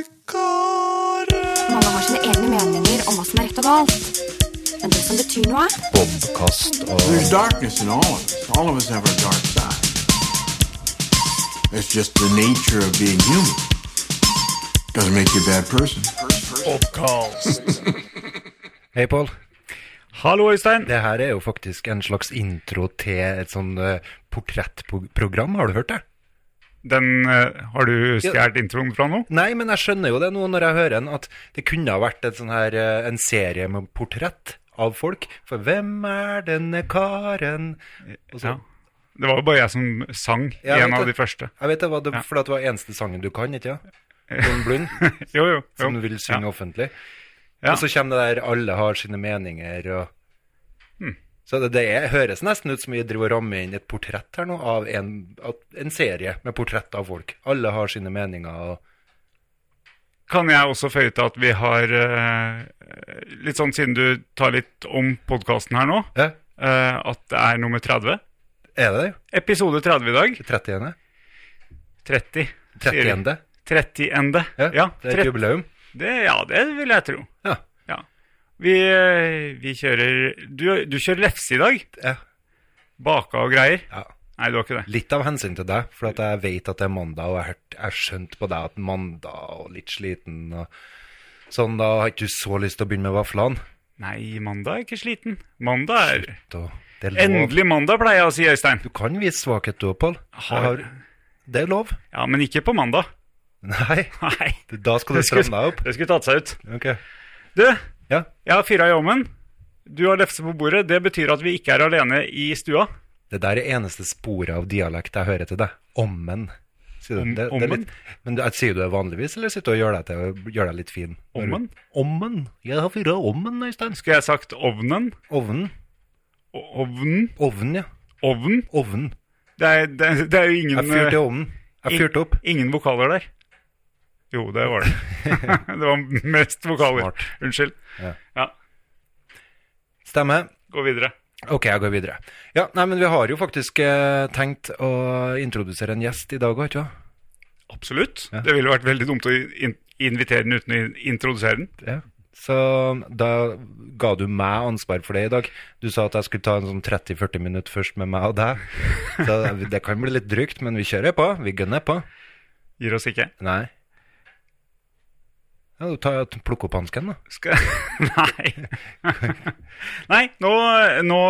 Mange har sine egne meninger om hva som er rett og galt. Men det som betyr noe, Bobkast og There's darkness in all of us. All of us have our dark side. It's just the nature of being human. Doesn't make you a bad person. Hei, Pål. Hallo, Øystein. Det her er jo faktisk en slags intro til et sånn uh, portrettprogram. Har du hørt det? Den eh, Har du stjålet introen fra nå? Nei, men jeg skjønner jo det nå når jeg hører den, at det kunne ha vært sånn her, eh, en serie med portrett av folk. For hvem er denne karen? Og så, Ja. Det var jo bare jeg som sang Ja, jeg en av det. de første. Jeg vet det var det, Ja. fordi det var eneste sangen du kan, ikke sant? Jon Blund, Jo, jo. jo. som du vil synge offentlig. Ja. Og så kommer det der 'alle har sine meninger' og. Så det, det er, høres nesten ut som vi driver og rammer inn et portrett her nå, av en, en serie med portrett av folk. Alle har sine meninger og Kan jeg også føye til at vi har eh, Litt sånn siden du tar litt om podkasten her nå, Ja, eh, at det er nummer 30. er det det? Episode 30 i dag. 30. 30. sier vi. 30. 30 ende. Ja, Ja, det er et jubileum. Det, ja, det vil jeg tro. Ja. Vi, eh, vi kjører du, du kjører lefse i dag? ja. Baka og greier? ja. Nei, du har ikke det. Litt av hensyn til deg, for jeg vet at det er mandag, og jeg har skjønt på deg at mandag og litt sliten og sånn, da har ikke du så lyst til å begynne med vaflene. Nei, mandag er ikke sliten. Mandag er er lov. Endelig mandag, pleier jeg å si, Øystein. Du kan vise svakhet du òg, Pål. Har- Det er lov. Ja, men ikke på mandag. Nei, Nei. da skal du stramme deg opp. Det skulle tatt seg ut. Ok. Du, Ja. jeg har fyra i ovnen. Du har lefse på bordet. Det betyr at vi ikke er alene i stua. Det der er eneste sporet av dialekt jeg hører til deg. Ommen. Sier du. Det, det er litt, men du, sier du det vanligvis, eller sitter du og gjør deg, til, gjør deg litt fin? Ommen? Ommen? Jeg har fyra ommen, Øystein. Skulle jeg sagt ovnen? Ovnen. O- Ovnen? Ovnen, ja. Ovnen? Ovnen. Det er, det, det er jo ingen Jeg fyrte eh, ovnen. Jeg ing- fyrte opp. Ingen vokaler der. Jo, det var det. det var mest vokaler. Smart. Unnskyld. Ja. Ja, Stemmer. gå videre. Ok, jeg går videre. Ja, nei, men vi har jo faktisk eh, tenkt å introdusere en gjest i dag òg, ikke sant? Absolutt. Ja. Det ville vært veldig dumt å in invitere den uten å introdusere den. Ja. Så da ga du meg ansvar for det i dag. Du sa at jeg skulle ta en sånn 30-40 minutter først med meg og deg. Så det kan bli litt drygt, men vi kjører på. Vi gunner på. Gir oss ikke. Nei. Ja, du tar, Plukk opp hansken, da. Skal Nei. Nei, nå, nå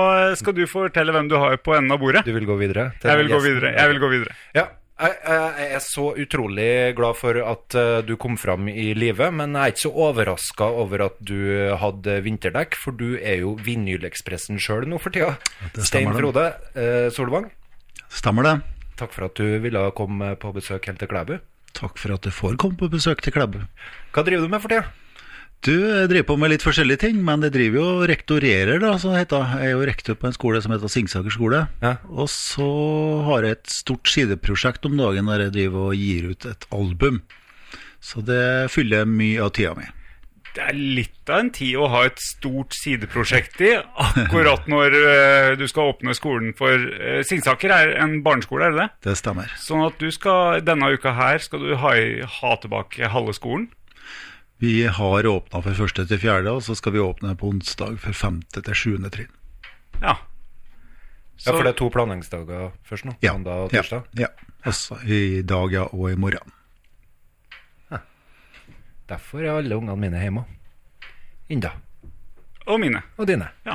skal du fortelle hvem du har på enden av bordet. Du vil gå videre? til Jeg vil gå videre. Jeg vil gå videre. Ja, jeg, er så utrolig glad for at eh, du kom fram i live, men jeg er ikke så overraska over at du hadde vinterdekk, for du er jo Vinylekspressen sjøl nå for tida. Stein. Frode eh, Solvang, Stemmer det. takk for at du ville komme på besøk helt til Klæbu. Takk for at du får komme på besøk til Klæbu. Hva driver du med for tida? Du jeg driver på med litt forskjellige ting, men jeg driver jo og rektorerer, da, som det heter. Jeg er jo rektor på en skole som heter Singsaker skole. Ja. Og så har jeg et stort sideprosjekt om dagen der jeg driver og gir ut et album. Så det fyller mye av tida mi. Det er litt av en tid å ha et stort sideprosjekt i, akkurat når eh, du skal åpne skolen for uh, Singsaker er en barneskole, er det det? Det stemmer. Sånn at du skal, denne uka her skal du ha, ha tilbake halve skolen. Vi har åpna for første til fjerde, og så skal vi åpne på onsdag for femte til sjuende trinn. Ja. Ja, for det er to planleggingsdager først nå. Ja, Mandag og tirsdag. ja. også i dag, ja, og i morgen. Derfor er alle ungene mine hjemme. Inda. Og mine. Og dine. Ja.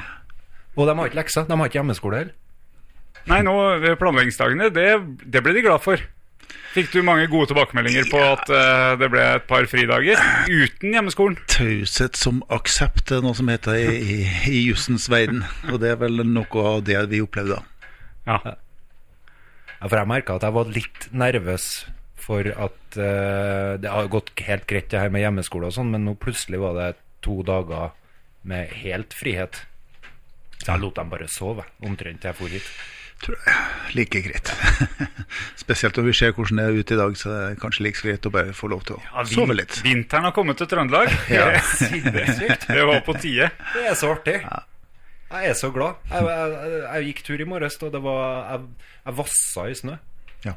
Og de har ikke lekser. De har ikke hjemmeskole heller. Nei, nå ved planleggingsdagene, det, det ble de glad for. Fikk du mange gode tilbakemeldinger på at uh, det ble et par fridager uten hjemmeskolen? Taushet som aksept er noe som heter i, i, i jussens verden. Og det er vel noe av det vi opplevde da. Ja. Ja, for jeg merka at jeg var litt nervøs for at uh, det har gått helt greit det her med hjemmeskole og sånn, men nå plutselig var det to dager med helt frihet. Så jeg lot dem bare sove, omtrent til jeg for hit. Tror jeg like greit. Spesielt når vi ser hvordan det er ute i dag, så det er kanskje like greit å bare få lov til å Ja, vin- sove litt. Vinteren har kommet til Trøndelag. Ja. Sinnssykt. Det var på tide. Det er så artig. Jeg er så glad. Jeg, jeg, jeg, jeg gikk tur i morges, og det var Jeg, jeg vassa i snø. Ja.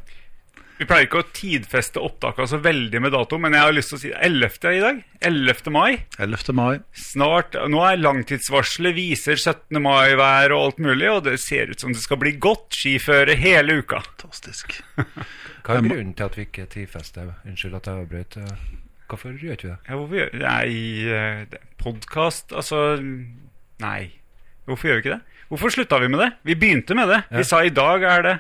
Vi pleier ikke å tidfeste opptaket så veldig med dato, men jeg har lyst til å si 11. i dag. 11. mai. 11. mai. Snart, Nå er langtidsvarselet viser 17. mai-vær og alt mulig, og det ser ut som det skal bli godt skiføre hele uka. Fantastisk. Hva er grunnen til at vi ikke tidfester? Unnskyld at jeg avbrøt. eh, Hvorfor gjør ikke vi det? Ja, hvorfor gjør Nei, podkast Altså Nei. Hvorfor gjør vi ikke det? Hvorfor slutta vi med det? Vi begynte med det. Ja. Vi sa i dag er det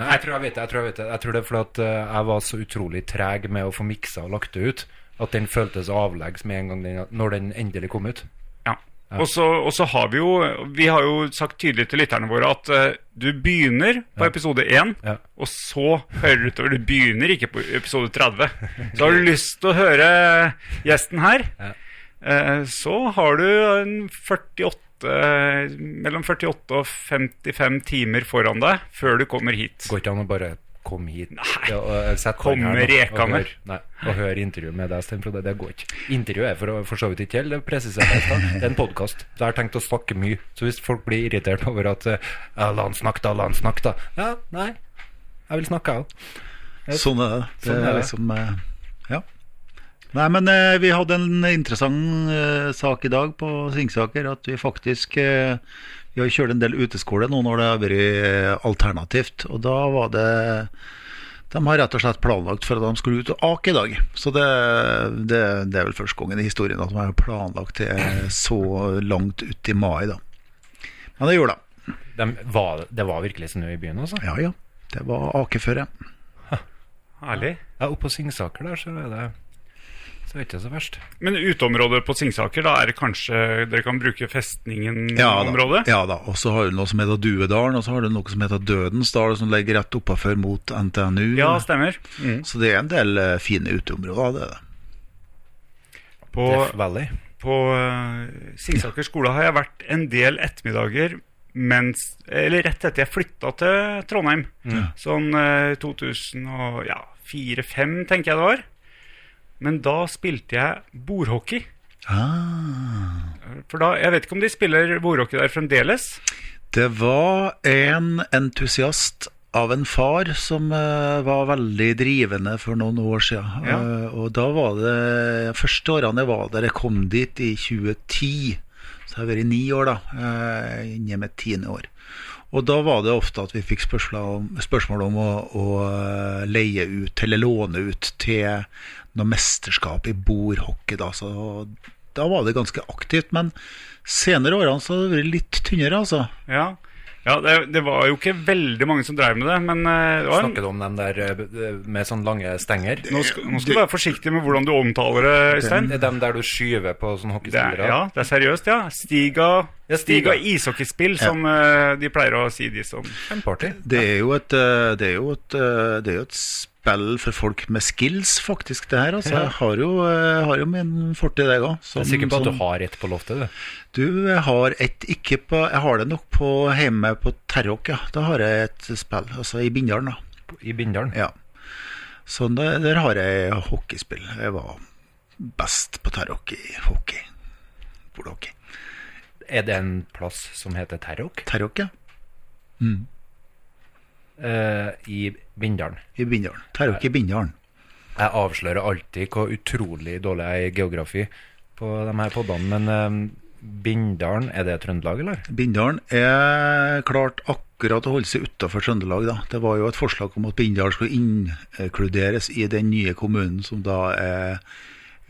Nei, jeg tror jeg vet det. Jeg tror, jeg vet det. Jeg tror det er fordi at eh, jeg var så utrolig treg med å få miksa og lagt det ut, at den føltes avleggs med en gang den, når den endelig kom ut. Ja. Og så, og så har vi jo Vi har jo sagt tydelig til lytterne våre at uh, du begynner på Ja. episode 1, Ja. og så hører du utover. Du begynner ikke på episode 30. Så har du lyst til å høre gjesten her, Ja. eh, så har du en 48 mellom 48 og 55 timer foran deg før du kommer hit. Går ikke an å bare komme hit Nei. ja, og eh, sette på Komme her rekende. og høre- Nei, og høre intervju med deg, Stenfrode. Det går ikke. Intervjuet er for, for så vidt ikke helt, det presiserer jeg i. Det er en podkast. Så jeg har tenkt å snakke mye. Så hvis folk blir irritert over at eh, ja, La han snakke, da. La han snakke, da. Ja, nei. Jeg vil snakke, jeg òg. Sånn er det. Det Sånn er er liksom eh, Ja. Nei, men eh, vi hadde en interessant eh, sak i dag på Singsaker. At vi faktisk eh, Vi har kjørt en del uteskole nå når det har vært eh, alternativt. Og da var det De har rett og slett planlagt for at de skulle ut og ake i dag. Så det, det, det er vel første gangen i historien at de har planlagt det så langt ut i mai, da. Men det gjorde de. De var, det var virkelig snø i byen, altså? Ja ja. Det var akeføre. Herlig. Ja, Oppå på Singsaker der, så er det Så er det ikke så verst. Men uteområdet på Singsaker, da er det kanskje dere kan bruke Ja da. festningen-området? Ja da. Og så har du noe som heter Duedalen, og så har du noe som heter Dødensdal, som ligger rett oppafor mot NTNU. Ja, stemmer. Mm. så det er en del eh, fine uteområder, det er det. På, Death Valley. på uh, Singsaker skole har jeg vært en del ettermiddager mens Eller rett etter jeg flytta til Trondheim. Sånn uh, 2004-2005, tenker jeg det var. Men da spilte jeg bordhockey. Ah. For da, Jeg vet ikke om de spiller bordhockey der fremdeles. Det var en entusiast av en far som uh, var veldig drivende for noen år siden. Ja. Uh, og da var det første årene jeg var der, jeg kom dit i 2010. Så jeg har vært i ni år, da. Uh, Inne med tiende år. Og da var det ofte at vi fikk spørsmål om, spørsmål om å, å leie ut, eller låne ut, til noe mesterskap i bordhockey. Da. Så da var det ganske aktivt. Men senere årene så har det vært litt tynnere, altså. Ja, ja det, det var jo ikke veldig mange som drev med det, men eh, det var du om dem der eh, med sånn lange stenger? nå, skal, nå skal du være forsiktig med hvordan du omtaler det, Øystein. Det er dem der du skyver på sånne Det er, hockeyspillere? ja, det er seriøst, ja. Stiga, Ja, Stiga. Stiga ishockeyspill, som eh, de pleier å si, de som Kjempeartig. Det er jo et, det er jo et, det er jo et spill for folk med skills, faktisk, det her. Altså, Ja. Jeg har jo, jeg har jo min fortid, jeg òg. Jeg er sikker på at du har et på loftet, du. Du, jeg har et ikke på Jeg har det nok på hjemme på Terråk, ja. Da har jeg et spill. Altså i Bindalen, da. I Bindalen. Ja. Så der, der har jeg hockeyspill. Jeg var best på Terråk i hockey. Bordhockey. Er det en plass som heter Terrok? Terråk, ja. Eh, I Bindalen. I Bindalen. jo ikke Bindalen. Jeg avslører alltid hvor utrolig dårlig jeg er i geografi på de her podene, men eh, Bindalen, er det Trøndelag, eller? Bindalen er klart akkurat å holde seg utafor Trøndelag. da. Det var jo et forslag om at Bindal skulle inkluderes i den nye kommunen som da er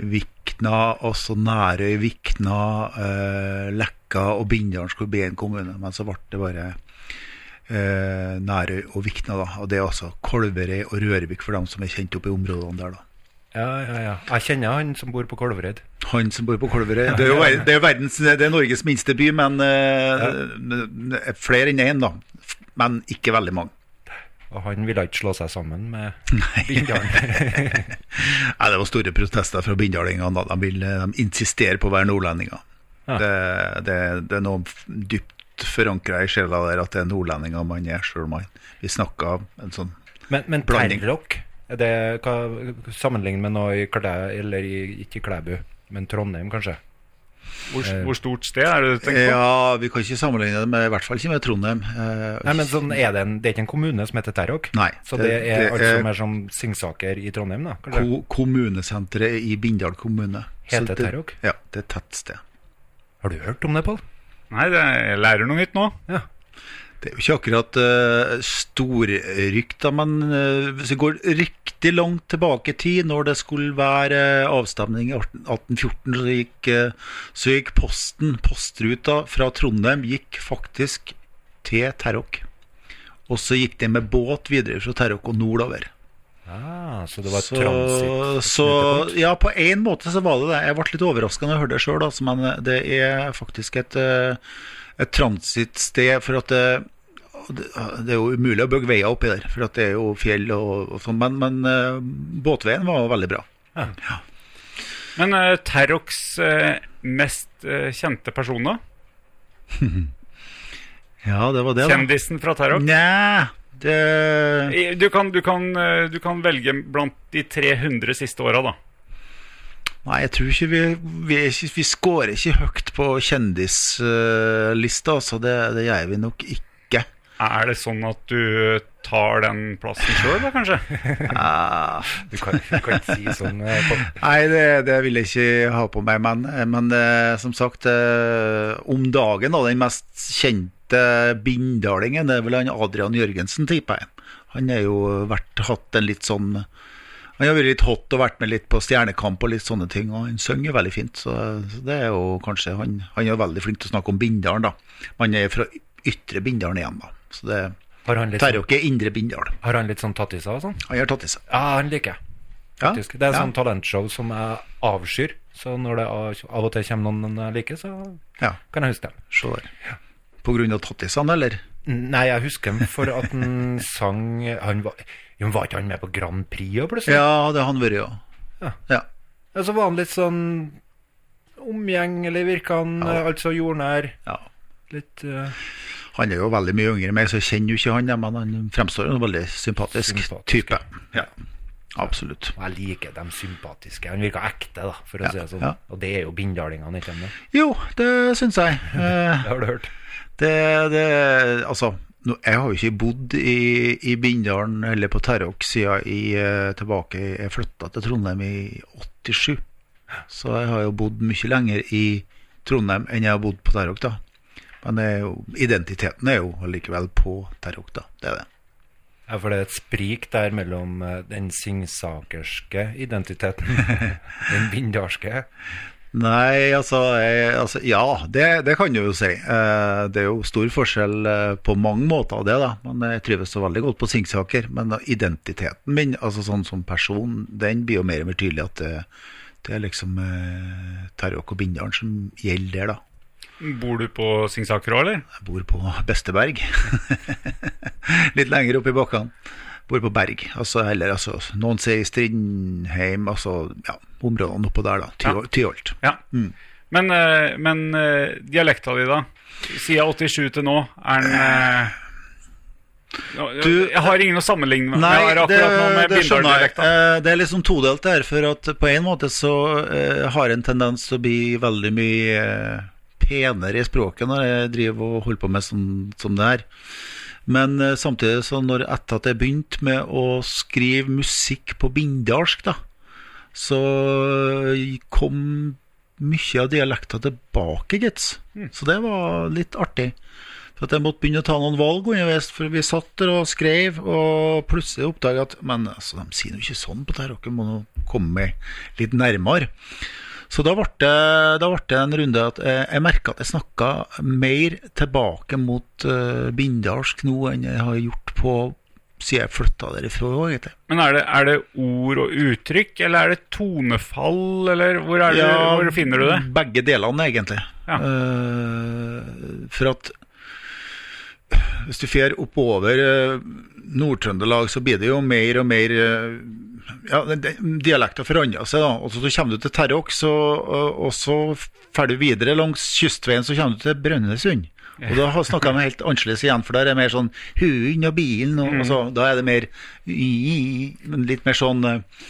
Vikna, også Nærøy, Vikna, eh, Lekka og Bindal skulle bli en kommune. Men så ble det bare eh, Nærøy og Vikna, da. Og det er altså Kolverøy og Rørvik for dem som er kjent opp i områdene der, da. Ja, ja, ja. Jeg kjenner han som bor på Kolvereid. Han som bor på Kolverøy. Det er jo det er verdens, det er Norges minste by, men eh, flere enn én, da. Men ikke veldig mange. Og han ville ikke slå seg sammen med Bindal. Nei, det var store protester fra bindalingene. da. De, vil, de insisterer på å være nordlendinger. Ja. Det, det, det er noe dypt forankra i sjela der at det er nordlendinger man er, sjøl om Vi snakka en sånn Men, men er det hva, sammenlignet med noe i Klæ, eller i, ikke i Klæbu, men Trondheim, kanskje? Hvor, hvor stort sted er det du tenker på? Ja, vi kan ikke sammenligne det med, i hvert fall ikke med Trondheim. Eh, Nei, men sånn er det, en, det er ikke en kommune som heter Terråk? Nei, Så det, det- er det alt er- som er som Singsaker i Trondheim, da? ko kommunesenteret i Bindal kommune. Heter Terråk? Ja, det er et tettsted. Har du hørt om det, Pål? Nei, det, jeg lærer noe nytt nå. Ja. Det er jo ikke akkurat uh, storrykta, da, men uh, hvis vi går riktig langt tilbake i tid, når det skulle være uh, avstemning i 1814, så gikk, uh, så gikk posten, postruta fra Trondheim, gikk faktisk til Terråk. Og så gikk de med båt videre fra Terråk og nordover. Ah, så det var Så, transit? så ja, på en måte så var det det. Jeg ble litt overraska når jeg hørte det sjøl, men det er faktisk et, eh, et transittsted. For at det, det, det er jo umulig å bygge veier oppi der, for at det er jo fjell og, og sånn. Men, men eh, båtveien var veldig bra. Men uh, Terroks uh, mest uh, kjente person, da? Ja, det var det, da. Kjendisen fra Terrok? Nja, det Du kan, du, kan, eh, du kan velge blant de 300 siste åra, da. Nei, jeg tror ikke vi Vi, ikke, vi scorer ikke høyt på kjendislista, så det, det gjør vi nok ikke. Er det sånn at du tar den plassen sjøl, da, kanskje? Ah. Du kan, du kan ikke si sånn eh, Nei, det, det vil jeg ikke ha på meg, men, men eh, som sagt eh, Om dagen, da, den mest kjente bindalingen, det er vel han Adrian Jørgensen, tipper jeg. Han har jo vært, hatt en litt sånn Han har vært litt hot og vært med litt på Stjernekamp og litt sånne ting, og han synger veldig fint, så, så det er jo kanskje Han, han er veldig flink til å snakke om Bindalen, da. Han er fra ytre Bindalen igjen, da. Så det Har han litt, tar jo ikke indre Bindal. har han litt sånn tatt i seg og sånn? Han har tatt i seg. Ja, han liker jeg. Ja. Det er et ja, sånt talentshow som jeg avskyr. Så når det av og til kommer noen jeg liker, så ja, kan jeg huske dem. se der. Av tattisene, eller? Nei, jeg husker ham for at han sang han var, jo, Var ikke han med på Grand Prix òg, plutselig? Ja, det har han vært, ja. Ja. ja. Og så var han litt sånn omgjengelig, virka han. Ja. eh, Altså jordnær. ja. Litt uh... Han er jo veldig mye yngre enn meg, så jeg kjenner jo ikke han, men han fremstår som en veldig sympatisk, Sympatisk, type. Ja, absolutt. og Jeg liker dem sympatiske. Han virker ekte, da, for å si det sånn. ja. Og det er jo bindalingene, ikke sant? Jo, det syns jeg. Det har du hørt? Det, det Altså, nå, jeg har jo ikke bodd i, i Bindalen eller på Terråk siden jeg eh, tilbake Jeg flytta til Trondheim i 87. Så jeg har jo bodd mye lenger i Trondheim enn jeg har bodd på Terråk, da. Men er jo, identiteten er jo allikevel på Terråk, da. Det er det. Ja, for det er et sprik der mellom eh, den singsakerske identiteten, den bindalske. Nei, altså, jeg, altså Ja, det, det kan du jo si. Eh, det er jo stor forskjell eh, på mange måter av det, da. Men jeg trives så veldig godt på Singsaker. Men da, identiteten min, altså sånn som person, den blir jo mer og mer tydelig at det, det er liksom eh, Tarjok og Bindalen som gjelder der, da. Bor du på Singsaker òg, eller? Jeg bor på Besteberg. Litt lenger oppe i bakkene. Bor på Berg. Altså, eller altså Noen sier Strindheim, altså ja, områdene oppå der, da. Tyholt. Ja. Men, eh, men eh, dialekta di, da? Siden 87 til nå, er den eh, Du- Jeg har ingen å sammenligne med. Nei, det, med det skjønner jeg. Det er liksom todelt der, for at på en måte så har jeg en tendens til å bli veldig mye penere i språket når jeg driver og holder på med sånn som det her. Men eh, samtidig så når etter at jeg begynte med å skrive musikk på bindalsk, da, så kom mye av dialekta tilbake, gitt. Så det var litt artig. For at jeg måtte begynne å ta noen valg underveis, for vi satt der og skrev, og plutselig oppdaga at Men altså, de sier jo ikke sånn på dette, dere må nå komme litt nærmere. Så da ble det, det en runde at jeg, jeg merka at jeg snakka mer tilbake mot uh, bindalsk nå enn jeg har gjort på siden jeg flytta derifra egentlig. Men er det, er det ord og uttrykk, eller er det tonefall, eller hvor, er det, hvor finner du det? Begge delene, egentlig. Ja. Uh, for at hvis du fer oppover uh, Nord-Trøndelag, så blir det jo mer og mer eh, ja, Dialekter forandrer seg, da. Og så kommer du til Terråk, og, og så drar du videre langs kystveien, så kommer du til Brønnøysund. Og da snakker de helt annerledes igjen, for der er det mer sånn hund og bilen, og, og så, da er det mer litt mer sånn eh,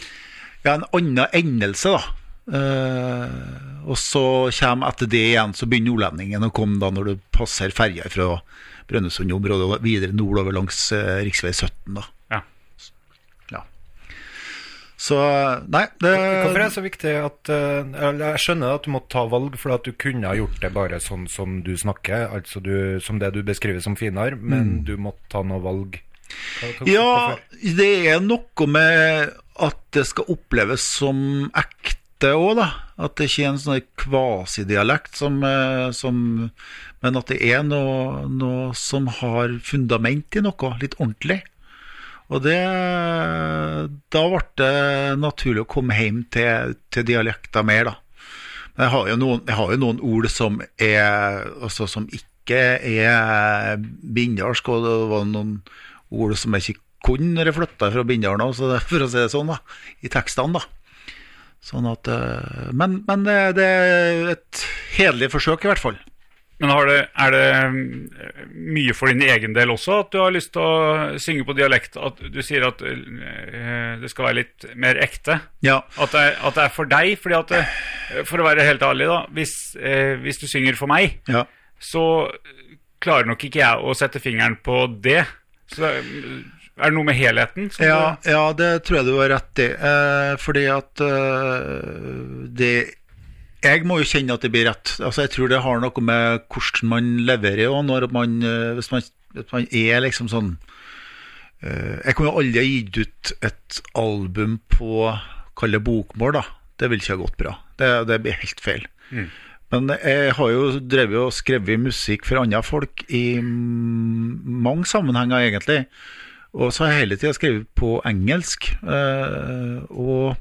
Ja, en annen endelse, da. Uh, og så kommer etter det igjen, så begynner nordlendingen å komme da når du passer ferja fra Brønnøysund-området og videre nordover langs uh, rv. 17. da. Så nei, det Hvorfor er det så viktig at eh, Jeg skjønner at du måtte ta valg, for at du kunne ha gjort det bare sånn som du snakker, altså du, som det du beskriver som finar, men du måtte ta noe valg. Hva- Ja, det er noe med at det skal oppleves som ekte òg, da. At det ikke er en sånn kvasidialekt som, eh, som Men at det er noe, noe som har fundament i noe, litt ordentlig. Og det Da ble det naturlig å komme hjem til, til dialekta mer, da. Men jeg har jo noen, har jo noen ord som er altså, som ikke er bindalsk, og det var noen ord som jeg ikke kunne når jeg flytta fra Bindal nå, for å si det sånn, da, i tekstene. da. Sånn at, eh, men, men det, det er et hederlig forsøk, i hvert fall. Men har det, er det mm, mye for din egen del også at du har lyst til å synge på dialekt? At du sier at eh, det skal være litt mer ekte? Ja. At det, at det er for deg? fordi at det, For å være helt ærlig, da. Hvis, eh, hvis du synger for meg, ja. så klarer nok ikke jeg å sette fingeren på det. Så det er det noe med helheten? Ja, ja, det tror jeg du har rett i. Eh, fordi at eh, det Jeg må jo kjenne at det blir rett. Altså, Jeg tror det har noe med hvordan man leverer òg, når man eh, Hvis man, hvis man er liksom sånn eh, Jeg kunne aldri ha gitt ut et album på Kall det bokmål, da. Det ville ikke ha gått bra. Det, det blir helt feil. Men jeg har jo drevet og skrevet musikk for andre folk i mm, mange sammenhenger, egentlig. Og så har jeg hele tida skrevet på engelsk. eh, og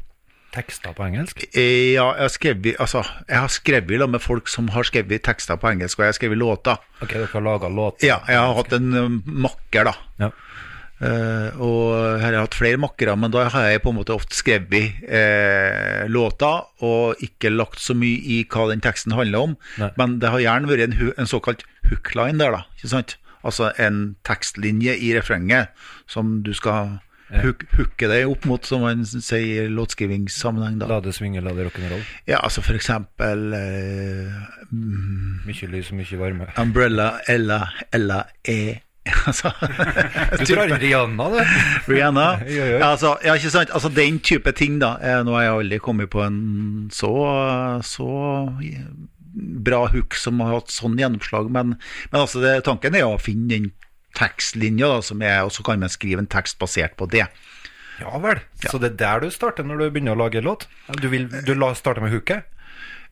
Tekster på engelsk? eh, ja, jeg har skrevet Altså, jeg har skrevet da med folk som har skrevet tekster på engelsk, og jeg har skrevet låter. Ok, dere har laga låter? Ja, jeg har hatt en eh, makker, da. Ja. Uh, og her har jeg hatt flere makkere, men da har jeg på en måte ofte skrevet uh, låter og ikke lagt så mye i hva den teksten handler om. Nei. Men det har gjerne vært en, en såkalt hookline der, da. Ikke sant? Altså en tekstlinje i refrenget som du skal hook, hooke deg opp mot, som man sier i låtskrivingssammenheng. La det svinge, la det rock'n'roll. Ja, altså for eksempel eh, Mye lys og mye varme. Umbrella, Ella, Ella, E. altså, Du drar inn Rihanna, du. Rihanna. Altså, ja, ikke sant? Altså, den type ting, da. Eh, Nå har jeg aldri kommet på en så, så bra hook som har hatt sånn gjennomslag, men, men altså, det, tanken er å finne den tekstlinja, da, som er, og så kan man skrive en tekst basert på det. Ja vel. Så det er der du starter når du begynner å lage låt? Du, vil, du la starte med hooket?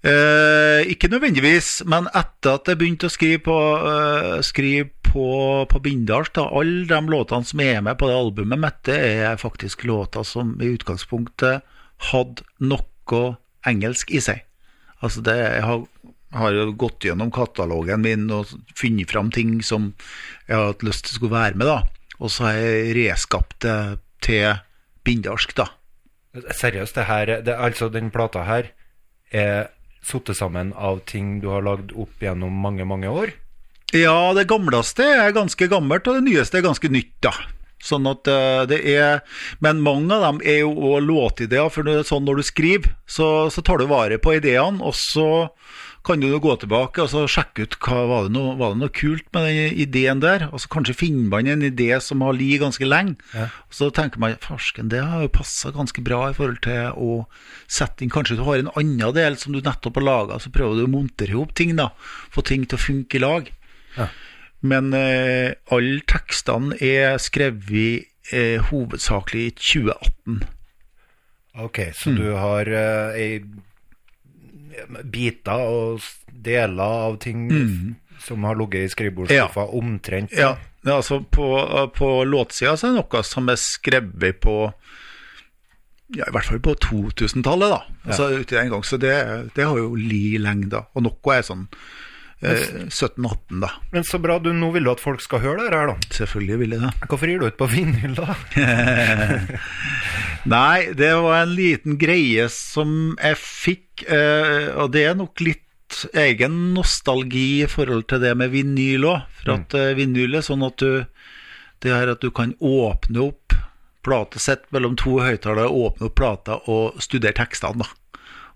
Eh, ikke nødvendigvis, men etter at jeg begynte å skrive på, eh, skrive på, på Bindals, da, alle de låtene som er med på det albumet mitt, det er faktisk låter som i utgangspunktet hadde noe engelsk i seg. Altså det, jeg har, har jo gått gjennom katalogen min og funnet fram ting som jeg har hatt lyst til skulle være med, da. Og så har jeg reskapt det til bindarsk, da. Seriøst, det her, det, altså den plata her er satt sammen av ting du har lagd opp gjennom mange, mange år? Ja, det gamleste er ganske gammelt, og det nyeste er ganske nytt, da. Sånn at eh, det er Men mange av dem er jo òg låtideer, for sånn når du skriver, så, så tar du vare på ideene, og så kan du gå tilbake og så sjekke ut hva var det noe, var det noe kult med den ideen der. Og så kanskje finner man en idé som har ligget ganske lenge. Og så tenker man farsken, det har jo passa ganske bra i forhold til å sette inn Kanskje du har en annen del som du nettopp har laga, så prøver du å montere ihop ting, da. Få ting til å funke i lag. Ja. Men eh, alle tekstene er skrevet eh, hovedsakelig i 2018. Ok, så du har eh, biter og deler av ting som har ligget i skrivebordsskuffa omtrent? Ja, er altså på, på låtsida så er det noe som er skrevet på ja, i hvert fall på 2000-tallet, da. Altså uti den gang, Så det, det har jo li lengde. Og noe er sånn eh, 17-18, da. Men så bra, du, nå vil du at folk skal høre det her, da. Selvfølgelig vil jeg det. Hvorfor gir du ut på vinyl, da? Nei, det var en liten greie som jeg fikk, eh, og det er nok litt egen nostalgi i forhold til det med vinyl òg. For at mm. vinyl er sånn at du Det her at du kan åpne opp platesett mellom to høyttalere, åpne opp plata og studere tekstene, da.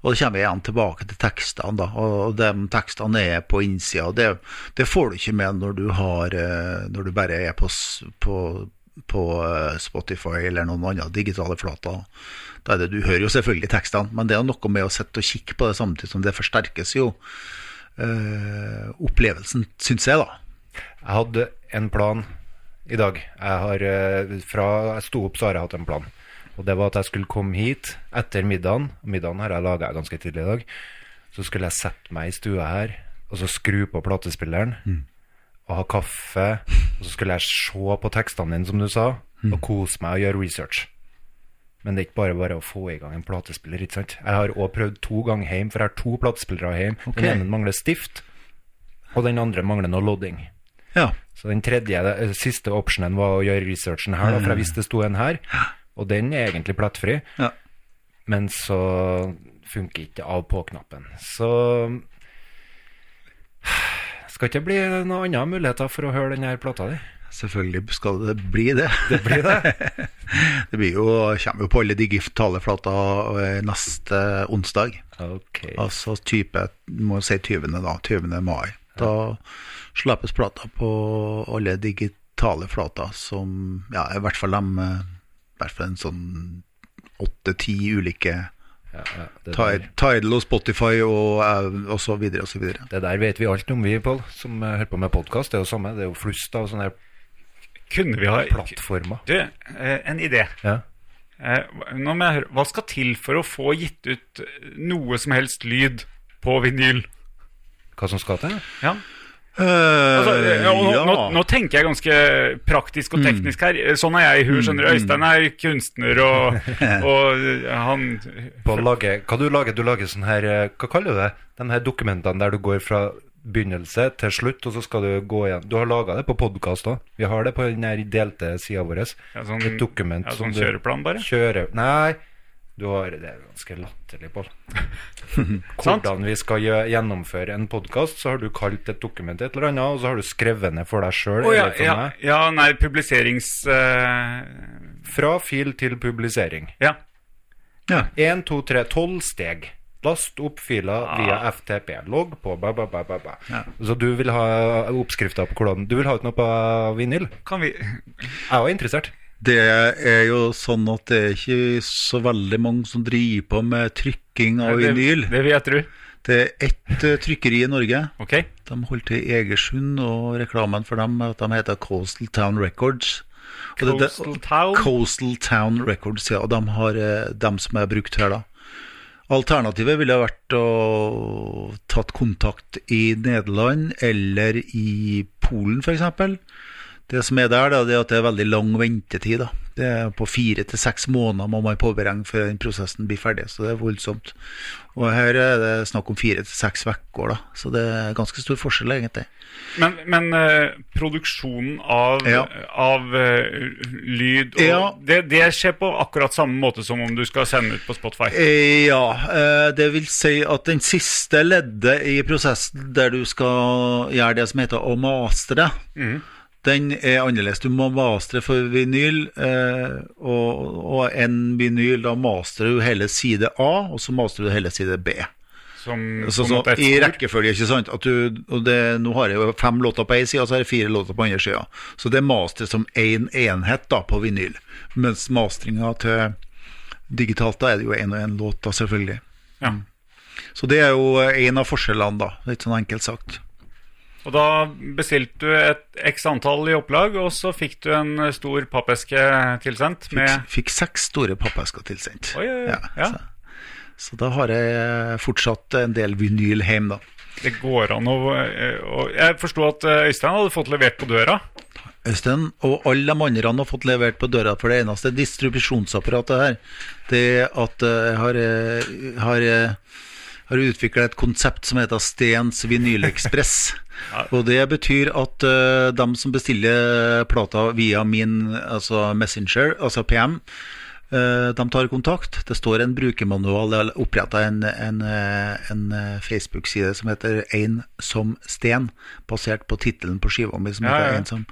Og da kommer vi igjen tilbake til tekstene, da. Og de tekstene er på innsida. Det, det får du ikke med når du, har, eh, når du bare er på, på, på eh, Spotify eller noen andre digitale flater. Da er det, du hører jo selvfølgelig tekstene, men det er noe med å sitte og kikke på det samtidig som det forsterkes jo eh, opplevelsen, syns jeg, da. Jeg hadde en plan i dag. Jeg har, fra jeg sto opp, så har jeg hatt en plan. Og det var at jeg skulle komme hit etter middagen. Middagen har jeg laga ganske tidlig i dag. Så skulle jeg sette meg i stua her, og så skru på platespilleren. Og ha kaffe. Og så skulle jeg se på tekstene dine, som du sa, og kose meg og gjøre research. Men det er ikke bare bare å få i gang en platespiller. ikke sant? Jeg har òg prøvd to ganger hjem, for jeg har to platespillere hjemme. Okay. Den ene mangler stift, og den andre mangler noe lodding. Ja. Så den tredje, eh, siste optionen var å gjøre researchen her, da, for jeg visste det sto en her. Og den er egentlig plettfri, ja. men så funker ikke av på-knappen. Så skal ikke det bli noen andre muligheter for å høre denne plata di? Selvfølgelig skal det bli det. Det blir det. Det blir jo, kommer jo på alle flater eh, neste onsdag. Ok. Altså type, må si 20. da, 20. mai. Da slippes plata på alle digitale flater som, ja, i hvert fall de, eh, hvert fall en sånn åtte-ti ulike Ja, ja, Tidal der, Tidal og Spotify og, eh, og så videre og så videre. det der vet vi alt om, vi, Pål, som eh, hører på med podkast. Det er jo samme. Det er jo flust av sånne Kunne vi ha plattformer. Du, eh, en idé. Ja. Eh, Nå må jeg høre, Hva skal til for å få gitt ut noe som helst lyd på vinyl? Hva som skal til? Ja. Altså, Eh, ja, nå, ja. nå, nå tenker jeg ganske praktisk og teknisk her. Sånn er jeg i huet. skjønner du. Øystein er kunstner, og, og han På å lage, hva du lager? Du lager sånn her eh, Hva kaller du det? De her dokumentene der du går fra begynnelse til slutt, og så skal du gå igjen. Du har laga det på podkast òg. Vi har det på den delte sida vår. Ja, sånn- Et dokument ja, sånn kjøreplan, bare? Kjører Nei, du har Det er ganske latterlig, Pål. Hvordan vi skal gjø- gjennomføre en podkast, så har du kalt et dokument et eller annet, og så har du skrevet ned for deg sjøl Oh, ja, ja, ja, nei, publiserings... Uh... Fra fil til publisering. ja. ja. 1, 2, 3, 12 steg. Last opp filer Ah. via FTP. Logg på ba, ba, ba, ba, ba. Ja. Så du vil ha oppskrifta på hvordan Du vil ha ut noe på vinyl? Kan vi Jeg er interessert. Det er jo sånn at det er ikke så veldig mange som driver på med trykking av det, vinyl. det vet du. Det er ett eh, trykkeri i Norge. Okay. De holder til i Egersund, og reklamen for dem er at de heter Coastal Town Records. Coastal, det- det- Town? Coastal Town Records, ja. Og de har eh, dem som er brukt her, da. Alternativet ville vært å tatt kontakt i Nederland eller i Polen, f.eks. Det som er der, da, det er at det er veldig lang ventetid. da. Det er På fire til seks måneder må man påberegne før den prosessen blir ferdig. Så det er voldsomt. Og her er det snakk om fire til seks uker, da. Så det er ganske stor forskjell, egentlig. Men, men uh, produksjonen av, Ja. av uh, lyd Ja. det, det skjer på akkurat samme måte som om du skal sende ut på Spotify? Eh, Ja, uh, det vil si at den siste leddet i prosessen der du skal gjøre det som heter å mastre, den er annerledes. Du må mastre for vinyl, eh, og, og en vinyl, da mastrer du hele side A, og så mastrer du hele side B. Som Så, så, I rekkefølge, ikke sant. Du, det, nå har jeg jo fem låter på én side, og så er det fire låter på andre sida. Så det mastres som én en enhet da, på vinyl. Mens mastringa til digitalt, da er det jo én og én låt, da, selvfølgelig. Ja. Så det er jo en av forskjellene, da. Litt sånn enkelt sagt. Og da bestilte du et x antall i opplag, og så fikk du en stor pappeske tilsendt Fikk, med fikk seks store pappesker tilsendt. Oi, oi, ja, Ja. Så, så da har jeg fortsatt en del vinyl hjemme, da. Det går an å eh, Jeg forsto at eh, Øystein hadde fått levert på døra. Øystein, og alle de andre har fått levert på døra, for det eneste distribusjonsapparatet her, det er at eh, jeg har, har, har utvikla et konsept som heter Stens Vinylekspress. Og det betyr at uh, de som bestiller plata via min altså Messenger, altså PM, uh, de tar kontakt. Det står en brukermanual, det er oppretta en, en, eh, en eh, Facebook-side som heter Ein som sten, basert på tittelen på skiva mi, som Ja, heter ja. Ein som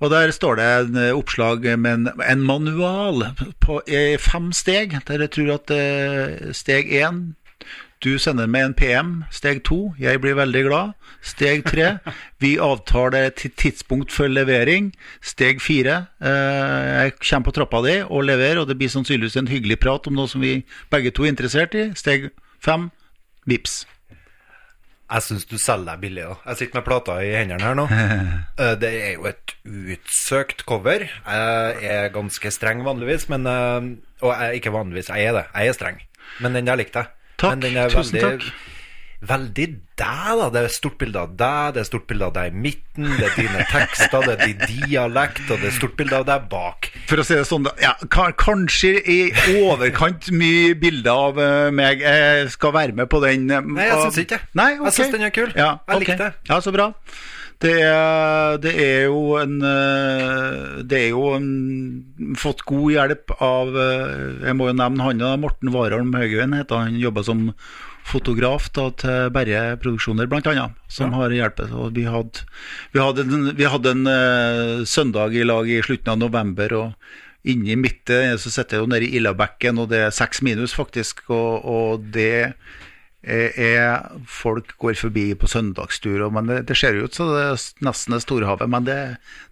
og der står det en eh, oppslag med en, en manual på i fem steg, der jeg tror at eh, steg én Du sender meg en PM. Steg to, jeg blir veldig glad. Steg tre, vi avtaler et tidspunkt for levering. Steg fire, eh, jeg kommer på trappa di og leverer, og det blir sannsynligvis en hyggelig prat om noe som vi begge to er interessert i. Steg fem, vips. Jeg syns du selger deg billig. da. Jeg sitter med plata i hendene her nå. Eh, Det er jo et utsøkt cover. Jeg er ganske streng vanligvis, men eh, Og jeg er ikke vanligvis, jeg er det. Jeg er streng. Men den der likte jeg. Takk, Men den er tusen veldig, takk. Veldig deg, da. Det er stort bilde av deg, det er stort bilde av deg i midten, det er dine tekster, det er din dialekt, og det er stort bilde av deg bak. For å si det sånn, da, ja, kanskje i overkant mye bilder av eh, meg. Jeg skal være med på den. eh, Nei, jeg syns ikke. Nei, Jeg ok. syns den er kul. Ja, Jeg likte det. Ja, så bra. Det er, det er jo en eh, Det er jo en, fått god hjelp av eh, Jeg må jo nevne han da, Morten Warholm Haugøyen heter han. Jobber som fotograf da, til Berre Produksjoner, annet, som har hjulpet. Vi hadde, vi hadde en, vi hadde en uh, søndag i lag i slutten av november. og Inni midten så sitter jeg jo nede i Illabekken, og det er seks minus, faktisk. Og, og det er, Folk går forbi på søndagstur, men det, det ser jo ut som det er nesten er storhavet. Men det,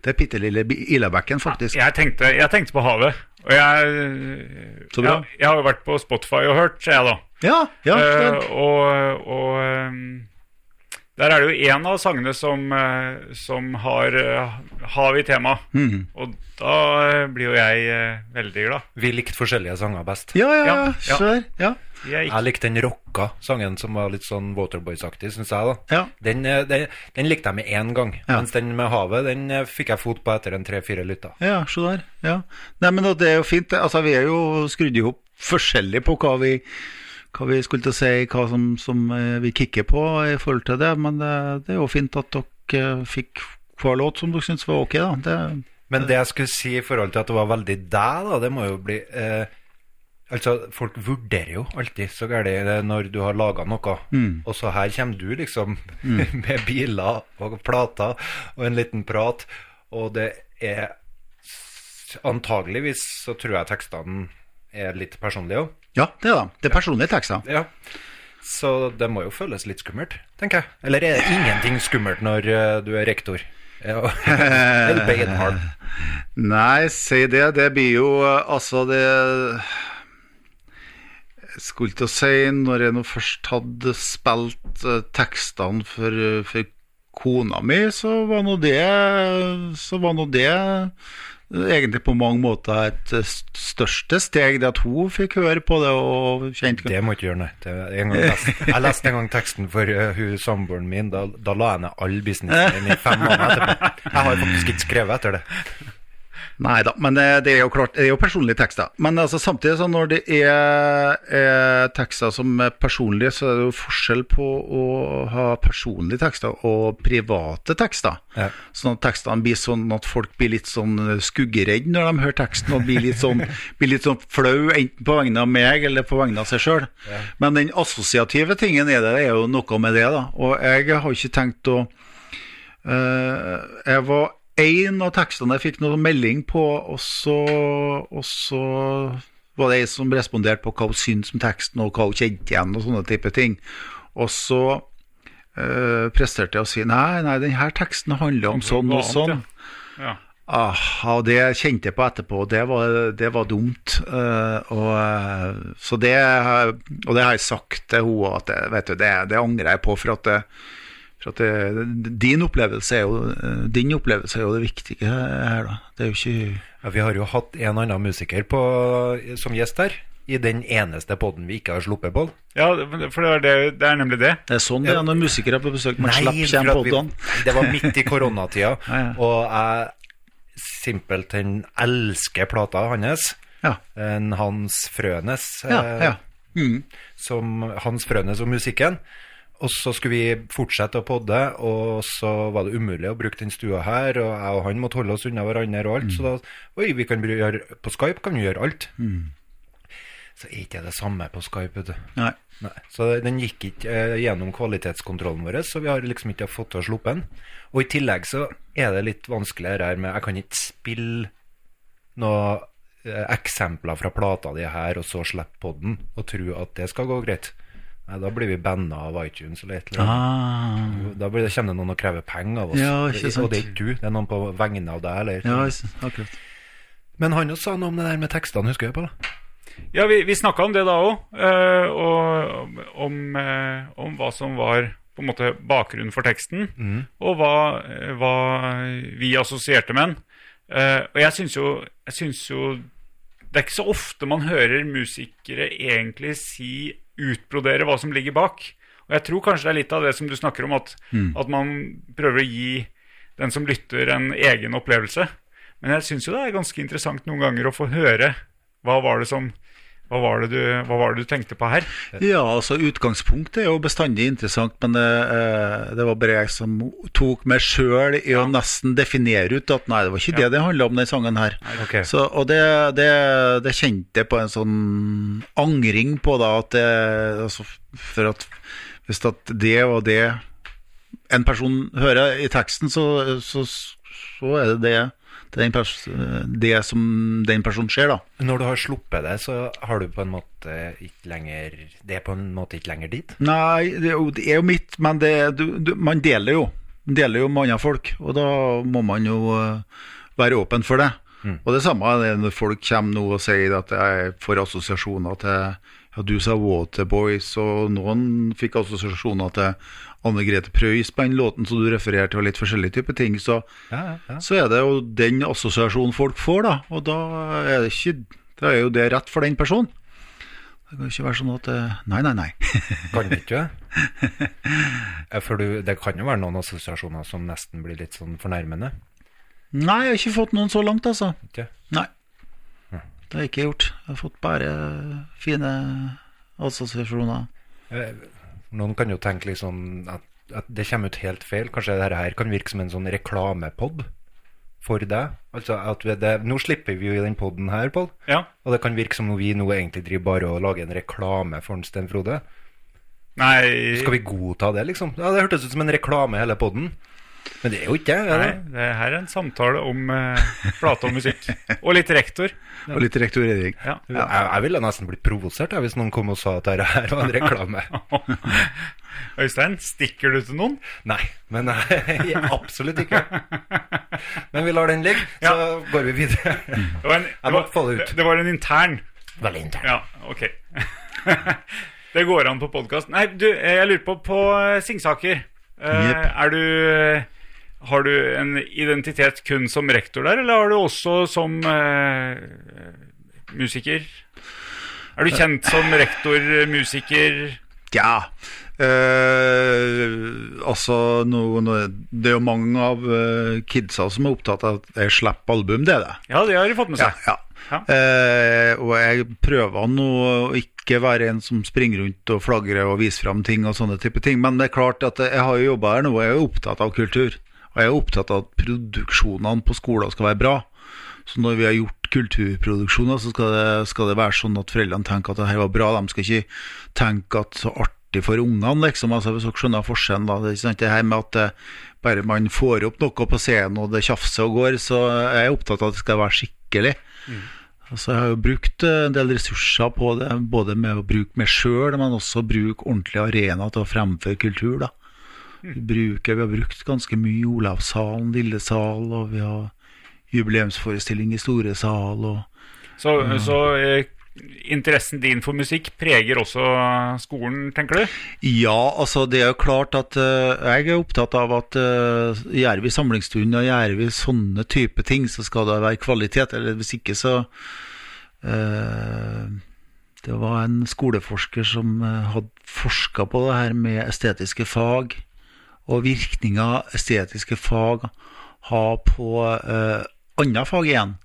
det er bitte lille Ilabekken, faktisk. Jeg tenkte, jeg tenkte på havet. Og jeg, Så bra. Jeg, jeg har jo vært på Spotify og hørt, jeg, da. Ja, ja. uh, og og ehm, der er det jo én av sangene som, eh, som har eh, hav i tema. Mhm. Og da eh, blir jo jeg eh, veldig glad. Vi likte forskjellige sanger best. ja, ja, ja. Ja, ja. Jeg, Jeg likte den rocka sangen som var litt sånn Waterboys-aktig, syns jeg. da Ja. den, eh, den, den likte jeg med én gang, Ja. mens den med havet Den eh, fikk jeg fot på etter en tre-fire lytter. Ja, se der. Ja. Nei, men det er jo fint. Altså, vi er jo skrudd i hop forskjellig på hva vi, hva vi skulle til å si, hva som, som eh, vi kikker på i forhold til det. Men det, det er jo fint at dere fikk hver låt som dere syntes var ok, da. Det, Men det jeg skulle si i forhold til at det var veldig deg, da, det må jo bli eh, Altså, folk vurderer jo alltid så gærent når du har laga noe, Mm. og så her kommer du liksom med biler og plater og en liten prat, og det er Antageligvis så tror jeg tekstene er litt personlige òg. ja, det er det. Det er personlige tekster. Ja. Så det må jo føles litt skummelt, tenker jeg. Eller er det ingenting skummelt når eh, du er rektor? Eller beinhard. Nei, si det. Det blir jo eh, altså det skulle til å si, når jeg nå først hadde spilt eh, tekstene for, eh, for kona mi, så var nå det Så var nå det eh, egentlig på mange måter et største steg, det at hun fikk høre på det og kjente Det må ikke gjøre, nei. Jeg leste en gang teksten for uh, samboeren min. Da, da la jeg ned all businessen min i fem måneder etterpå. Jeg har faktisk ikke skrevet etter det. Nei da, men det, det er jo klart, det er jo personlige tekster. Men altså, samtidig, så når det er, er tekster som er personlige, så er det jo forskjell på å ha personlige tekster og private tekster. Ja. Sånn at tekstene blir sånn at folk blir litt sånn skuggeredd når de hører teksten, og blir litt sånn, blir litt sånn flau, enten på vegne av meg eller på vegne av seg sjøl. Men den assosiative tingen er det, det er jo noe med det, da. Og jeg har ikke tenkt å Uh, jeg var en av tekstene jeg fikk noe melding på, og så, og så var det ei som responderte på hva hun syntes om teksten, og hva hun kjente igjen, og sånne type ting. Og så øh, presterte jeg å si nei, nei, denne teksten handler om sånn og sånn. Ja. Ah, og det kjente jeg på etterpå, og det var, det var dumt. Uh, og, eh, så det, og det har jeg sagt til henne at det, vet du, det, det angrer jeg på. For at, det, for at det, din, opplevelse er jo, eh, din opplevelse er jo det viktige her. da. Det er jo ikke Ja, vi har jo hatt en annen musiker på, som gjest her. I den eneste podden vi ikke har sluppet på. ja, for det er, det, det er nemlig det. Det er sånn det er når musikere er på besøk. Man slipper den. Det var midt i koronatida, Ja, ja. og jeg simpelthen elsker plata hans. Ja, En Hans Frønes. ja. eh, ja. Mm. som Hans Frønes og musikken. Og så skulle vi fortsette å podde, og så var det umulig å bruke den stua her. Og jeg og han måtte holde oss unna hverandre og alt. Så da Oi, vi kan gjøre På Skype kan vi gjøre alt. Så er ikke det samme på Skype, vet du. Nei. Nei. Så den gikk ikke eh, gjennom kvalitetskontrollen vår, så vi har liksom ikke fått til å sluppe den. Og i tillegg så er det litt vanskeligere her med Jeg kan ikke spille noen eh, eksempler fra plata di her, og så slippe podden, og tro at det skal gå greit. Nei, da blir vi banna av iTunes eller et eller annet. Ah, Da blir det, kommer det noen og krever penger av oss. Ja, ikke sant. Og det er ikke du, det er noen på vegne av deg. Eller. ja, akkurat. Men han også sa noe om det der med tekstene, husker jeg på da? Ja, vi, vi snakka om det da òg, og om, eh, om hva som var på en måte bakgrunnen for teksten, og hva, eh, hva vi assosierte med den. Eh, og jeg syns jo, jeg syns jo Det er ikke så ofte man hører musikere egentlig si utbrodere hva som ligger bak. Og jeg tror kanskje det er litt av det som du snakker om, at, at man prøver å gi den som lytter, en egen opplevelse. Men jeg syns jo det er ganske interessant noen ganger å få høre hva var det som hva var, det du, hva var det du tenkte på her? Ja, altså Utgangspunktet er jo bestandig interessant, men det, eh, det var bare jeg som tok meg sjøl i å nesten definere ut at nei, det var ikke det det handla om, den sangen her. Okay. Så, og det, det, det kjente jeg på en sånn angring på, da, at altså, For at hvis at det og det en person hører i teksten, så, så, så er det det, pers det som den personen ser, da. Når du har sluppet det, så har du på en måte ikke lenger Det er på en måte ikke lenger dit. Nei, det er jo, det er jo mitt, men det, du, du, man deler jo. Man deler jo med andre folk, og da må man jo eh, være åpen for det. Og det samme er når folk kommer nå og sier at jeg får assosiasjoner til ja, Du sa Waterboys, og noen fikk assosiasjoner til Anne Grete Preus på den låten som du refererer til, og litt forskjellige typer ting. Så, Ja, ja, så er det jo den assosiasjonen folk får, da. Og da er det ikke Da er jo det rett for den personen. Det kan ikke være sånn at eh, Nei, nei, nei. Kan det ikke? For du, det kan jo være noen assosiasjoner som nesten blir litt sånn fornærmende. Nei, jeg har ikke fått noen så langt, altså. Ikke? Nei. Det har jeg ikke gjort. Jeg har fått bare fine assosiasjoner. Noen kan jo tenke liksom at, at det kommer ut helt feil. Kanskje dette her kan virke som en sånn reklamepod for deg. Altså at vi, det, Nå slipper vi jo i den poden her, Pål. Ja. Og det kan virke som om vi nå egentlig driver bare og lager en reklame for en Sten Frode. Nei, Skal vi godta det, liksom? Ja, Det hørtes ut som en reklame, hele poden. Men det er jo ikke det. er nei, det? her er en samtale om uh, plate og musikk. Og litt rektor. Og litt rektorering. Ja. Jeg, jeg ville nesten blitt provosert jeg, hvis noen kom og sa at dette her var en reklame. Øystein, stikker du til noen? Nei, men nei, absolutt ikke. Men vi lar den ligge, så går vi videre. Det var en, Jeg måtte få det ut. Det var en intern. Veldig intern. Ja, ok. det går an på podkast. Nei, du, eh, jeg lurer på på eh, Singsaker. Eh, Jepp. Er du Har du en identitet kun som rektor der, eller har du også som eh, musiker? Er du kjent som rektor, musiker? Ja. Eh, altså, no, no, det er jo mange av eh, kidsa som er opptatt av at jeg slipper album, det er det. Ja, det har de fått med Ja, seg. ja. Ja. Eh, og jeg prøver nå å ikke være en som springer rundt og flagrer og viser fram ting og sånne type ting, men det er klart at jeg har jo jobba her nå, og jeg er jo opptatt av kultur. Og jeg er opptatt av at produksjonene på skolen skal være bra. Så når vi har gjort kulturproduksjoner, så skal det, skal det være sånn at foreldrene tenker at det her var bra. De skal ikke tenke at så artig for ungene, liksom. Altså, hvis dere skjønner forskjellen, da. Det, det her med at eh, bare man får opp noe på scenen, og det tjafser og går, så er jeg opptatt av at det skal være skikkelig. Altså, jeg har jo brukt eh, en del ressurser på det, både med å bruke meg sjøl, men også bruke ordentlig arena til å fremføre kultur. da. Vi, bruker, vi har brukt ganske mye Olavssalen, Lille sal, og vi har jubileumsforestilling i Store sal. og Så, så eh, interessen din for musikk preger også skolen, tenker du? Ja, altså det er jo klart at eh, jeg er opptatt av at eh, gjør vi samlingsstund og gjør vi sånne type ting, så skal det være kvalitet. Eller hvis ikke, så eh, Det var en skoleforsker som hadde forska på det her med estetiske fag, og virkninger estetiske fag har på eh, andre fag igjen.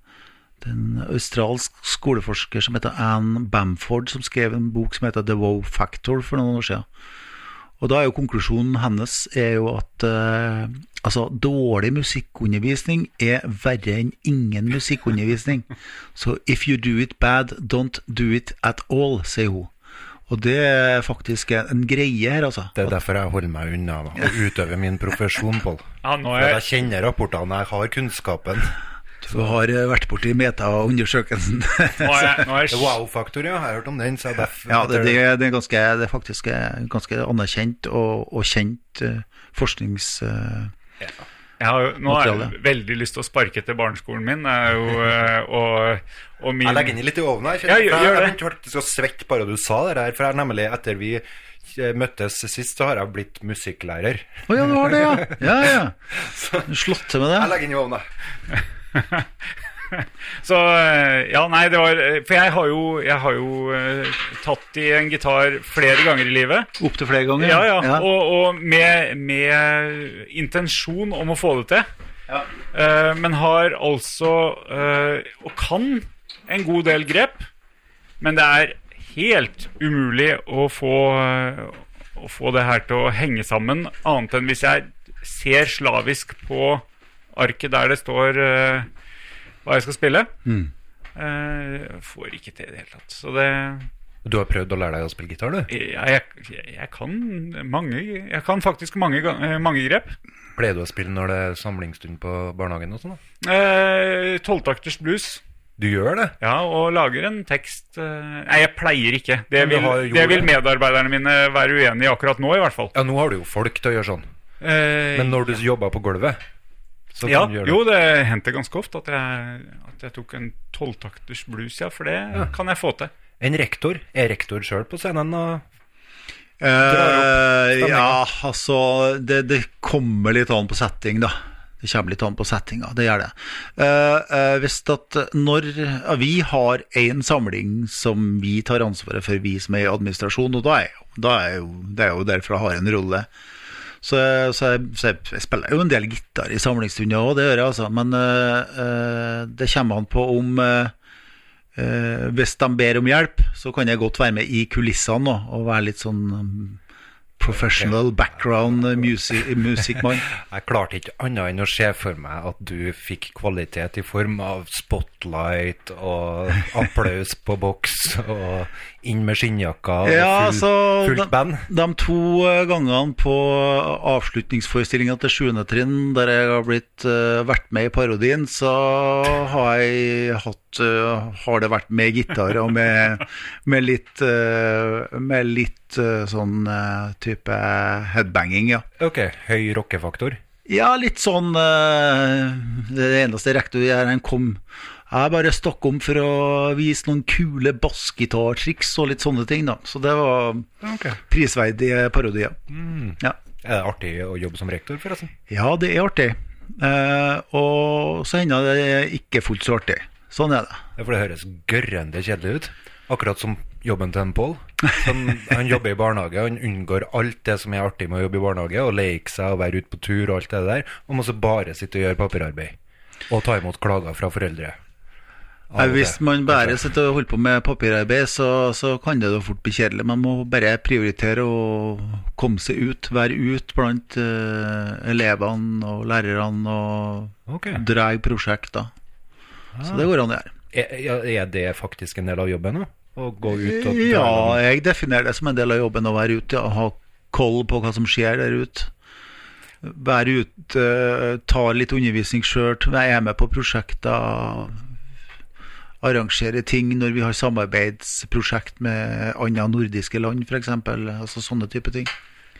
Det er en australsk skoleforsker som heter Anne Bamford, som skrev en bok som heter The Wow Factor for noen år siden. Og da er jo konklusjonen hennes er jo at eh, altså, dårlig musikkundervisning er verre enn ingen musikkundervisning. Så if you do it bad, don't do it at all, sier hun. Og det er faktisk en, en greie her, altså. Det er derfor jeg holder meg unna å utøve min profesjon, Pål. Ja, er jeg kjenner rapportene, jeg har kunnskapen. Du har eh, vært borti meta-undersøkelsen. er er Wow-faktor, ja. Jeg har hørt om den. Så derfor, ja, det, det, det, er ganske, det er faktisk eh, ganske anerkjent og, og kjent uh, forsknings... eh, Jeg har, jo- nå har jeg veldig lyst til å sparke etter barneskolen min. Er jo, eh, og, og min, Jeg legger inn litt i ovnen her. Ja, gjør- gjør jeg begynte faktisk å svette bare du sa det der. For jeg nemlig, etter vi eh, møttes sist, så har jeg blitt musikklærer. Å ja, du har det, ja. Ja, ja. Slått til med det. Jeg legger inn i ovnen. Så eh, Ja, nei, det var eh, For jeg har jo, jeg har jo eh, tatt i en gitar flere ganger i livet. Opptil flere ganger. Ja, ja. Og, og med, med intensjon om å få det til. Eh, men har altså uh, Og kan en god del grep. Men det er helt umulig å få, å få det her til å henge sammen, annet enn hvis jeg ser slavisk på arket der det står eh, hva jeg skal spille. Mm. Uh, får ikke til i det hele tatt. Så det Du har prøvd å lære deg å spille gitar, du? jeg, jeg, jeg kan mange Jeg kan faktisk mange, eh, mange grep. Pleier du å spille når det er samlingsstund på barnehagen og sånn? Eh, blues. Du gjør det? Ja, og lager en tekst Nei, jeg pleier ikke. Det vil, det vil medarbeiderne mine være uenig i akkurat nå, i hvert fall. Ja, nå har du jo folk til å gjøre sånn. Eh, Men når du jobber på gulvet, så ja, kan gjør det. jo, det hendte ganske ofte at jeg, at jeg tok en tolvtakters blues, ja, for det kan jeg få til. En rektor er rektor sjøl på scenen. og Uh, ja, altså det, det kommer litt an på setting, da. Det kommer litt an på settinga, det gjør det. Uh, uh, hvis at når ja, Vi har én samling som vi tar ansvaret for, vi som er i administrasjon, og da er, da er jo, det er jo derfor jeg har en rolle. Så, så, jeg, så jeg, jeg spiller jo en del gitar i samlingsstunder òg, det gjør jeg, altså. Men eh, det kommer an på om uh, uh, Hvis de ber om hjelp, så kan jeg godt være med i kulissene nå, og være litt sånn um, professional background music, musikkmann. Jeg klarte ikke annet enn å se for meg at du fikk kvalitet i form av spotlight og applaus på boks og inn med skinnjakka og Ja, full, altså fullt band. de to eh, gangene på avslutningsforestillinga til 7. trinn der jeg har blitt uh, vært med i parodien, så har jeg hatt uh, Har det vært med gitar og med, med litt uh, Med litt sånn type headbanging, ja. Ok, høy rockefaktor. Ja, litt sånn Det eneste rektor gjør, han kom Jeg bare stakk om for å vise noen kule bassgitartriks og litt sånne ting, da. Så det var prisverdige parodier. Ja. Er det artig å jobbe som rektor, forresten? ja, det er artig. Eh, og så hender det ikke fullt så artig. Sånn er det. For det høres gørrende kjedelig ut. Akkurat som jobben til en Pål. Han jobber i barnehage, han unngår alt det som er artig med å jobbe i barnehage, og leke seg og være ute på tur og alt det der, og må så bare sitte og gjøre papirarbeid. Og ta imot klager fra foreldre. Nei, Hvis man bare sitter og holder på med papirarbeid, så, så kan det da fort bli kjedelig. Man må bare prioritere å komme seg ut, være ut blant uh, elevene og lærerne og okay. dra i prosjekter. Så det går an å gjøre. Er, er det faktisk en del av jobben? Å gå ut og Ja, jeg definerer det som en del av jobben å være ute og ha koll på hva som skjer der ute. Være ute, eh, ta litt undervisning sjøl, være med på prosjekter. Arrangere ting når vi har samarbeidsprosjekt med andre nordiske land, f.eks. Altså sånne type ting.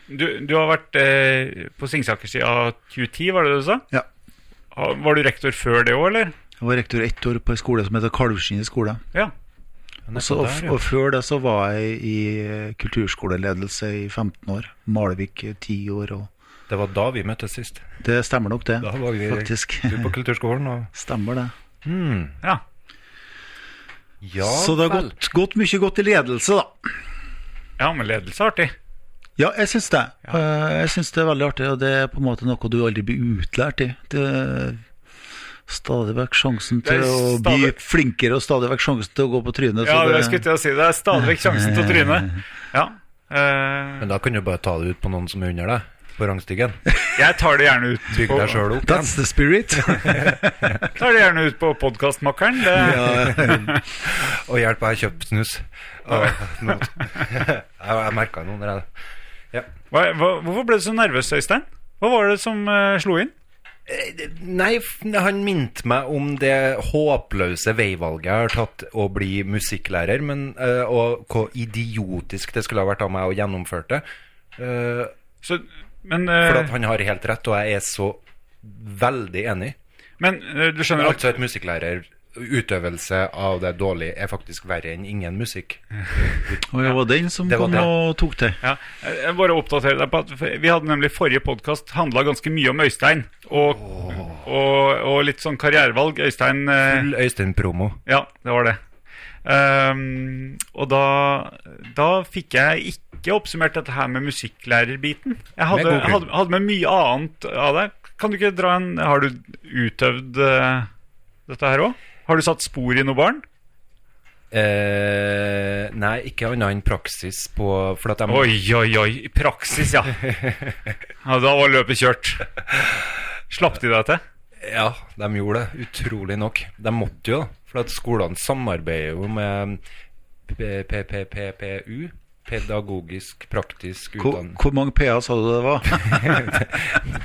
Du, du har vært eh, på Singsaker siden 2010, var det det du sa? Ja. Var du rektor før det òg, eller? Jeg var rektor ett år på en skole som heter Kalvskinnet skole. Ja. Og, så, og, og før det så var jeg i eh, kulturskoleledelse i 15 år. Malvik i 10 år. Og Det var da vi møttes sist. det stemmer nok, det. Da var vi Faktisk. du på kulturskolen. Og... Stemmer det. Mm, ja. Ja så det har vel. gått, gått mye godt i ledelse, da. Ja, men ledelse er artig. Ja, jeg syns det. Ja. Jeg syns det er veldig artig, og det er på en måte noe du aldri blir utlært i. Det er stadig vekk sjansen til å bli flinkere, og stadig vekk sjansen til å gå på trynet. Ja, det det, skulle til å si. Det er stadig vekk sjansen til å tryne. Ja. Uh... Men da kan du bare ta det ut på noen som er under deg, på rangstigen. jeg tar det gjerne ut Bygg deg sjøl opp. That's the spirit. tar det gjerne ut på podkastmakkeren. ja. Og hjelp, jeg har kjøpt snus. Jeg jeg merka noe der. jeg- Ja. Hva, hva, hvorfor ble du så nervøs, Øystein? Hva var det som uh, slo inn? Nei, han minte meg om det håpløse veivalget jeg har tatt å bli musikklærer, men, uh, og hvor idiotisk det skulle ha vært av meg å gjennomføre det. Uh, Så, men, for eh, at han har helt rett, og jeg er så veldig enig. men uh, du skjønner at Altså et musikklærer Utøvelse av det dårlige er faktisk verre enn ingen musikk. Og det var den som Det kom og tok til. Ja, jeg bare oppdaterer deg på at Vi hadde nemlig forrige podkast handla ganske mye om Øystein. Og, og, og litt sånn karrierevalg. Øystein eh, Full Øystein-promo. Ja, det var det. Ehm, og da, da fikk jeg ikke oppsummert dette her med musikklærerbiten. Jeg hadde, Med hadde, hadde med mye annet av det. Kan du ikke dra en Har du utøvd uh, dette her òg? Har du satt spor i noe barn? Eh, nei, ikke annet enn praksis på For at de Oi, oi, oi. Praksis, ja. ja da var løpet kjørt. Slapp de deg til? Ja, de gjorde det. Utrolig nok. De måtte jo, for at skolene samarbeider jo med PPPPU. Pedagogisk praktisk Hvor, utdanning. hvor mange P-er sa du det var?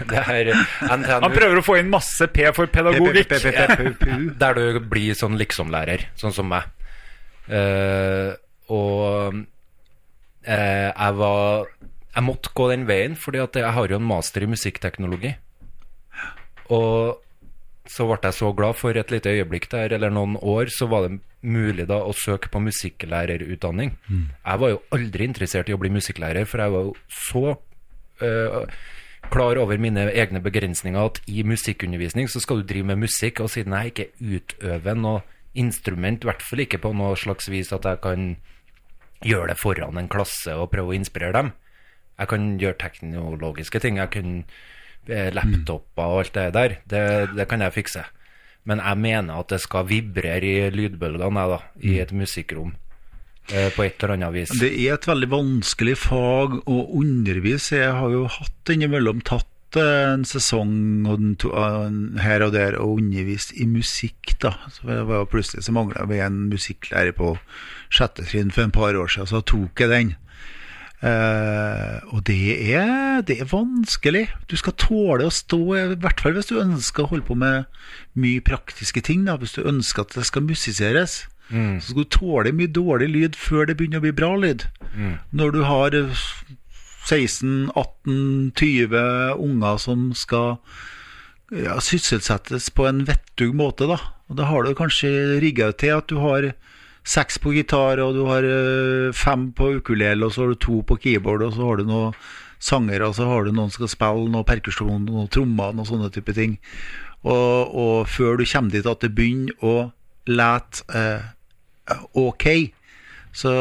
Det er Han prøver å få inn masse P for pedagogikk. Der du blir sånn liksom-lærer, sånn som meg. Uh, og uh, jeg var Jeg måtte gå den veien, fordi at jeg har jo en master i musikkteknologi. Og så ble jeg så glad for et lite øyeblikk der, eller noen år, så var det mulig da å søke på musikklærerutdanning. Jeg var jo aldri interessert i å bli musikklærer, for jeg var jo så øh, klar over mine egne begrensninger at i musikkundervisning så skal du drive med musikk, og siden jeg ikke utøver noe instrument, i hvert fall ikke på noe slags vis at jeg kan gjøre det foran en klasse og prøve å inspirere dem. Jeg kan gjøre teknologiske ting. Jeg kan laptoper og alt det der. Det, det kan jeg fikse. Men jeg mener at det skal vibrere i lydbølgene da, i et musikkrom. Eh, på et eller annet vis. Det er et veldig vanskelig fag å undervise. Jeg har jo hatt innimellom tatt eh, en sesong eh, her og der og undervist i musikk, da. Så det var plutselig så mangla vi en musikklærer på sjette trinn for en par år siden, så tok jeg den. Eh, og det er, det er vanskelig. Du skal tåle å stå, i hvert fall hvis du ønsker å holde på med mye praktiske ting. Da. Hvis du ønsker at det skal musiseres, så skal du tåle mye dårlig lyd før det begynner å bli bra lyd. Når du har eh, 16-18-20 unger som skal ja, sysselsettes på en vettug måte, da. Og da har du kanskje rigga til at du har seks på gitar, og du har eh, fem på ukulele, og så har du to på keyboard, og så har du noen sanger, og så har du noen som skal spille noe perkusjon, noen trommer, og sånne type ting. Og, og før du kommer dit at det begynner å lete eh, ok, så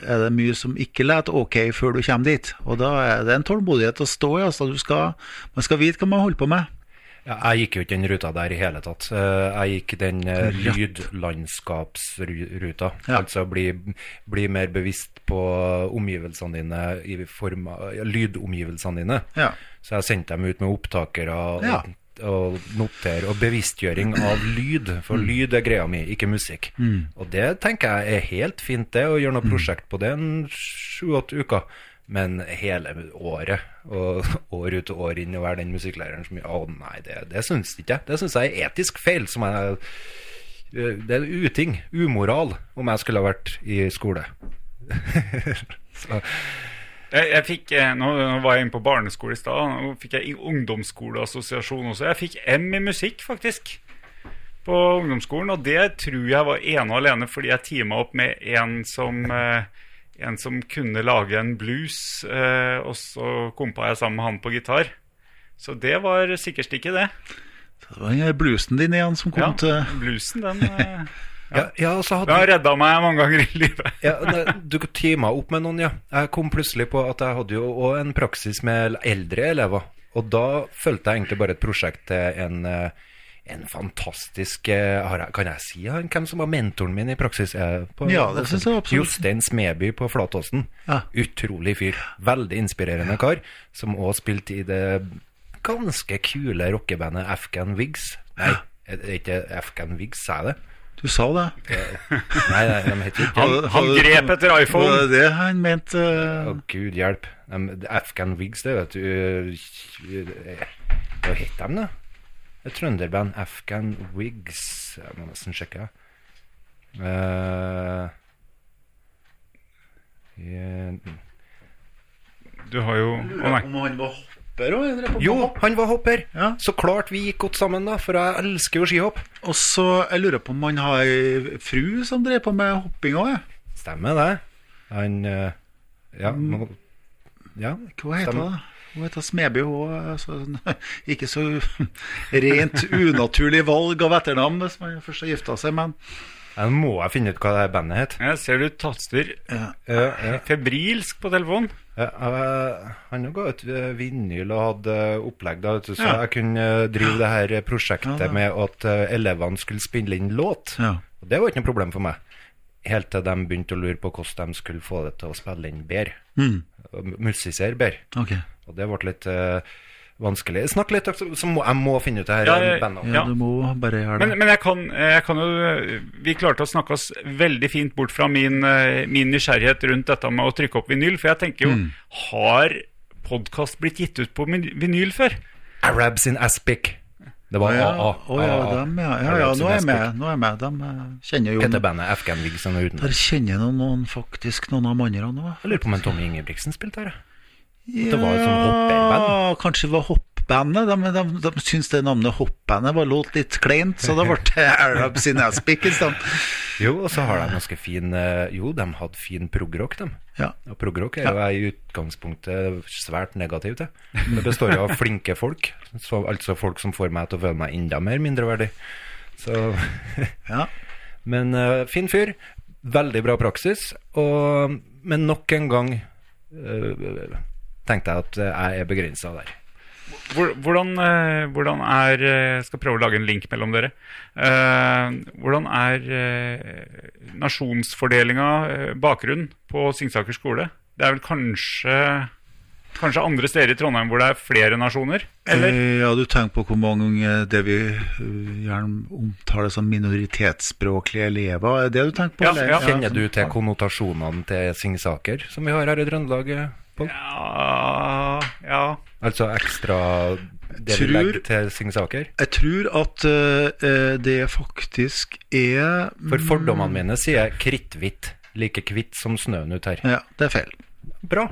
er det mye som ikke leter ok før du kommer dit. Og da er det en tålmodighet å stå i. Altså, skal, man skal vite hva man holder på med. Jeg gikk jo ikke den ruta der i hele tatt. Eh, Jeg gikk den eh, lydlandskapsruta. Ja. Altså bli, bli mer bevisst på omgivelsene dine, i form av lydomgivelsene dine. Ja. Så jeg sendte dem ut med opptakere og, Ja. og notere, og bevisstgjøring av lyd. For lyd er greia mi, ikke musikk. Og det tenker jeg er helt fint, det, å gjøre noe prosjekt på det en sju-åtte uker. Men hele året, og år ut og år inn, å være den musikklæreren som Å nei, det, det syns ikke jeg. Det syns jeg er etisk feil. Som jeg, det er uting. Umoral, om jeg skulle ha vært i skole. Jeg, jeg fikk, eh, nå, nå var jeg inne på barneskole i stad. Nå fikk jeg ungdomsskoleassosiasjon også. Jeg fikk M i musikk, faktisk. På ungdomsskolen. Og det tror jeg var ene og alene fordi jeg teama opp med en som eh, En som kunne lage en blues, eh, og så kompa jeg sammen med han på gitar. Så det var sikkert ikke det. Det var bluesen din igjen som kom Ja, til bluesen, den, eh, ja, ja, så den hadde har redda meg mange ganger i livet. Ja, ne, du teama opp med noen, ja. Jeg kom plutselig på at jeg hadde jo òg en praksis med eldre elever. Og da følte jeg egentlig bare et prosjekt til en, eh, en fantastisk eh, har jeg, Kan jeg si han, hvem som var mentoren min i praksis? På, Ja, det synes jeg absolutt. Jostein Smeby på Flatåsen. Ja. Utrolig fyr. Veldig inspirerende kar. Som også spilte i det ganske kule rockebandet Afghan Wigs. Nei, er det ikke Afghan Wigs, sa jeg det? Du sa det. Nei, nei, de heter ikke Han, han grep etter iPhone. det det han mente? Å, gud hjelp. Afghan Wigs, det vet du eh, Hva heter de, da? Et trønderband, Afghan Wigs. Jeg må nesten sjekke. Uh, yeah. Du har jo Å nei. Om han var hopper òg? jo, han var hopper! Ja. Så klart vi gikk godt sammen, da, for jeg elsker jo skihopp. Og så jeg lurer på om han har ei fru som drev på med hopping òg? Stemmer det. Han eh, Ja. Nå, ja. Hva heter hun, det? Hun heter Smeby. Hun altså, ikke så rent unaturlig valg av etternavn hvis man først har gifta seg, men Nå må jeg finne ut hva det bandet het. Jeg ser du taster ja. Ja, ja. febrilsk på telefonen. Ja, eh, han ga ut eh, vinyl og hadde eh, opplegg, da, så Ja. jeg kunne drive det her prosjektet med at elevene skulle spille inn låt. ja. Og det var ikke noe problem for meg. Helt til de begynte å lure på hvordan de skulle få det til å spille inn bedre. Mm. Musisere bedre. Ok. Og det ble litt uh, vanskelig. Snakk litt, så så må, jeg må finne ut det her Ja, bandet. Ja, Ja. du må bare gjøre det. Men, men jeg, kan, jeg kan jo Vi klarte å snakke oss veldig fint bort fra min, eh, min nysgjerrighet rundt dette med å trykke opp vinyl. For jeg tenker jo Mm. Har podkast blitt gitt ut på vinyl før? Arabs in Aspic. Det var ja, AA. Oh, ja, dem, ja. ja, ja, nå er jeg med. Nå er jeg med. De kjenner jo Heter bandet Afghan Wigs og uten. Der kjenner noen, noen faktisk noen av andre nå. Jeg lurer på om Tommy Ingebrigtsen spilte her. jeg. Det var jo sånn. Ja, kanskje det var hoppbandet. De, de, de, syntes det navnet hoppbandet var låt litt kleint, så da ble det Arabs in Aspic i stedet. Jo, og så har de ganske fin eh, Jo, de hadde fin progrock, de. Ja. Og progrock er jo jeg i utgangspunktet svært negativ til. Det består jo av flinke folk, så, altså folk som får meg til å føle meg enda mer mindreverdig. Så ja. Men uh, fin fyr. Veldig bra praksis. Og, men nok en gang eh, tenkte jeg at eh, jeg er begrensa der. Hvor- Hvordan, eh, hvordan er eh, Jeg skal prøve å lage en link mellom dere. Eh, hvordan er eh, nasjonsfordelinga, eh, bakgrunn, på Singsaker skole? Det er vel kanskje Kanskje andre steder i Trondheim hvor det er flere nasjoner? Eller? Eh, Ja, du tenker på hvor mange eh, det vi eh, gjerne omtaler som minoritetsspråklige elever. Er det du tenker på? Ja, ja. Kjenner du til konnotasjonene til Singsaker, som vi har her i Trøndelag? Pål? Ja, ja. Altså ekstra det vi Tror- legger til Singsaker? Jeg tror at eh, det faktisk er For fordommene mine sier kritthvitt. Like hvitt som snøen ut her. Ja, det er feil. Bra.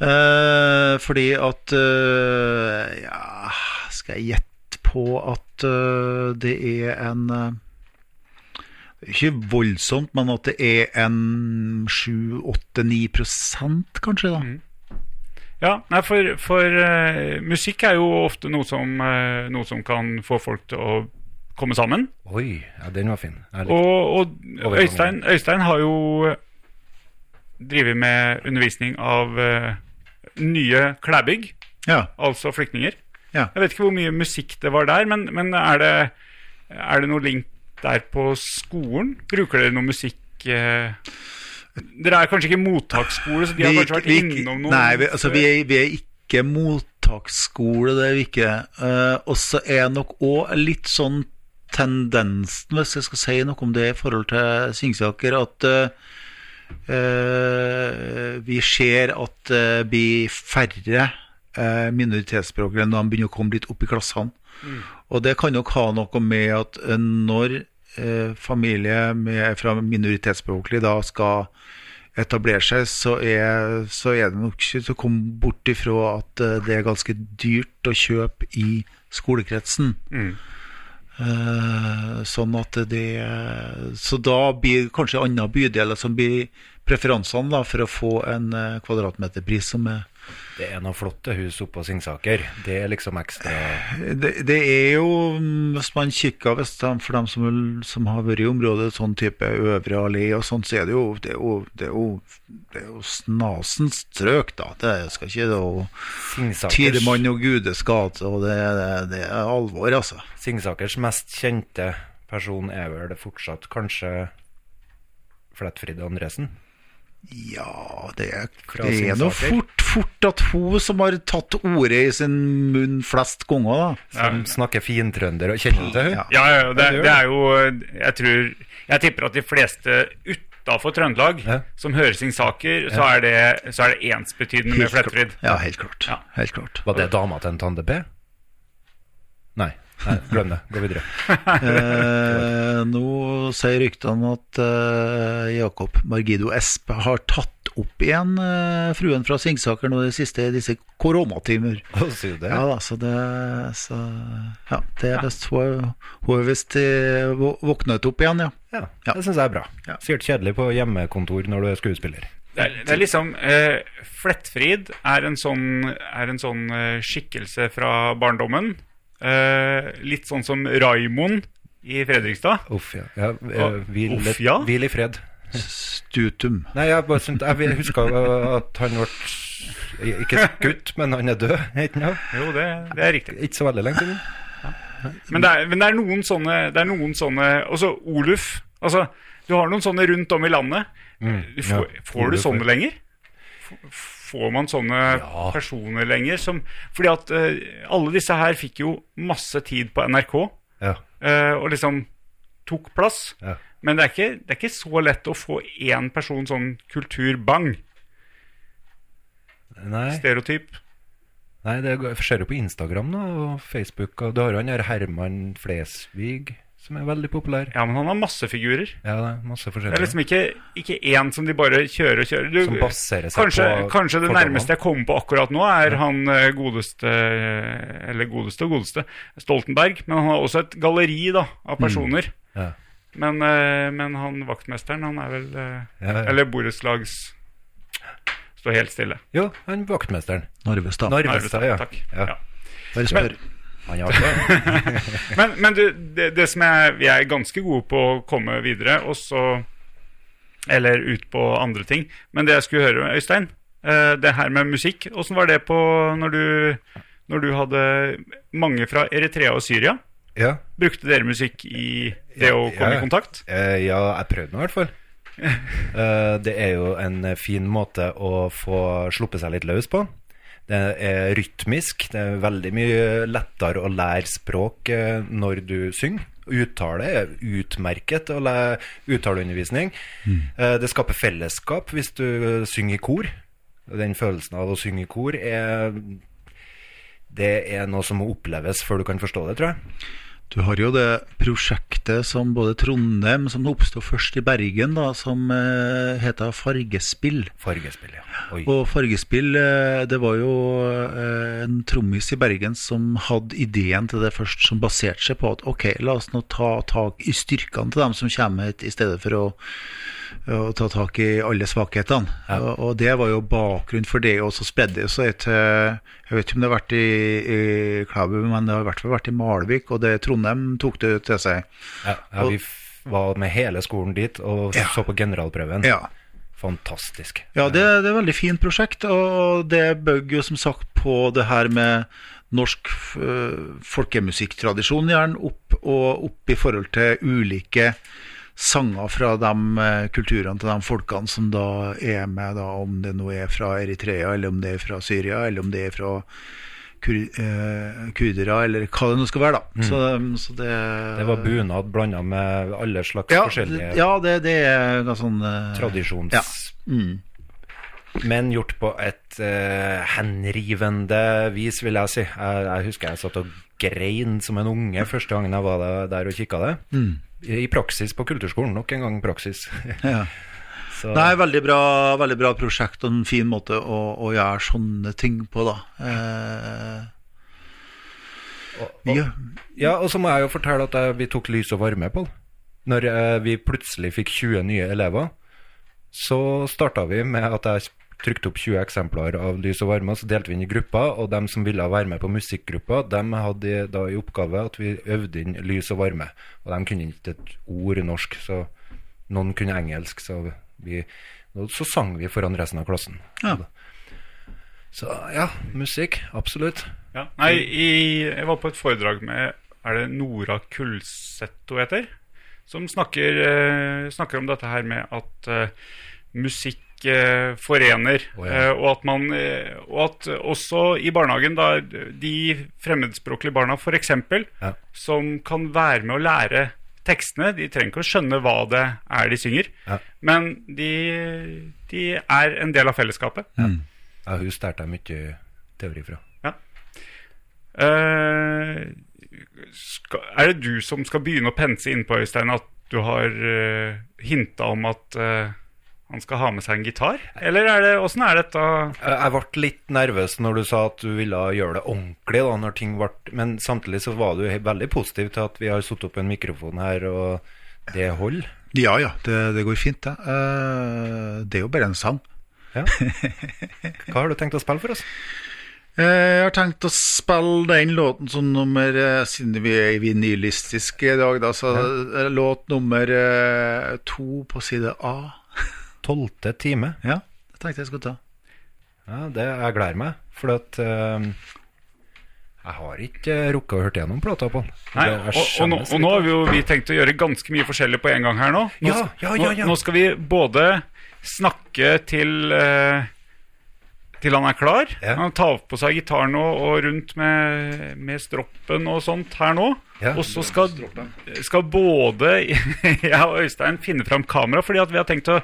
Uh, fordi at uh, Ja, skal jeg gjette på at det er en Ikke voldsomt, men at det er en 7-8-9 prosent, kanskje, da. Ja, nei, for, for uh, musikk er jo ofte noe som, uh, noe som kan få folk til å komme sammen. Oi, ja, den var fin. Og, og Øystein, Øystein har jo drevet med undervisning av uh, nye klæbygg, Ja. altså flyktninger. Ja. Jeg vet ikke hvor mye musikk det var der, men, men er, det, er det noe link der på skolen? Bruker dere noe musikk eh? Dere er kanskje ikke mottaksskole, så de har kanskje vært innom noen Nei, vi, altså, vi, er, vi er ikke mottaksskole, det er vi ikke. Uh, og så er nok òg litt sånn tendensen, hvis jeg skal si noe om det i forhold til Singsaker, at uh, vi ser at det blir færre uh, minoritetsspråklige når de begynner å komme litt opp i klassene. Og det kan nok ha noe med at når familie med, fra minoritetsspråklig da skal etablere seg, så er, så er det nok ikke til å komme bort ifra at eh, det er ganske dyrt å kjøpe i skolekretsen. Mm. Eh, sånn at det Så da blir kanskje andre bydeler som blir preferansene da, for å få en eh, kvadratmeterpris som er Det er noen flotte hus oppe på Singsaker. Det er liksom ekstra Det, det er jo, mm, hvis man kikker hvis de, for dem som, som har vært i området, sånn type Øvre allé og sånn, så er det jo Det er jo, det er jo, det er jo snasens strøk, da. Det skal ikke det Singsakers, Tidemann og gudeskap, og det, det, det er alvor, altså. Singsakers mest kjente person er vel det fortsatt kanskje Flettfrid Andresen. Ja, det er, det er nå fort, fort at hun som har tatt ordet i sin munn flest ganger, da. Som snakker fintrønder. og Kjenner til henne? Ja. Ja, ja, det, det er jo Jeg tror Jeg tipper at de fleste utafor Trøndelag Ja. som hører sin saker, så er det, så er det ensbetydende Helt med Flettfrid. Ja, helt klart. Ja. Helt klart. Var det dama til en Tande P? Nei. Nei, glem det. Gå videre. Eh, nå sier ryktene at eh, Jakob Margido Esp har tatt opp igjen eh, fruen fra Singsaker nå de siste disse koronatimer. Sier du det? Ja da, så det så, Ja, det er best. Hun hun er visst eh, våknet opp igjen, ja. Ja, Ja. det syns jeg er bra. Ja. Sikkert kjedelig på hjemmekontor når du er skuespiller. Det er, det er liksom eh, Flettfrid er en sånn, er en sånn eh, skikkelse fra barndommen. Eh, litt sånn som Raimond i Fredrikstad. Uff, ja. ja eh, hvil, uff, ja. hvil i fred. Stutum. Nei, jeg bare syntes Jeg huska at han ble Ikke skutt, men han er død. Ikke, noe? Jo, det, det er riktig. ikke så veldig lenge siden. Men det er, men det er noen sånne Det er noen sånne Også Oluf. Altså, du har noen sånne rundt om i landet. Du får, ja. får du Oluf, sånne lenger? F- Får man sånne Ja. personer lenger? Som, fordi at uh, alle disse her fikk jo masse tid på NRK, Ja. uh, og liksom tok plass. Ja. Men det er, ikke, det er ikke så lett å få én person sånn kulturbang. Nei, Stereotyp. nei, det skjer jo på Instagram da, og Facebook. Og du har jo han der Herman Flesvig, som er veldig populær. Ja, men han har masse figurer. Ja, det er masse Det er liksom ikke, ikke én som de bare kjører og kjører. Du, Som baserer seg kanskje, på Kanskje det nærmeste jeg kommer på akkurat nå, er han eh, godeste Eller godeste og godeste Stoltenberg. Men han har også et galleri da av personer. Ja. Men, eh, men han vaktmesteren, han er vel eh, Ja, ja. Eller borettslags Står helt stille. Jo, han vaktmesteren. Narvestad. Narvestad, ja. Takk. Ja. Ja. Bare spør. Han er det. Men, men du, det, det som er vi er ganske gode på å komme videre, og så Eller ut på andre ting. Men det jeg skulle høre, Øystein, eh, det her med musikk, åssen var det på når du, når du hadde mange fra Eritrea og Syria? ja. Brukte dere musikk i det Ja, å komme ja. i kontakt? Eh, ja, jeg prøvde nå i hvert fall. Eh, det er jo en fin måte å få sluppet seg litt løs på. Det er rytmisk. Det er veldig mye lettere å lære språk eh, når du synger. Uttale er utmerket å lære uttaleundervisning. Mm. det skaper fellesskap hvis du synger i kor. Den følelsen av å synge i kor er Det er noe som må oppleves før du kan forstå det, tror jeg. Du har jo det prosjektet som både Trondheim, som oppsto først i Bergen, da, som eh, heter Fargespill. Fargespill, ja. Oi. Og Fargespill, eh, det var jo eh, en trommis i Bergen som hadde ideen til det først, som baserte seg på at ok, la oss nå ta tak i styrkene til dem som kommer hit, i stedet for å, å ta tak i alle svakhetene. Ja. Og, og det var jo bakgrunnen for det, og så spredde det seg til Jeg vet ikke om det har vært i, i Klæbu, men det har i hvert fall vært i Malvik, og det Trondheim tok det til seg. Ja, ja vi var med hele skolen dit og Ja. så på generalprøven. Ja. Fantastisk. Ja, det, det er et veldig fint prosjekt, og det bygger jo som sagt på det her med norsk uh, folkemusikktradisjon, gjerne opp og opp i forhold til ulike sanger fra de eh, kulturene til de folkene som da er med, da, om det nå er fra Eritrea, eller om det er fra Syria, eller om det er fra kur, eh, kurdere, eller hva det nå skal være, da. Så, så det, Det var bunad blanda med alle slags ja, forskjellige ja, det, det er ganske sånn eh, tradisjons... Ja. Mm. Men gjort på et uh, henrivende vis, vil jeg si. Jeg, jeg husker jeg satt og grein som en unge første gangen jeg var der, der og kikka det. Mm. I, praksis på kulturskolen. Nok en gang praksis. Ja. Så, Nei, veldig bra, veldig bra prosjekt og en fin måte å, å gjøre sånne ting på, da. Eh, og, og, ja, og så må jeg jo fortelle at jeg, vi tok lys og varme på. Når eh, vi plutselig fikk 20 nye elever, så starta vi med at jeg trykte opp 20 eksemplar av lys og varme, og så delte vi inn i grupper, og dem som ville være med på musikkgruppa, de hadde da i oppgave at vi øvde inn lys og varme. Og de kunne ikke et ord norsk, så noen kunne engelsk, så vi og så sang vi foran resten av klassen. Ja. Så ja, musikk. Absolutt. Ja. Nei, i, jeg var på et foredrag med Er det Nora Kulseth hun heter? Som snakker, eh, snakker om dette her med at eh, musikk eh, forener. Oh, ja. eh, og at man eh, Og at også i barnehagen, da de fremmedspråklige barna f.eks., Ja. som kan være med å lære tekstene De trenger ikke å skjønne hva det er de synger, Ja. men de, de er en del av fellesskapet. mm. Ja, hun jeg mye teori fra. Eh, skal, Er det du som skal begynne å pense innpå, Øystein, at du har uh, hinta om at eh, han skal ha med seg en gitar? Eller er det, åssen er dette? Jeg ble litt nervøs når du sa at du ville gjøre det ordentlig, da, når ting ble Men samtidig så var du veldig positiv til at vi har satt opp en mikrofon her, og det holder. Ja ja, det, det går fint, det. Eh, det er jo bare en sang. Ja. Hva har du tenkt å spille for oss? Eh, Jeg har tenkt å spille den låten som nummer eh, Siden vi er vinylistiske i dag, da, så ja. låt nummer to på side A. Tolvte time. Ja, det tenkte jeg skulle ta. Ja, det Jeg gleder meg, for at uh, jeg har ikke rukket å høre gjennom plata på den. Nei, og, og, nå, og nå har vi jo vi tenkt å gjøre ganske mye forskjellig på en gang her nå. Nå, Ja, ja, ja, ja. nå, nå skal vi både snakke til uh, til han er klar. Ja. Han tar på seg gitaren og, og rundt med, med stroppen og sånt her nå. Ja. Og så skal, skal både jeg og Øystein finne fram kamera, fordi at vi har tenkt å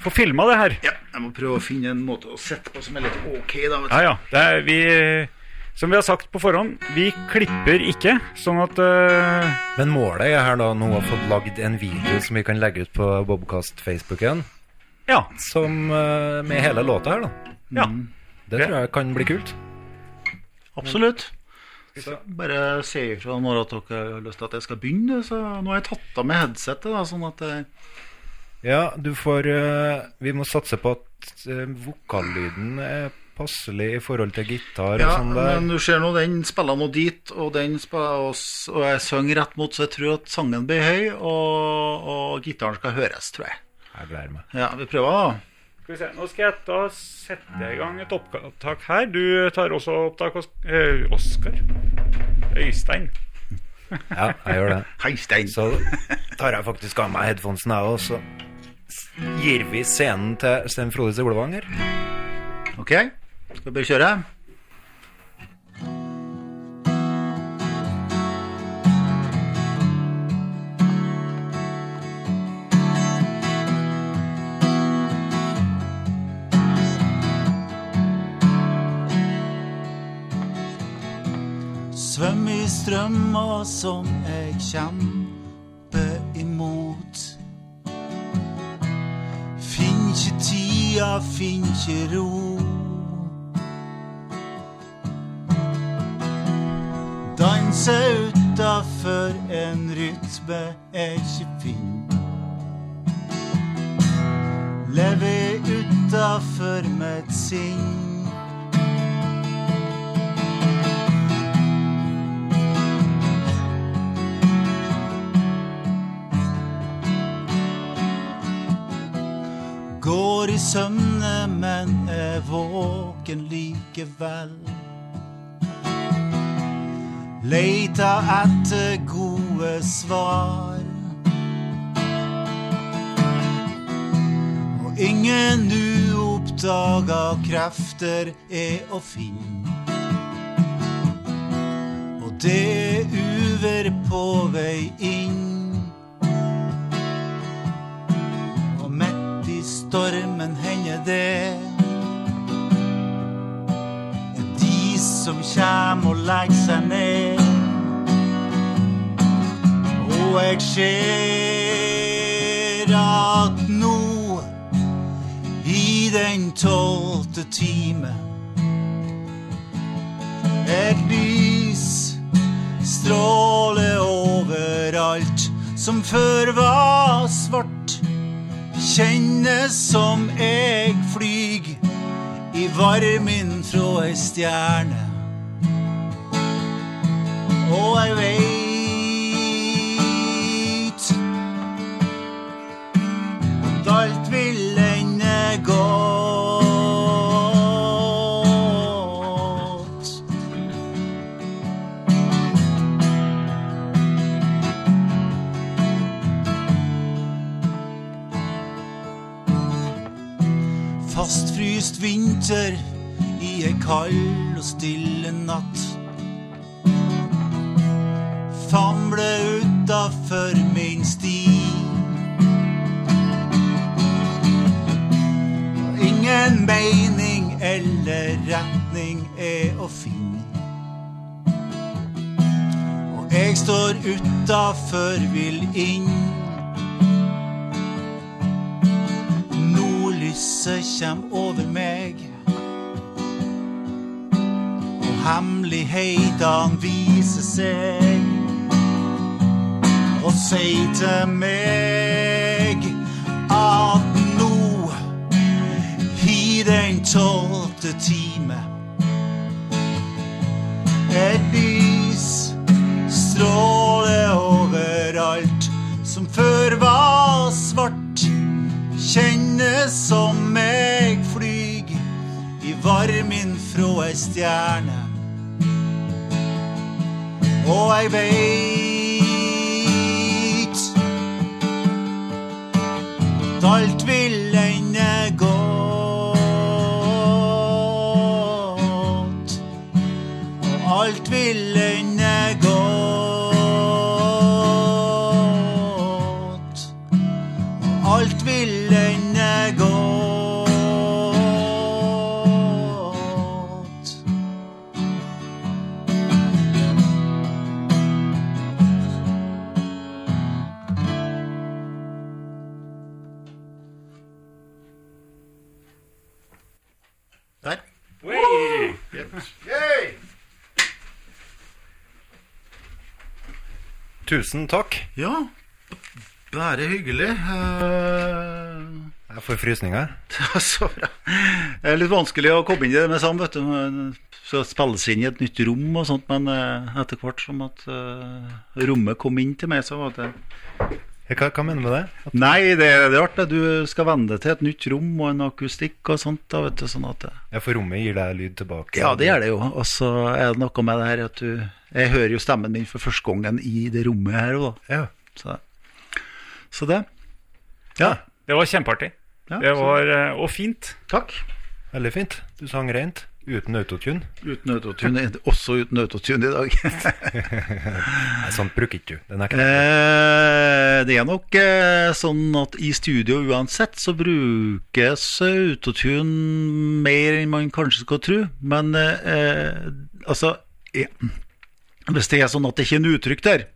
få filma det her. Ja, jeg må prøve å finne en måte å sette på som er litt ok, da. Vet Ja, ja. Det er, vi, som vi har sagt på forhånd, vi klipper ikke, sånn at uh... Men målet er her da nå å få lagd en video som vi kan legge ut på Bobcast-Facebooken, Ja. som uh, med hele låta her, da. ja. Det tror jeg kan bli kult. Absolutt. Bare si ifra når dere har lyst til at jeg skal begynne. Så nå har jeg tatt av meg headsetet, da, sånn at jeg Ja, du får eh, Vi må satse på at eh, vokallyden er passelig i forhold til gitar og Ja, sånn der. men du ser nå, den spiller nå dit, og den spiller oss, og jeg synger rett mot, så jeg tror at sangen blir høy, og, og gitaren skal høres, tror jeg. Jeg gleder meg. Ja, vi prøver, da. Skal vi se, Nå skal jeg da sette i gang et opptak her. Du tar også opptak, hos eh, Oskar? Øystein. Ja, jeg gjør det. Hei, Stein. Så tar jeg faktisk av meg headphonesen, jeg òg, så gir vi scenen til Sten Frode Solvanger. Ok, skal vi bare kjøre? Svøm i strømma som jeg kjemper imot. Finn tida, finn ro. Danse utafor en rytme er ikke fin. Leve utafor mitt sinn. Går i søvne, men er våken likevel. Leita etter gode svar. Og ingen uoppdaga krefter er å finne. Og det er uver på vei inn. Stormen hender det De som kjem og legger seg ned. Og jeg ser at nå I den tolvte time Et lys stråler overalt Som før var svart Kjennes som jeg flyg i varmen fra ei stjerne. Og jeg veit vinter i ei kald og stille natt. Famle utafor min sti. Ingen mening eller retning er å finne. Og jeg står utafor, vil inn. Nordlyset kjem over meg. Og hemmelighetene viser seg. Og sier til meg at nå i den tolvte time et lys stråler overalt som før var svart. Kjennes som meg flyg i varmen fra ei stjerne. Og jeg veit at alt vil ende godt. Og alt vil Tusen takk. Ja, bare hyggelig. Uh... Jeg får frysninger. Er så bra. Det er litt vanskelig å komme inn i det med sammen, vet du. Så spilles inn i et nytt rom og sånt, men eh, etter hvert som at eh, rommet kom inn til meg, så var det Hva, hva mener du med det? At, Nei, det, det er artig. Du skal venne deg til et nytt rom og en akustikk og sånt. da, vet du, sånn at det... ja, for rommet gir deg lyd tilbake? Ja, det gjør det jo. Og så er det noe med det her at du Jeg hører jo stemmen min for første gangen i det rommet her òg, da. Ja. Så, så det. ja. Det var kjempeartig. Ja, Det var, eh, og fint. Takk. Veldig fint. Du sang rent. Uten autotune. Uten autotune. Også uten autotune i dag. Sånt bruker ikke du. Den er ikke Eh, det er nok eh, sånn at i studio uansett så brukes autotune mer enn man kanskje skal tro. Men eh, eh, altså ja. Hvis det er sånn at det ikke er en uttrykk der,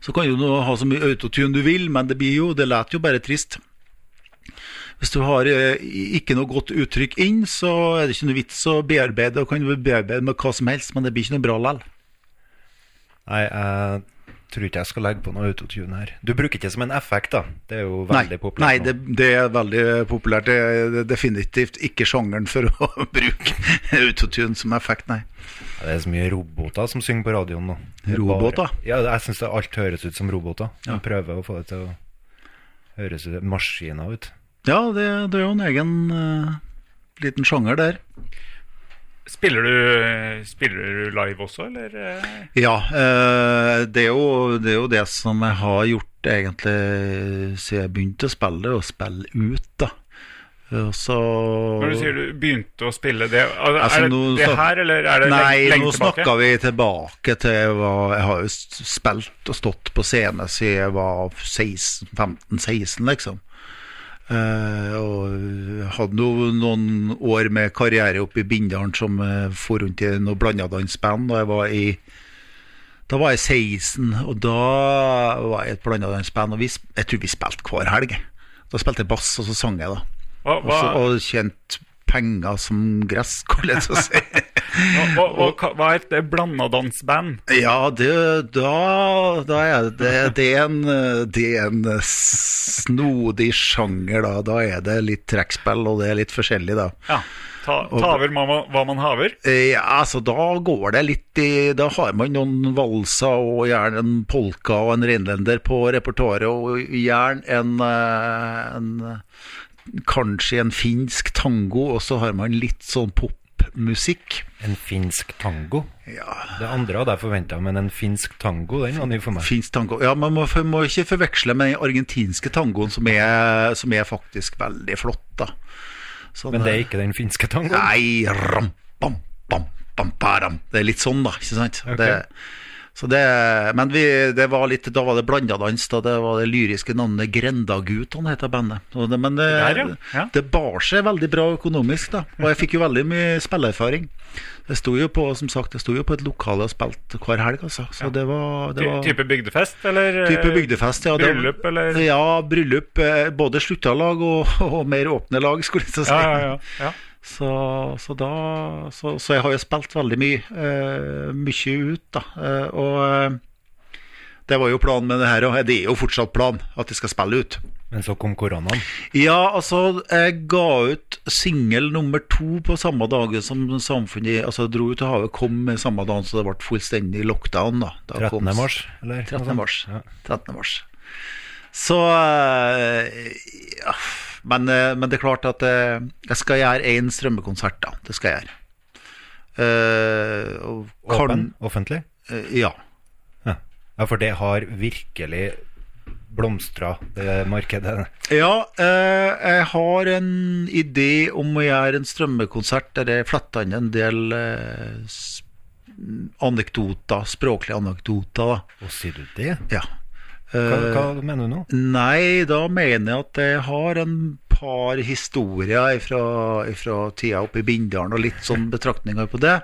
så kan du ha så mye autotune du vil, men det blir jo, det låter jo bare trist. Hvis du har eh, ikke noe godt uttrykk inn, så er det ikke noe vits å bearbeide. Og kan du bearbeide med hva som helst, men det blir ikke noe bra likevel. Nei, jeg tror ikke jeg skal legge på noe autotune her. Du bruker ikke det som en effekt, da. Det er jo veldig nei, populært Nei, det, det er veldig populært. Det er definitivt ikke sjangeren for å bruke autotune som effekt, nei. Det er så mye roboter som synger på radioen nå. Er Roboter? Bare, ja, jeg syns alt høres ut som roboter. De Ja. prøver å få det til å høres ut maskiner ut. Ja, det, det er jo en egen uh, liten sjanger der. Spiller du, spiller du live også, eller? eh? Ja, eh, det, er jo, det er jo det som jeg har gjort egentlig siden jeg begynte å spille, å spille ut, da. Så Når du sier du begynte å spille det, er det, Altså, det, nå det her, eller er det Nei, lenge, lenge nå tilbake? snakka vi tilbake til hva Jeg har jo spilt og stått på scene siden jeg var 15-16, liksom. Eh, og hadde no, noen år med karriere oppe i Bindalen som uh, for rundt i noe blandadansband. Da jeg var i Da var jeg 16, og da var jeg i et blandadansband. Og vi, jeg tror vi spilte hver helg. Da spilte jeg bass, og så sang jeg, da. Hva, Og, Også, hva, og tjente penger som gress, så å si. Og hva, og, hva er et blandadansband? Ja, det, da, da er det, det, er en, det er en snodig sjanger, da. Da er det litt trekkspill, og det er litt forskjellig, da. Ja. Ta, ta over hva man, hva man haver? Eh, Ja, altså Da går det litt i Da har man noen valser og gjerne en polka og en reinlender på repertoaret, og gjerne en, eh, en Kanskje en finsk tango, og så har man litt sånn popmusikk. En finsk tango. Ja, Det andre hadde jeg forventa, men en finsk tango, den var ny for meg. Finsk tango. Ja, Man må, må ikke forveksle med den argentinske tangoen, som er, som er faktisk veldig flott. da Sånn, Men det er ikke den finske tangoen? Nei, ram, bam, bam, bam, baram. Det er litt sånn, da. ikke sant? Ok. Det, det, men vi, det var litt, da var det blandadans. Da det var det lyriske navnet Grendagutan heter bandet. Det, men det, Der, ja. Ja. det bar seg veldig bra økonomisk, da. Og jeg fikk jo veldig mye spilleerfaring. Det sto jo på som sagt, det sto jo på et lokale og spilte hver helg, altså. Så det var, det var type bygdefest, eller? eh, Type bygdefest, ja. Bryllup, eller? Ja, bryllup. eh, Både slutta lag og, og mer åpne lag, skulle jeg si. Ja, ja, ja. Så, så da så, så jeg har jo spilt veldig mye. uh, mye ut, da. Uh, og uh, det var jo planen med det her, og det er jo fortsatt planen at jeg skal spille ut. Men så kom koronaen. Ja, altså, jeg ga ut singel nummer to på samme dag som Samfunnet Altså, Dro ut til havet kom samme dag, så det ble fullstendig lockdown. da, da 13. kom- mars, eller? 13. mars. Ja. 13. mars. Så ja, men, eh, men det er klart at eh, jeg skal gjøre én strømmekonsert, da. Det skal jeg gjøre. Uh, kan- Åpen? Offentlig? Uh, ja. Ja. ja, for det har virkelig blomstra, det markedet. Ja, eh, jeg har en idé om å gjøre en strømmekonsert der jeg fletter inn en del eh, anekdoter, språklige anekdoter. da. Og sier du det? Ja. Hva, Eh, hva mener du nå? Nei, da mener jeg at jeg har en par historier fra, fra tida oppe i Bindalen, og litt sånn betraktninger på det.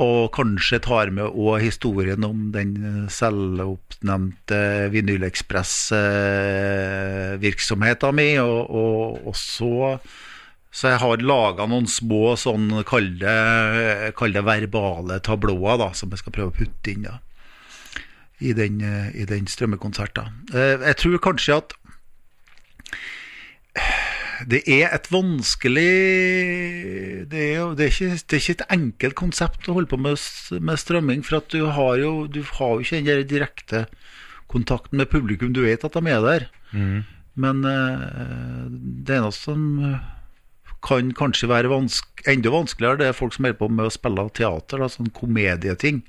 Og kanskje tar med òg historien om den selvoppnevnte Vinylekspress-virksomheten min. Og, og, og så Så jeg har laga noen små sånn, kall det verbale tablåer, da, som jeg skal prøve å putte inn. da i den, eh, i den strømmekonserten. Eh, Jeg tror kanskje at det er et vanskelig Det er, det er, ikke, det er ikke et enkelt konsept å holde på med, med strømming, for at du har jo, du har jo ikke den direkte kontakten med publikum. Du vet at de er der. Men eh, det eneste som kan kanskje være vanske, enda vanskeligere, det er folk som holder på med å spille teater, da, sånn komedieting.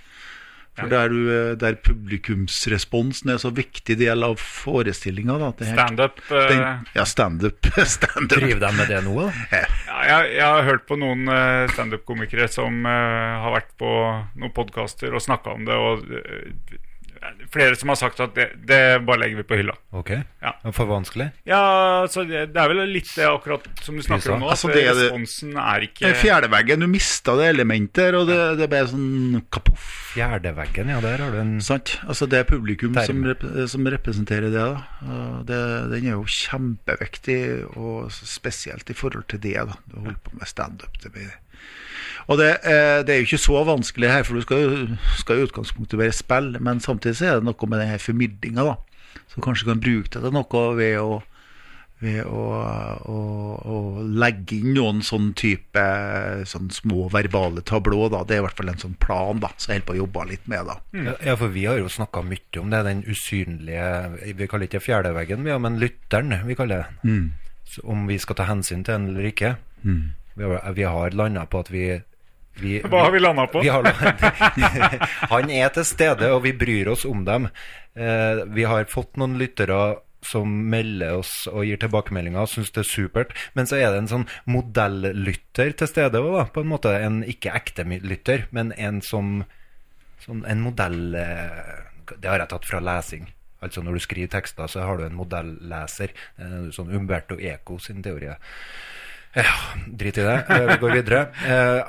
For der, du, eh, der publikumsresponsen er så viktig del av forestillinga. Standup eh, Ja, standup. stand Driver de med det nå, da? ja, jeg, jeg har hørt på noen uh, standup-komikere som uh, har vært på noen podkaster og snakka om det, og eh, flere som har sagt at det, det bare legger vi på hylla. Ok. Ja. For vanskelig? Ja, altså, det, det er vel litt det akkurat som du snakker om nå. Altså, det responsen er ikke Fjerdeveggen, du mista det elementet, og det, det ble sånn kapoff. Fjerdeveggen, ja, der har du en Sant? Altså Det er publikum som, rep som representerer det. da det, Den er jo kjempeviktig, og spesielt i forhold til det. da Du holder på med standup. Det blir og det, eh, det er jo ikke så vanskelig her, for du skal skal i utgangspunktet være spill, men samtidig så er det noe med denne formidlinga, da. Så kanskje du kan bruke det til noe ved å ved å, å, å legge inn noen sånn type sånn små verbale tablå. Da. Det er i hvert fall en sånn plan da, som jeg holder på å jobbe litt med. da. Ja, Ja, for vi har jo snakka mye om det, den usynlige Vi kaller ikke fjerdeveggen, men lytteren, vi kaller det. Mm. Om vi skal ta hensyn til den eller ikke. Har, vi har landa på at vi, vi Hva har vi landa på? Vi har, han er til stede, og vi bryr oss om dem. Eh, vi har fått noen lyttere som melder oss og gir tilbakemeldinger og syns det er supert. Men så er det en sånn modellytter til stede òg. På en måte en ikke ekte lytter, men en som sånn, En modell eh, Det har jeg tatt fra lesing. Altså Når du skriver tekster, så har du en modelleser. Eh, sånn Umberto Eco sin teori. Ja, drit i det. Eh, Vi går videre. Eh,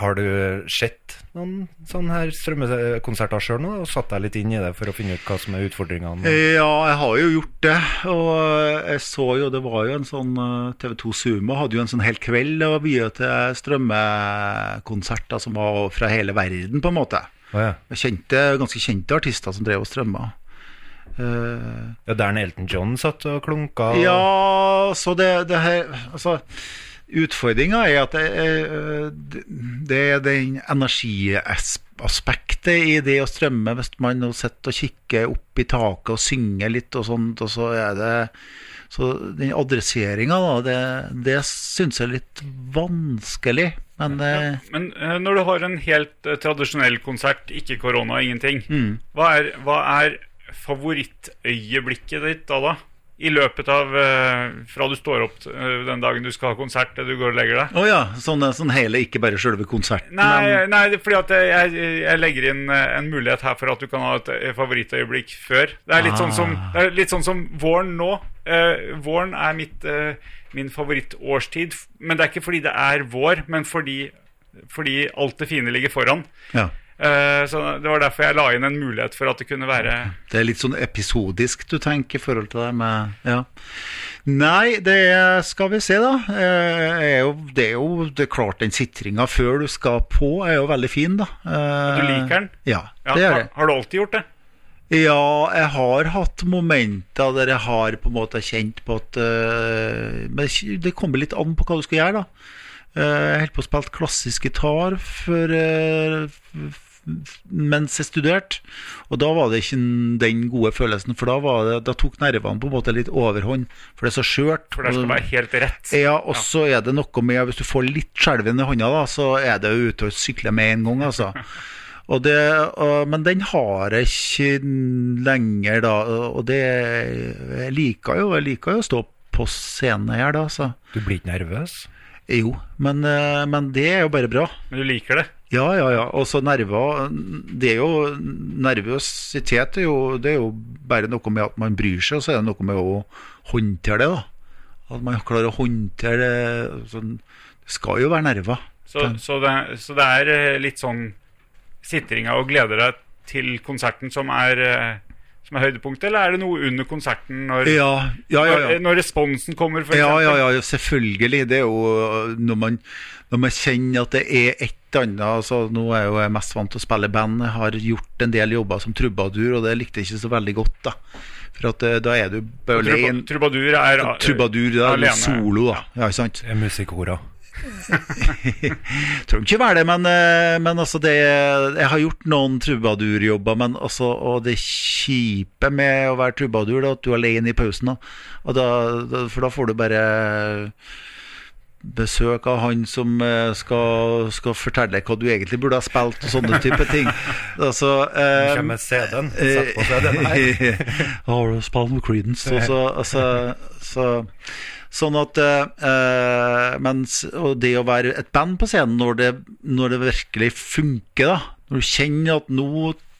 har du sett noen sånne her strømmekonserter sjøl nå, og satt deg litt inn i det for å finne ut hva som er utfordringene? Ja, jeg har jo gjort det. Og jeg så jo, det var jo en sånn eh, TV2 Sumo hadde jo en sånn hel kveld og viet til strømmekonserter som var fra hele verden, på en måte. Oh, ja. Kjente, ganske kjente artister som drev og strømma. Eh, ja, der Elton John satt og klunka? og- Ja, så det, det her Altså, utfordringa er at det, er- det er den energiaspektet i det å strømme. Hvis man nå sitter og kikker opp i taket og synger litt og sånt, og så er det Så den adresseringa, da, det, det syns jeg er litt vanskelig. Men det, Men eh, når du har en helt eh, tradisjonell konsert, ikke korona, ingenting, Mm. hva, er, hva er favorittøyeblikket ditt da, da? i løpet av eh, Fra du står opp eh, den dagen du skal ha konsert, til du går og legger deg. Å ja, sånn, sånn hele, ikke bare selve konserten. Nei, men, nei, fordi at jeg, jeg legger inn eh, en mulighet her for at du kan ha et eh, favorittøyeblikk før. Det er litt, sånn, som, Ah. det er litt sånn som våren nå. Eh, våren er mitt, eh, min favorittårstid. Men det er ikke fordi det er vår, men fordi, fordi alt det fine ligger foran. ja. Eh, så Det var derfor jeg la inn en mulighet for at det kunne være Det er litt sånn episodisk du tenker i forhold til det med Ja. Nei, det skal vi se, da. Eh, er jo, det er jo det er klart den sitringa før du skal på, er jo veldig fin, da. Eh, Du liker den? Ja, ja, det gjør har, jeg. har du alltid gjort det? Ja, jeg har hatt momenter der jeg har på en måte kjent på at uh, Men det kommer litt an på hva du skal gjøre, da. Uh, jeg holdt på å spille klassisk gitar for, eh, f- mens jeg studerte. Og da var det ikke den gode følelsen, for da, var det, da tok nervene på en måte litt overhånd. For det er så skjørt. For det skal og- være helt rett. ja, og så er det noe med Hvis du får litt skjelven i hånda, da, så er det jo ute og sykle med en gang, altså. Og det, og, men den har jeg ikke lenger, da. Og det Jeg liker jo, jeg liker jo å stå på scenen her, da, så. Du blir ikke nervøs? Jo, men, eh, men det er jo bare bra. Men du liker det. Ja, ja, ja. Og så nerver Det er jo Nervøsitet er jo, det er jo bare noe med at man bryr seg, og så er det noe med å håndtere det, da. At man klarer å håndtere det sånn Det skal jo være nerver. Så, så, det, så det er eh, litt sånn sitringa og gleder deg til konserten som er, eh, som er høydepunktet, eller er det noe under konserten når, Ja, ja, ja. når, ja. når responsen kommer, for Ja, ja, ja, selvfølgelig. Det er jo når man, når man kjenner at det er et annet altså, Nå er jeg jo jeg mest vant til å spille band. Jeg har gjort en del jobber som trubadur, og det likte jeg ikke så veldig godt. da For at eh, da er du bare alene. trubadur er Trubadur, det er alene. solo, da. Ja, ikke sant? Er musikkora? Tror ikke være det, men, eh, men altså det, jeg har gjort noen trubadurjobber, men altså, og det kjipe med å være trubadur, er at du er alene i pausen. Da. Da, for da får du bare besøk av han som eh, skal, skal fortelle hva du egentlig burde ha spilt, og sånne type ting. Altså, eh, Kommer med CD-en. Sett på CD-en her. Har du spilt med Creedence? Så, altså, så, sånn at eh, mens, Og det å være et band på scenen når det, når det virkelig funker, da Når du kjenner at nå,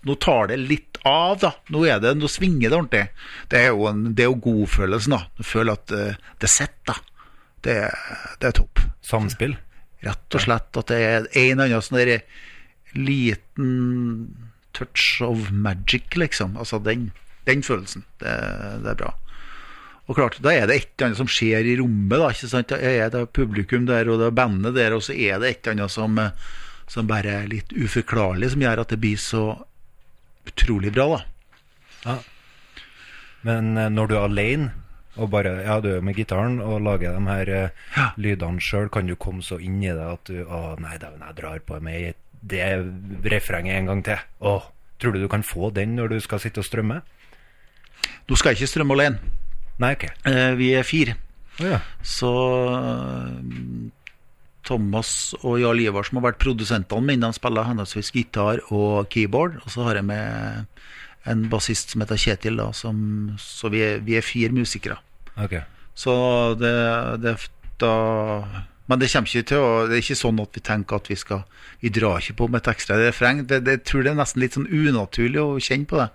nå tar det litt av, da Nå, er det, nå svinger det ordentlig. Det er jo, en, det er jo godfølelsen, da. Du føler at eh, det sitter, da. Det, det er topp. Samspill. Rett og slett at det er en eller annen sånn derre liten touch of magic, liksom. Altså den, den følelsen. Det, det er bra. Og klart, da er det et eller annet som skjer i rommet, da. ikke sant? Det er det publikum der, og det er bandet der, og så er det et eller annet som, eh, som bare er litt uforklarlig, som gjør at det blir så utrolig bra, da. Men eh, når du er alene, og bare ja, du er med gitaren og lager de her ja. lydene sjøl, kan du komme så inn i det at du Å, nei, dæven, jeg drar på med det refrenget en gang til. Å, tror du du kan få den når du skal sitte og strømme? Nå skal ikke strømme alene. Nei, ok. Eh, vi er fire. Oh, ja. Så eh, Thomas og Jarl Ivar som har vært produsentene mine, de spiller henholdsvis gitar og keyboard. Og så har jeg med en bassist som heter Kjetil, da, som, så vi er, vi er fire musikere. Ok. Så det, det da Men det kommer ikke til å Det er ikke sånn at vi tenker at vi skal Vi drar ikke på med et ekstra refreng. Det, det jeg tror det er nesten litt sånn unaturlig å kjenne på det.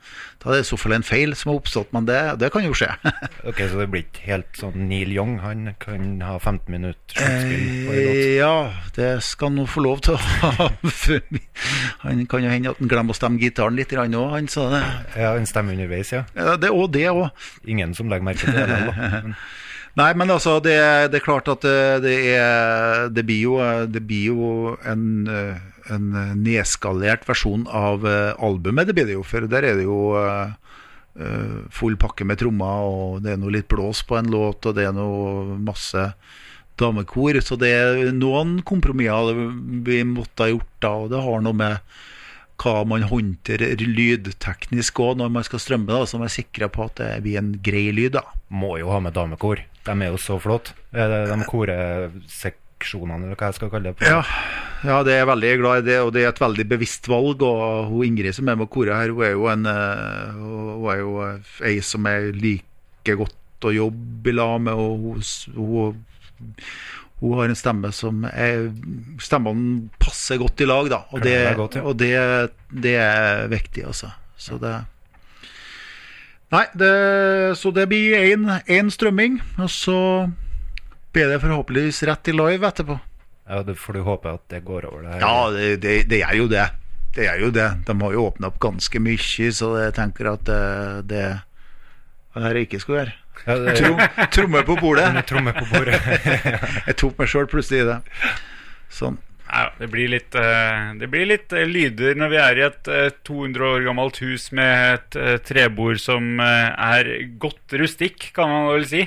Da er det i så fall en feil som har oppstått, men det, det kan jo skje. Ok, Så det blir ikke helt sånn Neil Young, han kan ha 15 minutter? Eh, ja, det skal han nå få lov til å ha. han kan jo hende at han glemmer å stemme gitaren litt òg, han. sa det, Ja, en stemme underveis, ja. ja, det, og det òg. Ingen som legger merke til det. Eller, Nei, men altså, det, det er klart at det, det er Det blir jo, det blir jo en, eh, en nedskalert versjon av eh, albumet, det blir det jo. For der er det jo eh, eh, full pakke med trommer, og det er noe litt blås på en låt, og det er noe masse damekor. Så det er noen kompromisser vi måtte ha gjort da, og det har noe med hva man håndterer lydteknisk òg når man skal strømme, da, så man er sikre på at det blir en grei lyd. da. må jo ha med damekor. De er jo så flotte. De det De koreseksjonene, eller hva jeg skal kalle det. på- Ja, ja, det er jeg veldig glad i det, og det er et veldig bevisst valg. Og hun Ingrid som er med koret her, hun er jo en eh, Hun er jo eh, ei som jeg liker godt å jobbe i lag med, og hun, hun, hun har en stemme som er Stemmene passer godt i lag, da. Og det, det, godt, ja. og det, det er viktig, altså. Så det Nei, det, så det blir én strømming, og så blir det forhåpentligvis rett i live etterpå. Ja, det får du håpe at det går over. det her. Ja, det, det, det er jo det. Det er jo det. De har jo åpna opp ganske mye, så jeg tenker at det, det Hva er det jeg ikke skulle gjøre? Ja, det, Trom, tromme på bordet. tromme på bordet. Jeg tok meg sjøl plutselig i det. Sånn. Ja, det blir litt, eh, det blir litt eh, lyder når vi er i et eh, 200 år gammelt hus med et eh, trebord som eh, er godt rustikk, kan man vel si.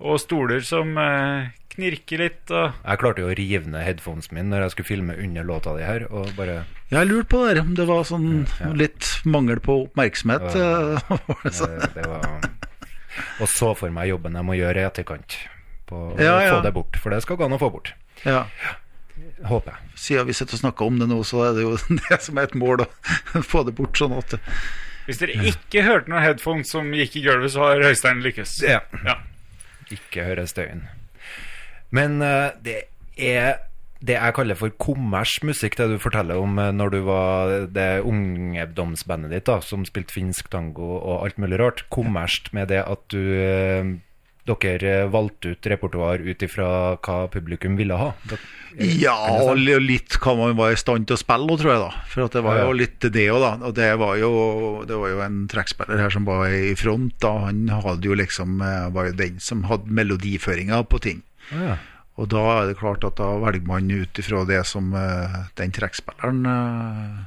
Og stoler som eh, knirker litt. Og Jeg klarte jo å rive ned headphonesen min når jeg skulle filme under låta di her, og bare Jeg lurte på det, om det var sånn litt mangel på oppmerksomhet. Det var, det, det var Og så for meg jobben jeg må gjøre i etterkant. På å Ja, ja. få det bort. For det skal gå an å få bort. ja. Håper jeg. Siden vi sitter og snakker om det nå, så er det jo det som er et mål, å få det bort sånn at hvis dere ikke hørte noen headphones som gikk i gulvet, så har Øystein lykkes. Ja. Ja. Ikke høre støyen. Men uh, det er det jeg kaller for kommersmusikk, det du forteller om eh, når du var det ungdomsbandet ditt, da, som spilte finsk tango og alt mulig rart. Kommerst med det at du eh, dere valgte ut repertoar ut ifra hva publikum ville ha. Dere- Ja, og litt hva man var i stand til å spille, tror jeg. da For det var jo litt det òg, da. Og det var jo, det var jo en trekkspiller her som var i front. da Han hadde jo liksom eh, var jo den som hadde melodiføringa på ting. Ja. Og da er det klart at da velger man ut ifra det som eh, den trekkspilleren eh,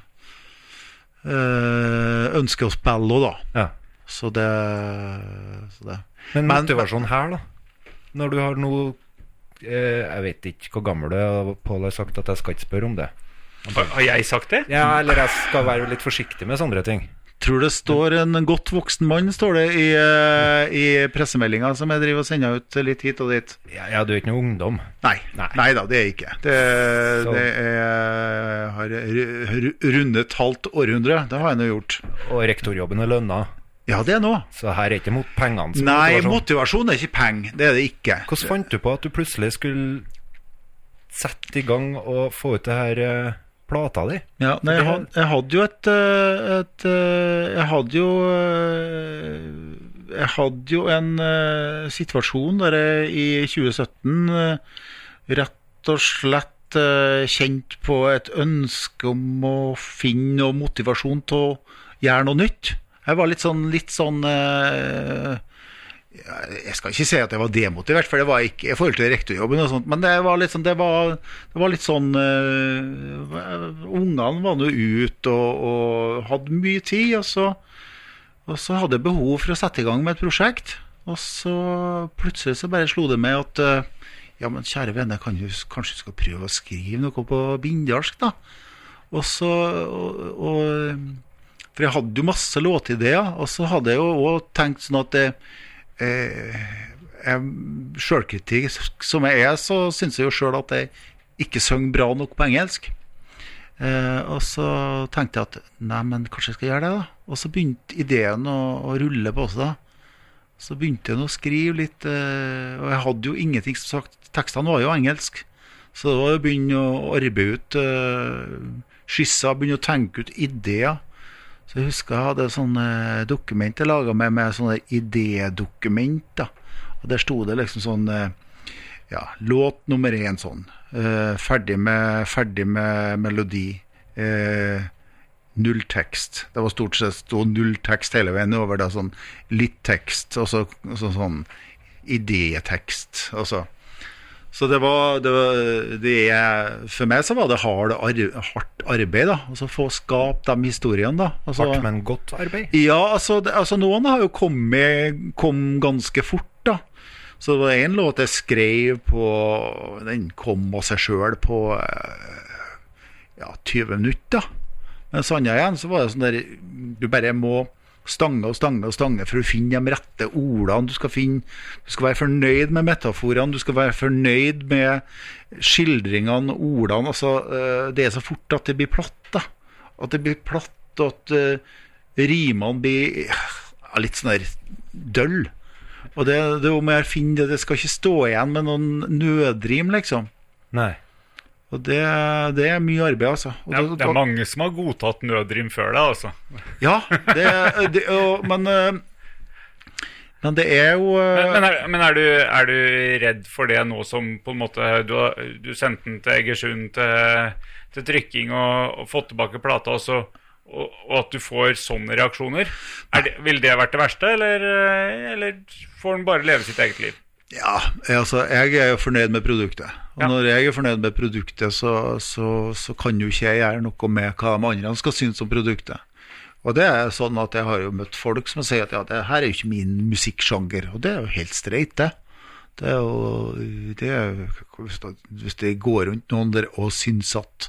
eh, ønsker å spille òg, da. Ja. Så det, så det. Men motivasjonen her, da? Når du har noe eh, Jeg vet ikke hvor gammel du er, Pål har sagt at jeg skal ikke spørre om det. Har, har jeg sagt det? Ja, eller jeg skal være litt forsiktig med sånne ting. Tror det står en godt voksen mann, står det i, eh, i pressemeldinga som jeg driver og sender ut litt hit og dit. Ja, ja, du er ikke noe ungdom. Nei, Nei. nei. da, det er jeg ikke. Det, det er, har ru- ru- rundet halvt århundre. Det har jeg nå gjort. Og rektorjobben er lønna, Ja, det er nå. så her er ikke mot pengene som Nei, motivasjon. motivasjon er ikke penger. Det er det ikke. Hvordan fant du på at du plutselig skulle sette i gang og få ut det her eh, plata di? Ja, nei, jeg, had, jeg hadde jo et, eh, et eh, Jeg hadde jo Jeg hadde jo en situasjon der jeg i 2017 eh, rett og slett kjent på et ønske om å finne noe motivasjon til å gjøre noe nytt. Jeg var litt sånn, litt sånn uh, jeg skal ikke si at jeg var demotivert, for det var ikke i forhold til rektorjobben, og sånt, men det var litt sånn, det var, det var litt sånn uh, Ungene var nå ute og, og hadde mye tid, og så, og så hadde jeg behov for å sette i gang med et prosjekt. Og så plutselig så bare slo det meg at uh, ja, men kjære venner, kan du, kanskje du skal prøve å skrive noe på bindalsk, da? Og så og, og, For jeg hadde jo masse låtideer, og så hadde jeg jo òg tenkt sånn at det, eh, jeg- som jeg er, så syns jeg jo sjøl at jeg ikke synger bra nok på engelsk. Eh, og så tenkte jeg at nei, men kanskje jeg skal gjøre det, da. Og så begynte ideen å, å rulle på seg. Så begynte jeg å skrive litt, eh, og jeg hadde jo ingenting som sagt. Tekstene var jo engelsk. Så det var å begynne å arbeide ut eh, skisser, begynne å tenke ut ideer. Så jeg husker jeg hadde sånne dokument jeg laga med, med sånne idédokument. Og der sto det liksom sånn eh, ja, låt nummer én sånn. Eh, ferdig, med, ferdig med melodi. Eh, null tekst. Det var stort sett stod null tekst hele veien over. Da, sånn litt tekst, og så, så sånn idétekst. Og så. Det var, det var det er, For meg så var det hard, hardt arbeid, da. Altså få skapt de historiene, da. Altså, Hardt, men godt arbeid. ja, altså, det, altså noen har jo kommet kom ganske fort, da. Så det var en låt jeg skrev på Den kom av seg sjøl på eh, ja, 20 minutter. Men Sanja igjen, så var det sånn der Du bare må stange og stange og stange for å finne de rette ordene. Du skal, finne, du skal være fornøyd med metaforene, du skal være fornøyd med skildringene, og ordene. Altså, eh, det er så fort at det blir platt. da. At det blir platt, og at uh, rimene blir ja, litt sånn der døll. Og det, det om jeg finne det, det skal ikke stå igjen med noen nødrim, liksom. Nei. Og det, det er mye arbeid, altså. Det det er mange som har godtatt nødrim før deg, altså. Ja, det, det og, men, eh, men det er jo eh, Men, men, er, men er, du, er du redd for det nå som på en måte Du, du sendte den til Egersund til, til trykking og, og fått tilbake plata, og, så, og, og at du får sånne reaksjoner? Er det, vil det vært det verste, eller, eh, eller får den bare leve sitt eget liv? Ja, altså, jeg er jo fornøyd med produktet. Og Ja. når jeg er fornøyd med produktet, så, så, så kan jo ikke jeg gjøre noe med hva de andre skal synes om produktet. Og det er sånn at jeg har jo møtt folk som sier at ja, det her er jo ikke min musikksjanger. Og det er jo helt streit, det. Det er jo det er, hvis, det, går rundt noen der og syns at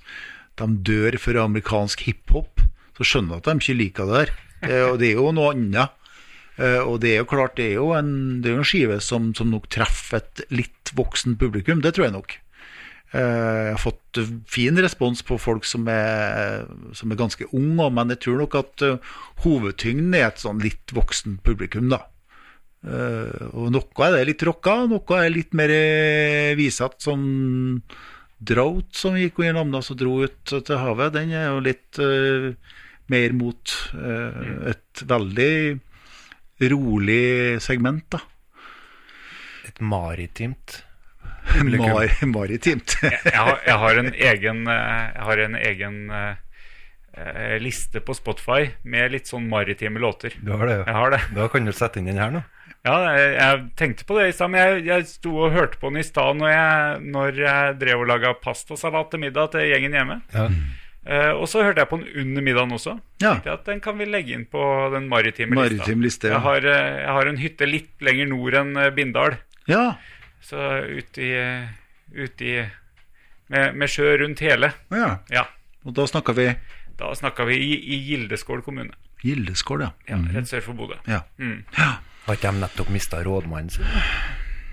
de dør for amerikansk hiphop, så skjønner jeg at de ikke liker det der. Det er jo, det er jo noe annet. Eh, og det er jo klart, det er jo en, det er en skive som, som nok treffer et litt voksen publikum. Det tror jeg nok. Eh, jeg har fått fin respons på folk som er, som er ganske unge, men jeg tror nok at eh, hovedtyngden er et sånn litt voksen publikum, da. Og noe er det litt rocka, noe er litt mer visat, som Drought, som gikk under navnet og dro ut til havet. Den er jo litt mer mot et veldig rolig segment, da. Et maritimt. Mar maritimt. Jeg, jeg, har, jeg har en egen, eh, jeg har en egen eh, eh, liste på Spotify med litt sånn maritime låter. Du har det, Jeg har det. Da kan du sette inn den her nå. Ja, jeg, jeg tenkte på det i stad, men jeg, jeg sto og hørte på den i stad når jeg, når jeg drev og laga pastasalat til middag til gjengen hjemme. Ja. Eh, og så hørte jeg på den under middagen også. Ja. At Den kan vi legge inn på den maritime lista. Maritim liste, ja. jeg, har, eh, jeg har en hytte litt lenger nord enn eh, Bindal. Ja, Så ute i, med, med sjø rundt hele. ja. Ja. Og da snakker vi Da snakka vi i, i Gildeskål kommune. Gildeskål, ja. Ja, Rett sør for Bodø. Ja. Mm. Har ikke de nettopp mista rådmannen sin?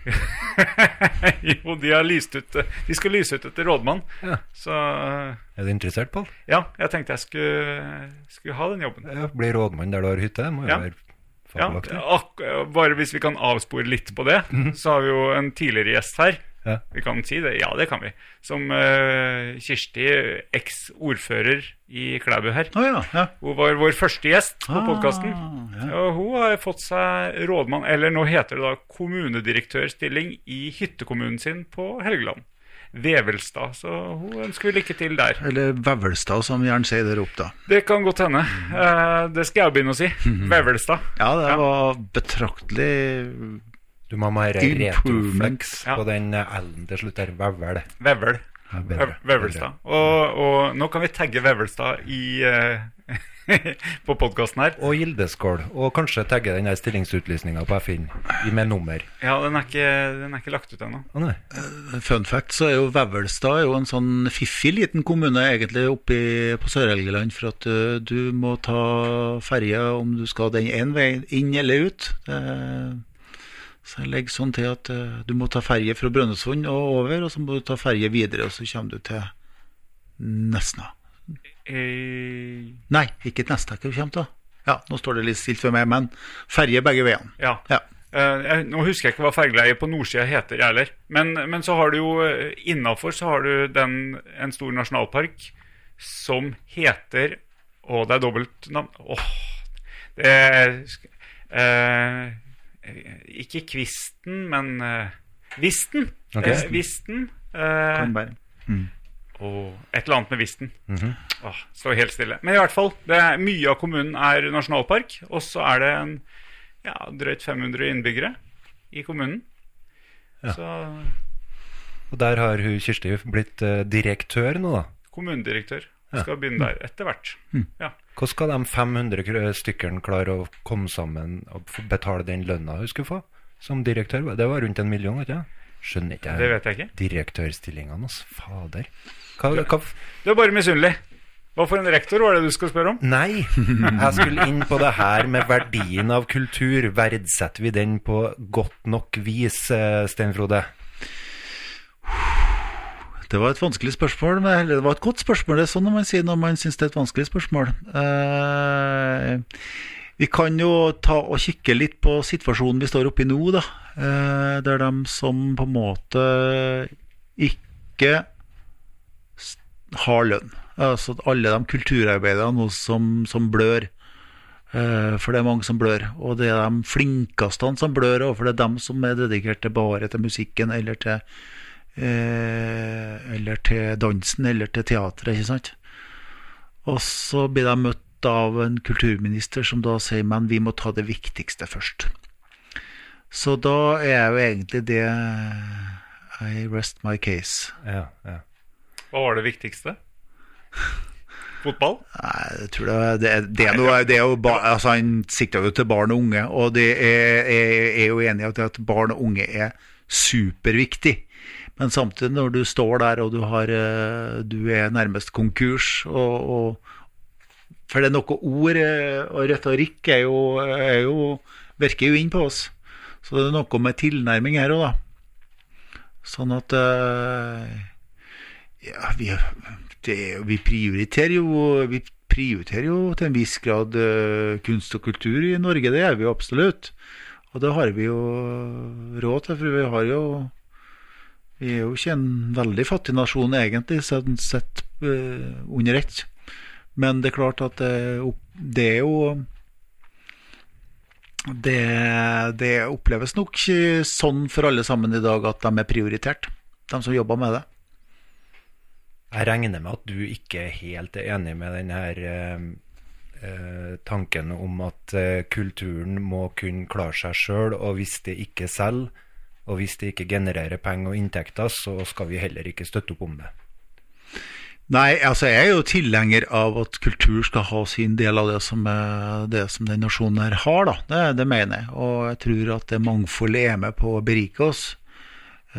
jo, de har lyst ut De skal lyse ut etter rådmann. Ja. Så eh, Er du interessert, Pål? ja, jeg tenkte jeg skulle, skulle ha den jobben. Ja, Bli rådmann der du har hytte? Må jo Ja. være fabelaktig. Ja, bare hvis vi kan avspore litt på det, så har vi jo en tidligere gjest her. Ja. Vi kan si det? Ja, det kan vi. Som uh, Kirsti, eks-ordfører i Klæbu her. Oh, ja. ja. Hun var vår første gjest på Ah, podkasten. ja. Og hun har fått seg rådmann, eller nå heter det da kommunedirektørstilling i hyttekommunen sin på Helgeland. Vevelstad. Så hun ønsker vi lykke til der. Eller Vevelstad, som gjerne sier der oppe, da. Det kan godt hende. Eh, det skal jeg begynne å si. Vevelstad. Ja, det var betraktelig Du må ha mer retroflex Ja. på den eh, L-en til slutt der. Vevel. Vevel. Vevelstad. Og, og nå kan vi tagge Vevelstad i uh, på podkasten her. Og Gildeskål. Og kanskje tagge den der stillingsutlysninga på Finn med nummer. Ja, den er ikke, den er ikke lagt ut ennå. Å nei. Fun fact, så er jo Vevelstad er jo en sånn fiffig liten kommune egentlig oppe på Sør-Helgeland, for at uh, du må ta ferja om du skal den én veien inn eller ut. Eh, så jeg legger sånn til at uh, du må ta ferje fra Brønnøysund og over, og så må du ta ferje videre, og så kommer du til Nesna. Eh, Nei, ikke til Nesna, hva du kommer til? Ja, nå står det litt stilt for meg, men ferje begge veiene. ja. Ja. Uh, nå husker jeg ikke hva fergeleiet på nordsida heter, jeg heller. Men, men så har du jo uh, innafor så har du den, en stor nasjonalpark som heter Å, det er dobbeltnavn. Åh, det er eh, Ikke Kvisten, men uh, Visten. Okay. Eh, Visten. eh, mm. og et eller annet med Visten. Åh, står helt stille. Men i hvert fall, det er, mye av kommunen er nasjonalpark. Og så er det en ja, drøyt 500 innbyggere i kommunen. Ja. Så Og der har hun Kirsti blitt uh, direktør nå, da. kommunedirektør Ja. skal begynne der etter hvert. Ja. Hvordan skal de 500 kr- stykkene klare å komme sammen og betale den lønna hun skulle få som direktør? Det var rundt en million, ikke sant? Skjønner ikke jeg. Det vet jeg ikke. Direktørstillingene, altså. Fader. Hva, hva Du er bare misunnelig. Hva for en rektor var det du skulle spørre om? Nei! Jeg skulle inn på det her med verdien av kultur. Verdsetter vi den på godt nok vis, eh, Stein Frode? Det var et vanskelig spørsmål, men det var et godt spørsmål. Det er sånn man sier når man syns det er et vanskelig spørsmål. Eh, Vi kan jo ta og kikke litt på situasjonen vi står oppe i nå, da. Eh, det er dem som på en måte ikke har lønn. Altså alle de kulturarbeiderne som, som blør. Eh, for det er mange som blør. Og det er de flinkeste som blør og for det er dem som er dedikert til bare til musikken eller til Eller til dansen eller til teatret, ikke sant. Og så blir de møtt av en kulturminister som da sier men vi må ta det viktigste først. Så da er jo egentlig det I rest my case. Ja, ja. Hva var det viktigste? Fotball? Nei, jeg tror det, det, det, er noe, det er jo ba, altså Han sikter jo til barn og unge, og det er, er, er jo enig i at, at barn og unge er superviktig. Men samtidig, når du står der og du, har, eh, du er nærmest konkurs og, og For det er noe ord, eh, og retorikk er jo, er jo, virker jo inn på oss. Så det er noe med tilnærming her òg, da. Sånn at eh, Ja, vi, det, er vi prioriterer jo Vi prioriterer jo til en viss grad kunst og kultur i Norge, det gjør vi jo absolutt. Og det har vi jo råd til, for vi har jo Vi er jo ikke en veldig fattig nasjon egentlig, sånn sett eh, under ett. Men det er klart at det, er jo det, det oppleves nok sånn for alle sammen i dag at de er prioritert, de som jobber med det. Jeg regner med at du ikke er helt enig med denne eh, eh, tanken om at kulturen må kunne klare seg sjøl, og hvis det ikke selger, og hvis det ikke genererer penger og inntekter, så skal vi heller ikke støtte opp om det. Nei, altså jeg er jo tilhenger av at kultur skal ha sin del av det som, eh, det som den nasjonen her har, da. Det, det mener jeg. Og jeg tror at det mangfoldet er med på å berike oss.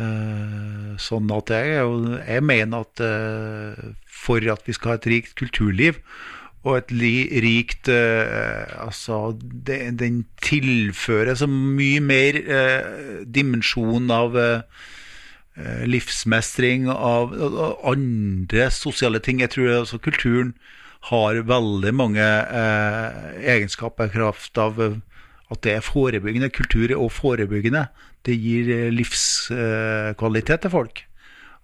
Eh, sånn at jeg, jeg mener at eh, for at vi skal ha et rikt kulturliv, og et rikt uh, Altså, det, den tilfører så mye mer uh, dimensjon av eh, livsmestring, av, av andre sosiale ting. Jeg tror altså kulturen har veldig mange egenskaper i kraft av at det er forebyggende. Kultur er også forebyggende. Det gir livskvalitet til folk.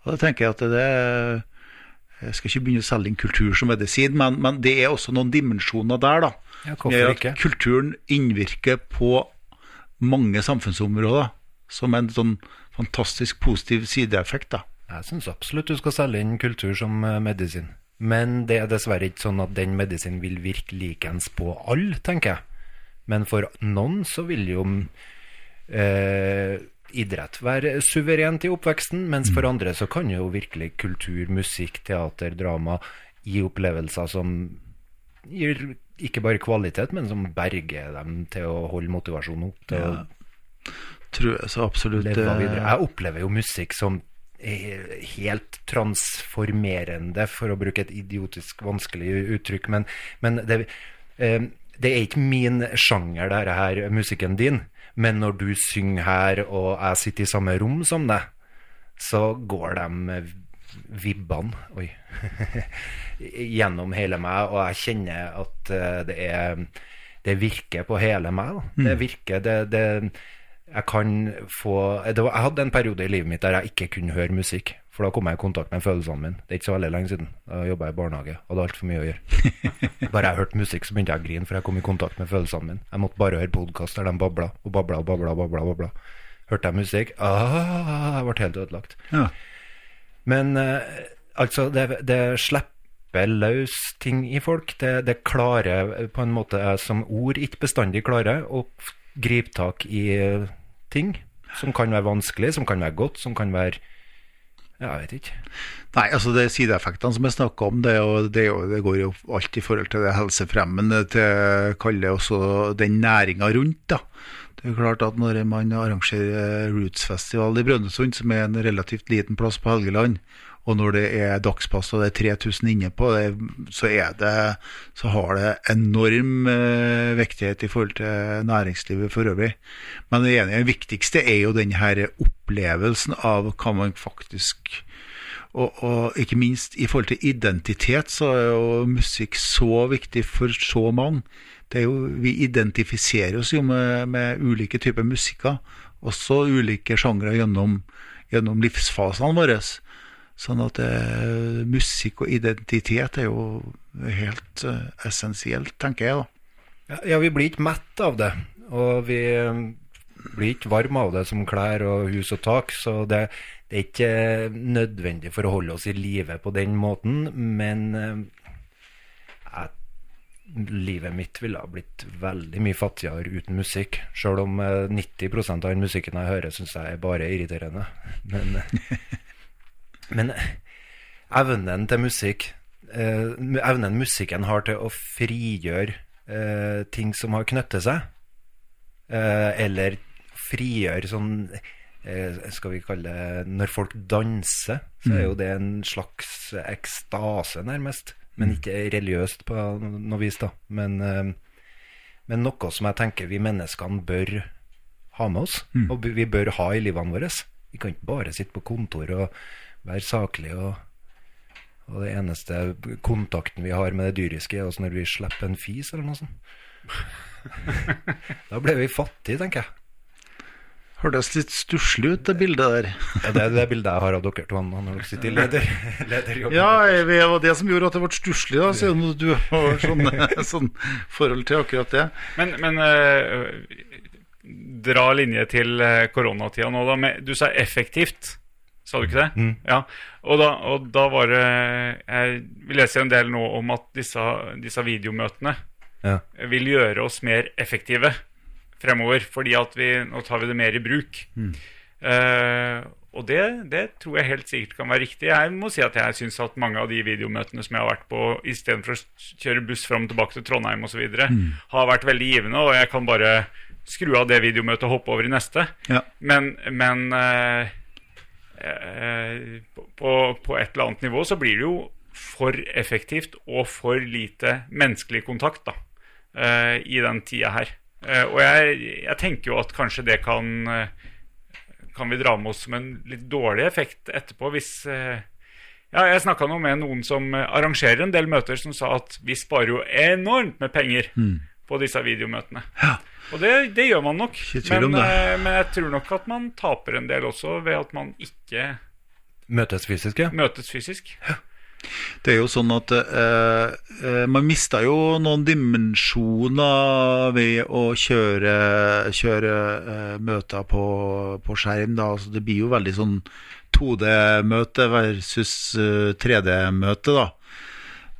Og da tenker jeg at det Jeg skal ikke begynne å selge inn kultur som medisin, men, men det er også noen dimensjoner der, da. Ja, som gjør hvorfor at ikke? kulturen innvirker på mange samfunnsområder som en sånn fantastisk positiv sideeffekt. da. Jeg syns absolutt du skal selge inn kultur som eh, medisin. Men det er dessverre ikke sånn at den medisinen vil virke likens på alle, tenker jeg. Men for noen så vil jo eh, idrett være suverent i oppveksten, mens for andre så kan jo virkelig kultur, musikk, teater, drama gi opplevelser som gir ikke bare kvalitet, men som berger dem til å holde motivasjonen opp. til å Tror jeg så absolutt. leve eh, videre. Jeg opplever jo musikk som helt transformerende, for å bruke et idiotisk vanskelig uttrykk. Men, men det, eh, det er ikke min sjanger, dette her, musikken din. Men når du synger her, og jeg sitter i samme rom som deg, så går de vibbene gjennom hele meg, og jeg kjenner at eh, det er Det virker på hele meg. Da. Det virker det, det jeg kan få det var, Jeg hadde en periode i livet mitt der jeg ikke kunne høre musikk. For da kom jeg i kontakt med følelsene mine. Det er ikke så veldig lenge siden. Da jobba jeg i barnehage. Hadde altfor mye å gjøre. Bare jeg hørte musikk, så begynte jeg å grine, for jeg kom i kontakt med følelsene mine. Jeg måtte bare høre podkast der de babla og babla og babla. og babla, babla. Hørte jeg musikk ah, Jeg ble helt ødelagt. Ja. Men eh, altså, det, det slipper løs ting i folk. Det, det klarer eh, på en måte jeg som ord ikke bestandig klarer å gripe tak i eh, ting som kan være vanskelig, som kan være godt, som kan være jeg vet ikke. Nei, altså det sideeffektene som jeg snakker om, det, jo, det, jo, det går jo alt i forhold til det helsefremmende, til kalle også den næringa rundt. da. Det er klart at Når man arrangerer Roots-festival i Brønnøysund, som er en relativt liten plass på Helgeland, og når det er dagspass og det er 3000 inne på, det, så, det, så har det enorm eh, vektighet i forhold til næringslivet for øvrig. Men det ene, det viktigste er jo denne opplevelsen av hva man faktisk Og, og ikke minst i forhold til identitet, så er jo musikk så viktig for så mange. Jo, vi identifiserer oss jo med, med ulike typer musikker, også ulike sjangre gjennom, gjennom livsfasene våre. Sånn at eh, musikk og identitet er jo helt eh, essensielt, tenker jeg da. Ja, ja, vi blir ikke mett av det, og vi eh, blir ikke varme av det som klær og hus og tak, så det, det er ikke nødvendig for å holde oss i live på den måten, men eh, livet mitt ville ha blitt veldig mye fattigere uten musikk, selv om eh, 90% av den musikken jeg hører, synes jeg er bare irriterende. Men, eh, men eh, evnen til musikk, eh, evnen musikken har til å frigjøre eh, ting som har knyttet seg, eh, eller frigjøre sånn eh, skal vi kalle det Når folk danser, så er jo det en slags ekstase, nærmest. Men ikke religiøst på noe vis, da. Men, eh, men noe som jeg tenker vi menneskene bør ha med oss, og vi bør ha i livene våre. Vi kan ikke bare sitte på kontor og være saklig. og og det eneste kontakten vi har med det dyriske, er også når vi slipper en fis eller noe sånt. da ble vi fattige, tenker jeg. Hørtes litt stusslig ut, det bildet der. Ja, det er det bildet jeg har av dere to når dere sitter i leder, lederjobb. Ja, det var det som gjorde at det ble stusslig, da, siden du har sånn, sånn forhold til akkurat det. Men, men eh, dra linje til eh, koronatida nå, da. Du sa effektivt, sa du ikke det? Ja. Og da, og da var det Jeg vi leser en del nå om at disse, disse videomøtene Ja. vil gjøre oss mer effektive fremover. Fordi at vi Nå tar vi det mer i bruk. Eh, og det, det tror jeg helt sikkert kan være riktig. Jeg må si at jeg syns at mange av de videomøtene som jeg har vært på istedenfor å kjøre buss fram og tilbake til Trondheim osv., videre har vært veldig givende, og jeg kan bare skru av det videomøtet og hoppe over i neste. Ja. Men, men eh, på, på et eller annet nivå så blir det jo for effektivt og for lite menneskelig kontakt da, eh, i den tida her. Eh, og jeg, jeg tenker jo at kanskje det kan eh, kan vi dra med oss som en litt dårlig effekt etterpå hvis eh, ja, Jeg snakka nå med noen som eh, arrangerer en del møter, som sa at vi sparer jo enormt med penger på disse videomøtene. Ja. Og det, det gjør man nok. Men, eh, men jeg tror nok at man taper en del også ved at man ikke Møtes fysisk, ja. møtes fysisk. Det er jo sånn at eh, eh, man mister jo noen dimensjoner ved å kjøre, kjøre eh, møter på, på skjerm. Da. Altså, det blir jo veldig sånn 2D-møte versus eh, 3D-møte, da.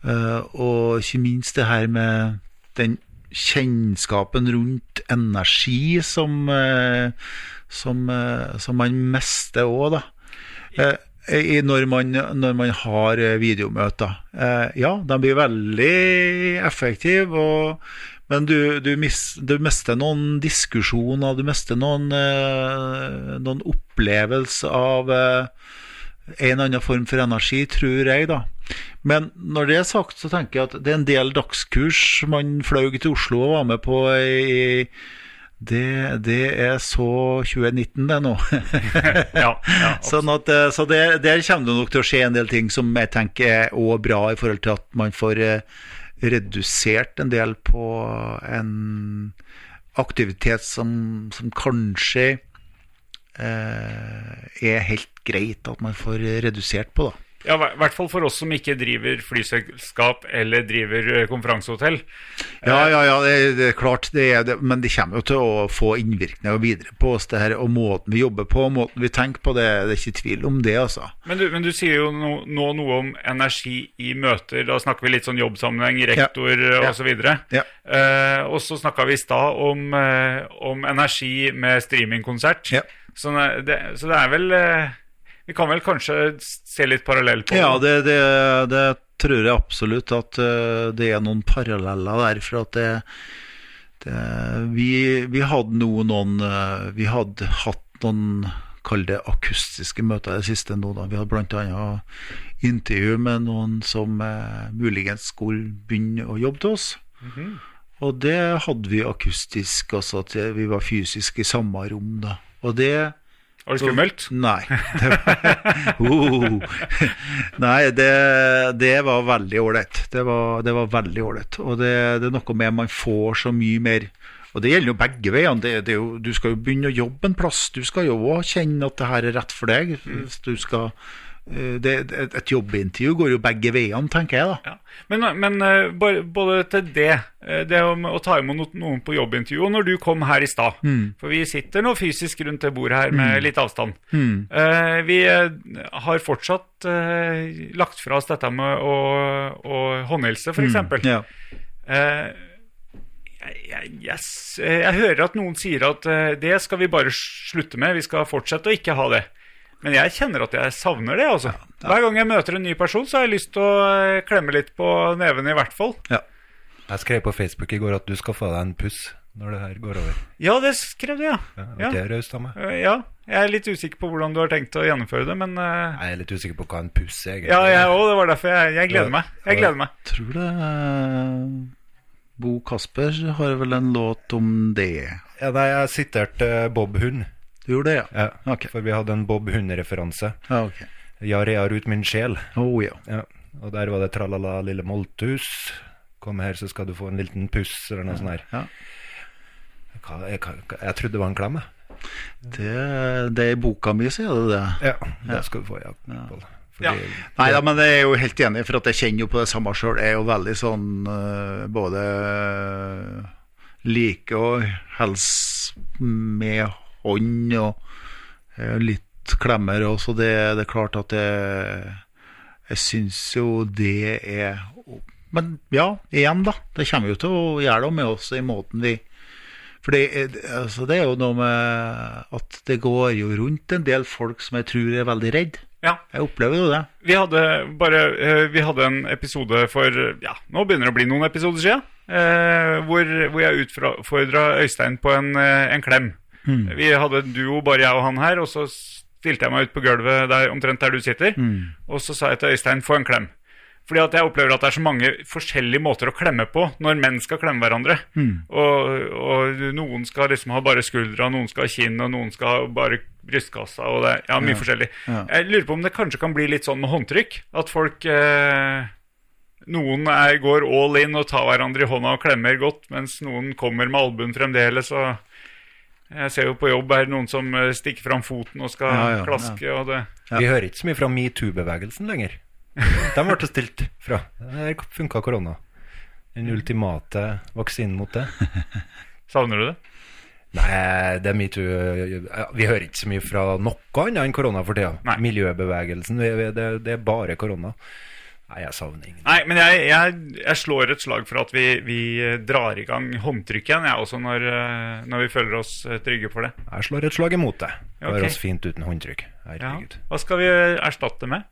Eh, og ikke minst det her med den kjennskapen rundt energi som, eh, som, eh, som man mister òg, da. Eh, i, når, man, når man har eh, videomøter. Eh, ja, de blir veldig effektive, og, men du, du, mis, du mister noen diskusjoner, du mister noen, eh, noen opplevelse av eh, en eller annen form for energi, tror jeg, da. Men når det er sagt, så tenker jeg at det er en del dagskurs man fløy til Oslo og var med på i det, det er så 2019, det nå. Ja, ja, sånn at, eh, så der, der kommer det nok til å skje en del ting som jeg tenker er også bra i forhold til at man får eh, redusert en del på en aktivitet som, som kanskje er helt greit at man får redusert på, da. Ja, I hvert fall for oss som ikke driver flyselskap eller driver eh, konferansehotell. Ja, ja, ja, det, det er klart, det er det, men det kommer jo til å få innvirkninger videre på oss, det her, og måten vi jobber på, måten vi tenker på, det, det er ikke tvil om det, altså. Men du, men du sier jo no, nå noe om energi i møter. Da snakker vi litt sånn jobbsammenheng, rektor Ja. og så videre. Ja. Eh, og så snakka vi i stad om, eh, om energi med streamingkonsert. Ja. Så, det, så det er vel eh, Vi kan vel kanskje se litt parallell på Ja, det, det, det tror jeg absolutt at eh, det er noen paralleller der, for at det, det vi, vi hadde nå noen eh, Vi hadde hatt noen Kall det akustiske møter i det siste nå, da. Vi hadde annet intervju med noen som eh, muligens skulle begynne å jobbe til oss. Og det hadde vi akustisk, altså at vi var fysisk i samme rom, da. Og det Var det skummelt? Nei. Det var, uh, nei, det, det var veldig ålreit. Det, var- det var veldig ålreit. Og det, det er noe med man får så mye mer Og det gjelder jo begge veiene. Det, det jo, du skal jo begynne å jobbe en plass. Du skal jo òg kjenne at det her er rett for deg. Hvis du skal det, et, et jobbintervju går jo begge veiene, tenker jeg da. Ja. Men, men eh, både til det, eh, det å ta imot noen på jobbintervju, og når du kom her i stad For vi sitter nå fysisk rundt det bordet her med litt avstand. Mm. vi eh, har fortsatt eh, lagt fra oss dette med å, å håndhilse, f.eks. eksempel Ja. Eh, jeg, jeg, jeg, eh, hører at noen sier at eh, det skal vi bare slutte med, vi skal fortsette å ikke ha det. Men jeg kjenner at jeg savner det. altså. Hver gang jeg møter en ny person, så har jeg lyst til å eh, klemme litt på neven, i hvert fall. ja. Jeg skrev på Facebook i går at du skal få deg en puss når det her går over. Ja, det skrev du, ja. Ja, Ja. Det er raust av meg. Eh, ja. Jeg er litt usikker på hvordan du har tenkt å gjennomføre det, men uh... Jeg er litt usikker på hva en puss er. egentlig. Ja, jeg òg. Det var derfor jeg, jeg gleder meg. Jeg gleder meg. Tror det Bo Kasper har vel en låt om det. Ja, nei, jeg siterte Bob Hund. Du gjorde det, ja? Ja, okay. For vi hadde en Bob Hund-referanse. Ja, ok. Ja, rear ut min sjel. Oh, ja. Ja. Og der var det tralala lille molthus. Kom her, så skal du få en liten puss, eller noe sånt her. Ja. Hva, jeg, hva- jeg trodde det var en klem, jeg. Det, det er i boka mi, sier du det? Ja, det skal du få, ja. Ja. Nei da, men jeg er jo helt enig, for at jeg kjenner jo på det samme sjøl. Jeg er jo veldig sånn eh, både uh, like og helst med hånd og eh, litt klemmer og så det, det er klart at jeg, jeg syns jo det er Men ja, igjen, da. Det kommer jo til å gjøre det med oss i måten vi for det, altså det er jo noe med at det går jo rundt en del folk som jeg tror er veldig redd. Ja. Jeg opplever jo det. Vi hadde bare eh, Vi hadde en episode for Ja, nå begynner det å bli noen episoder siden. eh, hvor, hvor jeg utfordra Øystein på en, eh, en klem. Vi hadde en duo, bare jeg og han her, og så stilte jeg meg ut på gulvet der, omtrent der du sitter. Og så sa jeg til Øystein 'få en klem'. Fordi at jeg opplever at det er så mange forskjellige måter å klemme på når menn skal klemme hverandre. Og, og noen skal liksom ha bare skuldra, noen skal ha kinn, og noen skal ha bare brystkassa. Og det, ja, mye forskjellig. Ja. Jeg lurer på om det kanskje kan bli litt sånn med håndtrykk. At folk eh, Noen er, går all in og tar hverandre i hånda og klemmer godt, mens noen kommer med albuen fremdeles. og jeg ser jo på jobb er det noen som eh, stikker fram foten og skal Ja, ja, klaske. og det... Vi hører ikke så mye fra metoo-bevegelsen lenger. De ble stilt fra. Der funka korona. Den ultimate vaksinen mot det. Savner du det? Nei, det er metoo Vi hører ikke så mye fra noe annet enn korona for tida. Miljøbevegelsen, vi- det, det er bare korona. Nei, jeg savner ingen. Nei, men jeg, jeg, jeg slår et slag for at vi, vi eh, drar i gang håndtrykk igjen, jeg også, når, eh, når vi føler oss eh, trygge for det. Jeg slår et slag imot det. Ja, okay. oss fint uten håndtrykk. Ja. Hva skal vi erstatte med?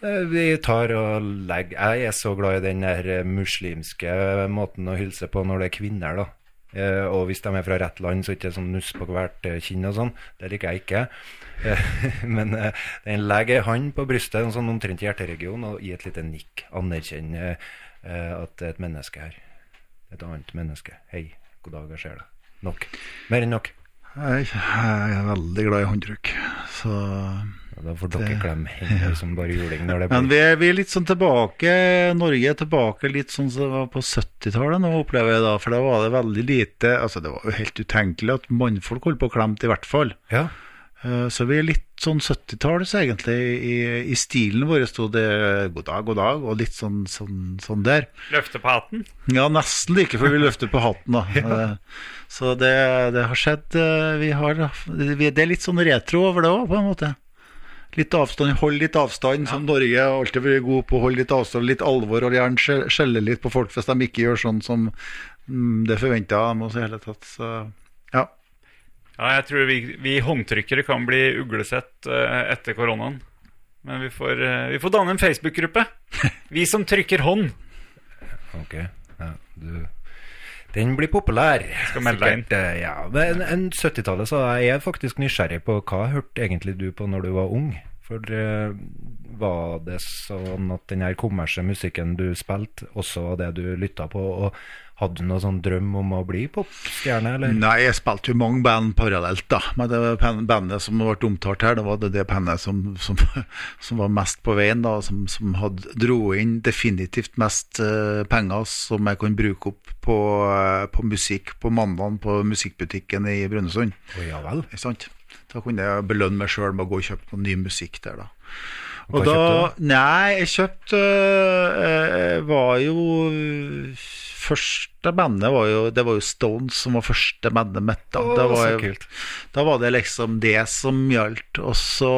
Vi tar og legger Jeg er så glad i den der muslimske måten å hilse på når det er kvinner, da. Eh, og hvis de er fra rett land, så er det ikke sånn nuss på hvert eh, kinn og sånn. Det liker jeg ikke. Eh, Men eh, den legger hånd på brystet, en sånn omtrent hjerteregion, og gir et lite nikk. Anerkjenner eh, at det er et menneske her. Et annet menneske. Hei, god dag, hva skjer det? Nok. Mer enn nok. Jeg, er veldig glad i håndtrykk. Så ja, da får dere klemme hendene som bare juling når det Men vi er, vi er litt sånn tilbake Norge er tilbake litt sånn som det var på 70-tallet nå, opplever jeg da. For da var det veldig lite Altså, det var jo helt utenkelig at mannfolk holdt på å klemme, i hvert fall. Ja. Eh, Så vi er litt sånn 70-talls egentlig. I, I stilen vår sto det 'god dag, god dag', og litt sånn, sånn, sånn der. Løfte på hatten? Ja, nesten like før vi løfter på hatten, da. ja. Så det, det har skjedd eh, Vi har vi- Det er litt sånn retro over det òg, på en måte. Litt avstand, hold litt avstand, som Norge har alltid vært god på Hold litt avstand, litt alvor, og gjerne skjelle litt på folk hvis de ikke gjør sånn som mm, det forventa. Så ja. Jeg tror vi, vi håndtrykkere kan bli uglesett eh, etter koronaen. Men vi får, eh, vi får danne en Facebook-gruppe. Vi som trykker hånd. Ok, ja, du Den blir populær. Skal melde deg inn. Eh, Ja, men en 70-tallet så jeg er faktisk nysgjerrig på hva hørte egentlig du på når du var ung? For uh, var det sånn at den her kommersielle musikken du spilte, også var det du lytta på? Og hadde du noen sånn drøm om å bli popstjerne, eller? Nei, jeg spilte jo mange band parallelt, da. Men det bandet som ble omtalt her, det var det, det bandet som, som, som var mest på veien, da. Som, som hadde, dro inn definitivt mest uh, penger som jeg kunne bruke opp på, uh, på musikk på mandagen på musikkbutikken i Brønnøysund. Oh, ja vel. Ikke sant? Da kunne jeg belønne meg sjøl med å gå og kjøpe noe ny musikk der, da. Hva Og da, kjøpte Nei, jeg kjøpte øh, Var jo Første bandet var jo Det var jo Stones som var første bandet mitt. Da. Å, var, jo- da var det liksom det som gjaldt. Og så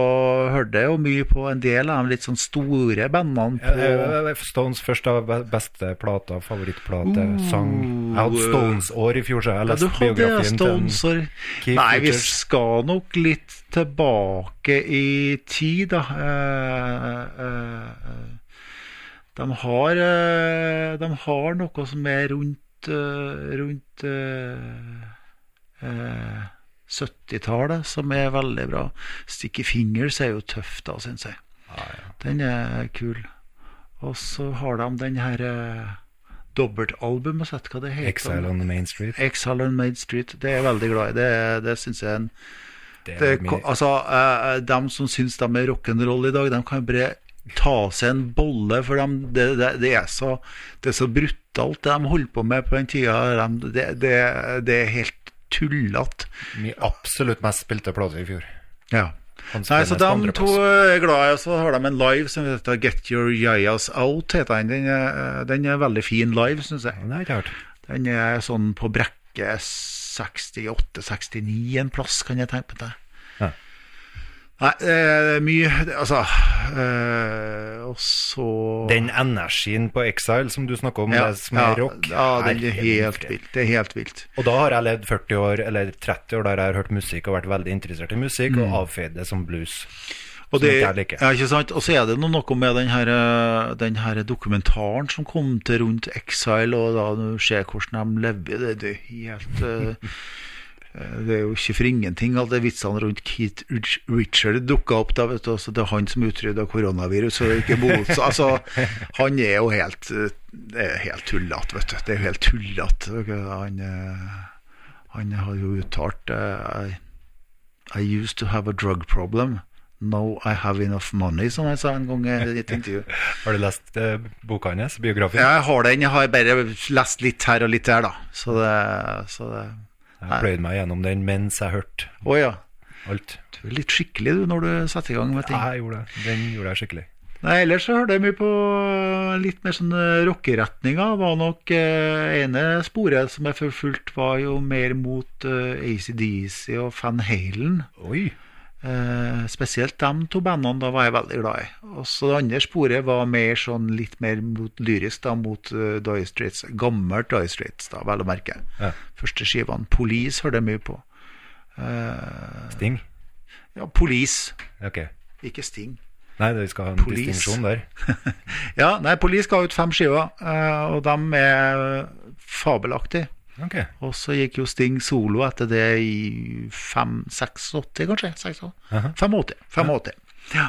hørte jeg jo mye på en del av de litt sånn store bandene på Stones første beste plata, favorittplate, Uh, sang. Jeg hadde Stones-år i fjor, så jeg Ja, leste du hadde biografien Stones og Keith Nei, vi skal nok litt tilbake i tid, da. Uh, uh, eh. De har eh, De har noe som er rundt eh, Rundt eh, eh, 70-tallet, som er veldig bra. Sticky Fingers er jo tøff, da, syns jeg. Den er kul. Og så har de den her eh, dobbeltalbumet, sitt, hva det heter. Exile on the Main Street. Exile on Main Street. Det er jeg veldig glad i. Det, det syns jeg er en Det er det, Altså, eh, dem som syns de er rock'n'roll i dag, de kan bare ta seg en bolle, for de, det, det, det, er så, det er så brutalt, det de holder på med på den tida. De, Det, er helt tullete. Min absolutt mest spilte plate i fjor. Ja. Nei, så de to er glad i, så har de en live som heter Get Your Yayas Out. heter Den Den er, den veldig fin live, syns jeg. Nei, hørt. Den er sånn på brekke 68-69 en plass, kan jeg tenke meg. Nei, det er mye Altså øh, Og så Den energien på Exile som du snakker om, ja, det som er ja, rock Ja, den er helt vilt. Det er helt vilt. Og da har jeg levd 40 år, eller 30 år, der jeg har hørt musikk og vært veldig interessert i musikk, og avfeid det som blues. Og det, ja, ikke sant? Og så er det noe med den her, øh, den her dokumentaren som kom til rundt Exile, og da du ser hvordan de lever. Det, det er helt øh, Det er jo ikke for ingenting alle de vitsene rundt Keith Richard dukka opp. da, vet du, altså Det er han som utrydda koronavirus, og ikke mot altså, Han er jo helt Det er helt tullete, vet du. Det er jo helt tullete. Han, øh, han har jo uttalt I, I used to have a drug problem. Now I have enough money, som jeg sa en gang i et intervju. Har du lest eh, boka hans, biografien? Jeg har den, jeg har bare lest litt her og litt der, da. Så det, så det Jeg pløyde meg gjennom den mens jeg hørte oh, ja. alt. Du er litt skikkelig du når du setter i gang med ting. Ja, jeg gjorde det. Den gjorde jeg skikkelig. Nei, ellers så hørte jeg mye på litt mer sånn rockeretninger. Var nok eh, ene sporet som jeg forfulgte, var jo mer mot eh, ACDC og Van Halen. Oi! Eh, spesielt de to bandene da var jeg veldig glad i. Og så det andre sporet var mer sånn litt mer mot lyrisk, da, mot uh, Dire Straits. Gammelt Dire Straits, da, vel å merke. Ja. Første skivene. Police hørte jeg mye på. Eh, Sting? ja, Police, Okay. ikke Sting. Nei, vi skal ha en Police. distinksjon der. Ja, nei, Police ga ut fem skiver, eh, og de er fabelaktige. Ok. Og så gikk jo Sting solo etter det i 5-86, kanskje? 85. Uh -huh. 85. Ja.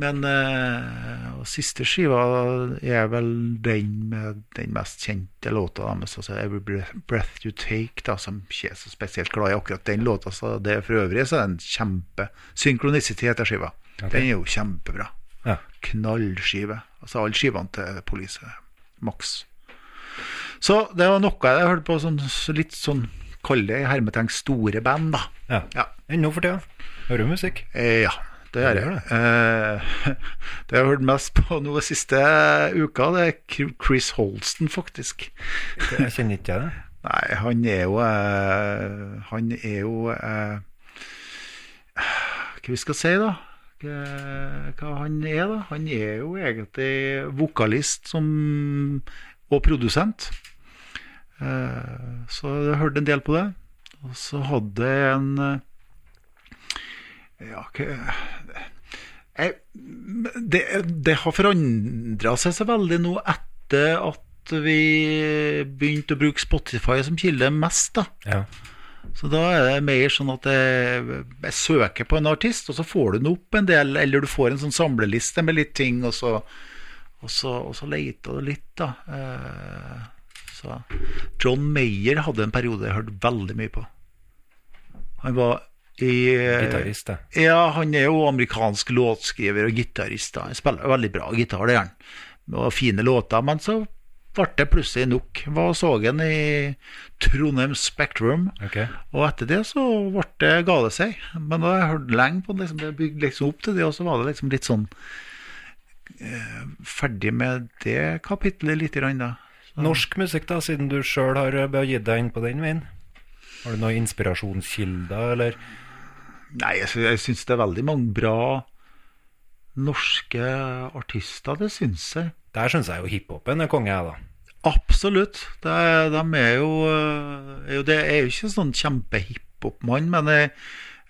Men uh, og siste skiva er vel den med den mest kjente låta deres, altså 'Every Breath, You Take', da, som ikke er så spesielt glad i akkurat den låta. Så det er for øvrig så er det en kjempe Synchronicity heter skiva. Okay. Den er jo kjempebra. Ja. Knallskive. Altså alle skivene til Police. Maks. Så det var noe jeg hørte på sånn, litt sånn Kall det hermetegn store band, da. ja. Ja. Ennå for tida. Hører du musikk? Eh, ja, det gjør jeg. Eh, det jeg har hørt mest på nå siste uka, det er Chris Holsten, faktisk. Jeg kjenner ikke det. Nei, han er jo eh, Han er jo eh, Hva vi skal si, da? Hva han er, da? Han er jo egentlig vokalist som, og produsent. Eh, så jeg hørte en del på det. Og så hadde jeg en eh, Ja, jeg, det, det har forandra seg så veldig nå etter at vi begynte å bruke Spotify som kilde mest, da. Ja. Så da er det mer sånn at jeg, jeg søker på en artist, og så får du den opp en del, eller du får en sånn samleliste med litt ting, og så, og så, og så leter du litt, da. Eh, Så John Mayer hadde en periode jeg hørte veldig mye på. Han var i Gitarist, da Ja, han er jo amerikansk låtskriver og gitarist. Han spiller veldig bra gitar, det gjør han. Og fine låter. Men så ble det plutselig nok. Var så han i Trondheim Spektrum. Okay. Og etter det så ble det ga det seg. Men da har jeg hørt lenge på det. Liksom, det bygde liksom opp til det, og så var det liksom litt sånn eh, Ferdig med det kapitlet lite grann, da. Norsk musikk, da, siden du sjøl har eh, begitt deg inn på den veien? Har du noen inspirasjonskilder, eller? Nei, jeg, sy- jeg syns det er veldig mange bra norske artister. Det syns jeg. Der syns jeg jo hiphopen er konge, jeg, da. Absolutt. Det, de er jo, øh, er jo Det er jo ikke sånn kjempehiphop-mann, men jeg,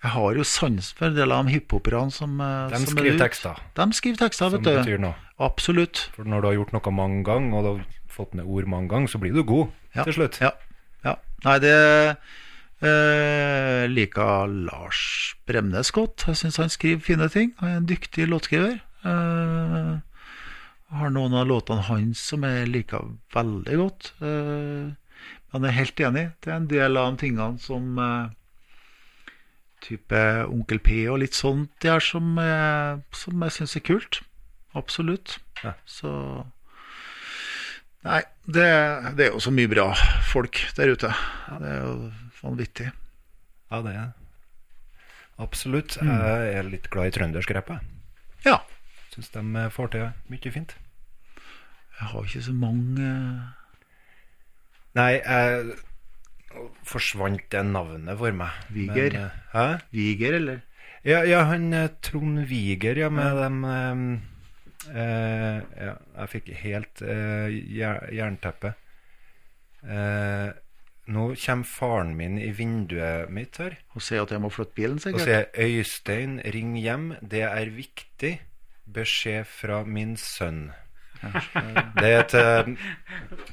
jeg har jo sans for en del av de hiphoperne som, øh, De som er skriver tekster De skriver tekster, vet du. Absolutt. For når du har gjort noe mange ganger, og har fått ned ord mange ganger, så blir du god Ja. til slutt. Ja. ja. Nei, det eh, liker Lars Bremnes godt. Jeg syns han skriver fine ting. Han er en dyktig låtskriver. Eh, har noen av låtene hans som jeg liker veldig godt. Eh, jeg er helt enig. Det er en del av de tingene som eh, type Onkel P og litt sånt der som, eh, som jeg syns er kult. Absolutt. Ja. Så Nei, det, det er jo så mye bra folk der ute. Det er jo vanvittig. Ja, det er Absolutt. Mm. Jeg er litt glad i trøndersk rapp, jeg. Ja. Syns de eh, får til mye fint. Jeg har ikke så mange eh, Nei, jeg forsvant det navnet for meg. Viger. Men, eh, Hæ? Viger, eller? Ja, ja han eh, Trond Viger, ja, med dem eh, eh, Ja, jeg fikk helt eh, jernteppe. Eh, nå kommer faren min i vinduet mitt her Og sier at jeg må flytte bilen, og sier 'Øystein, ring hjem. Det er viktig. Beskjed fra min sønn'. Det er et det,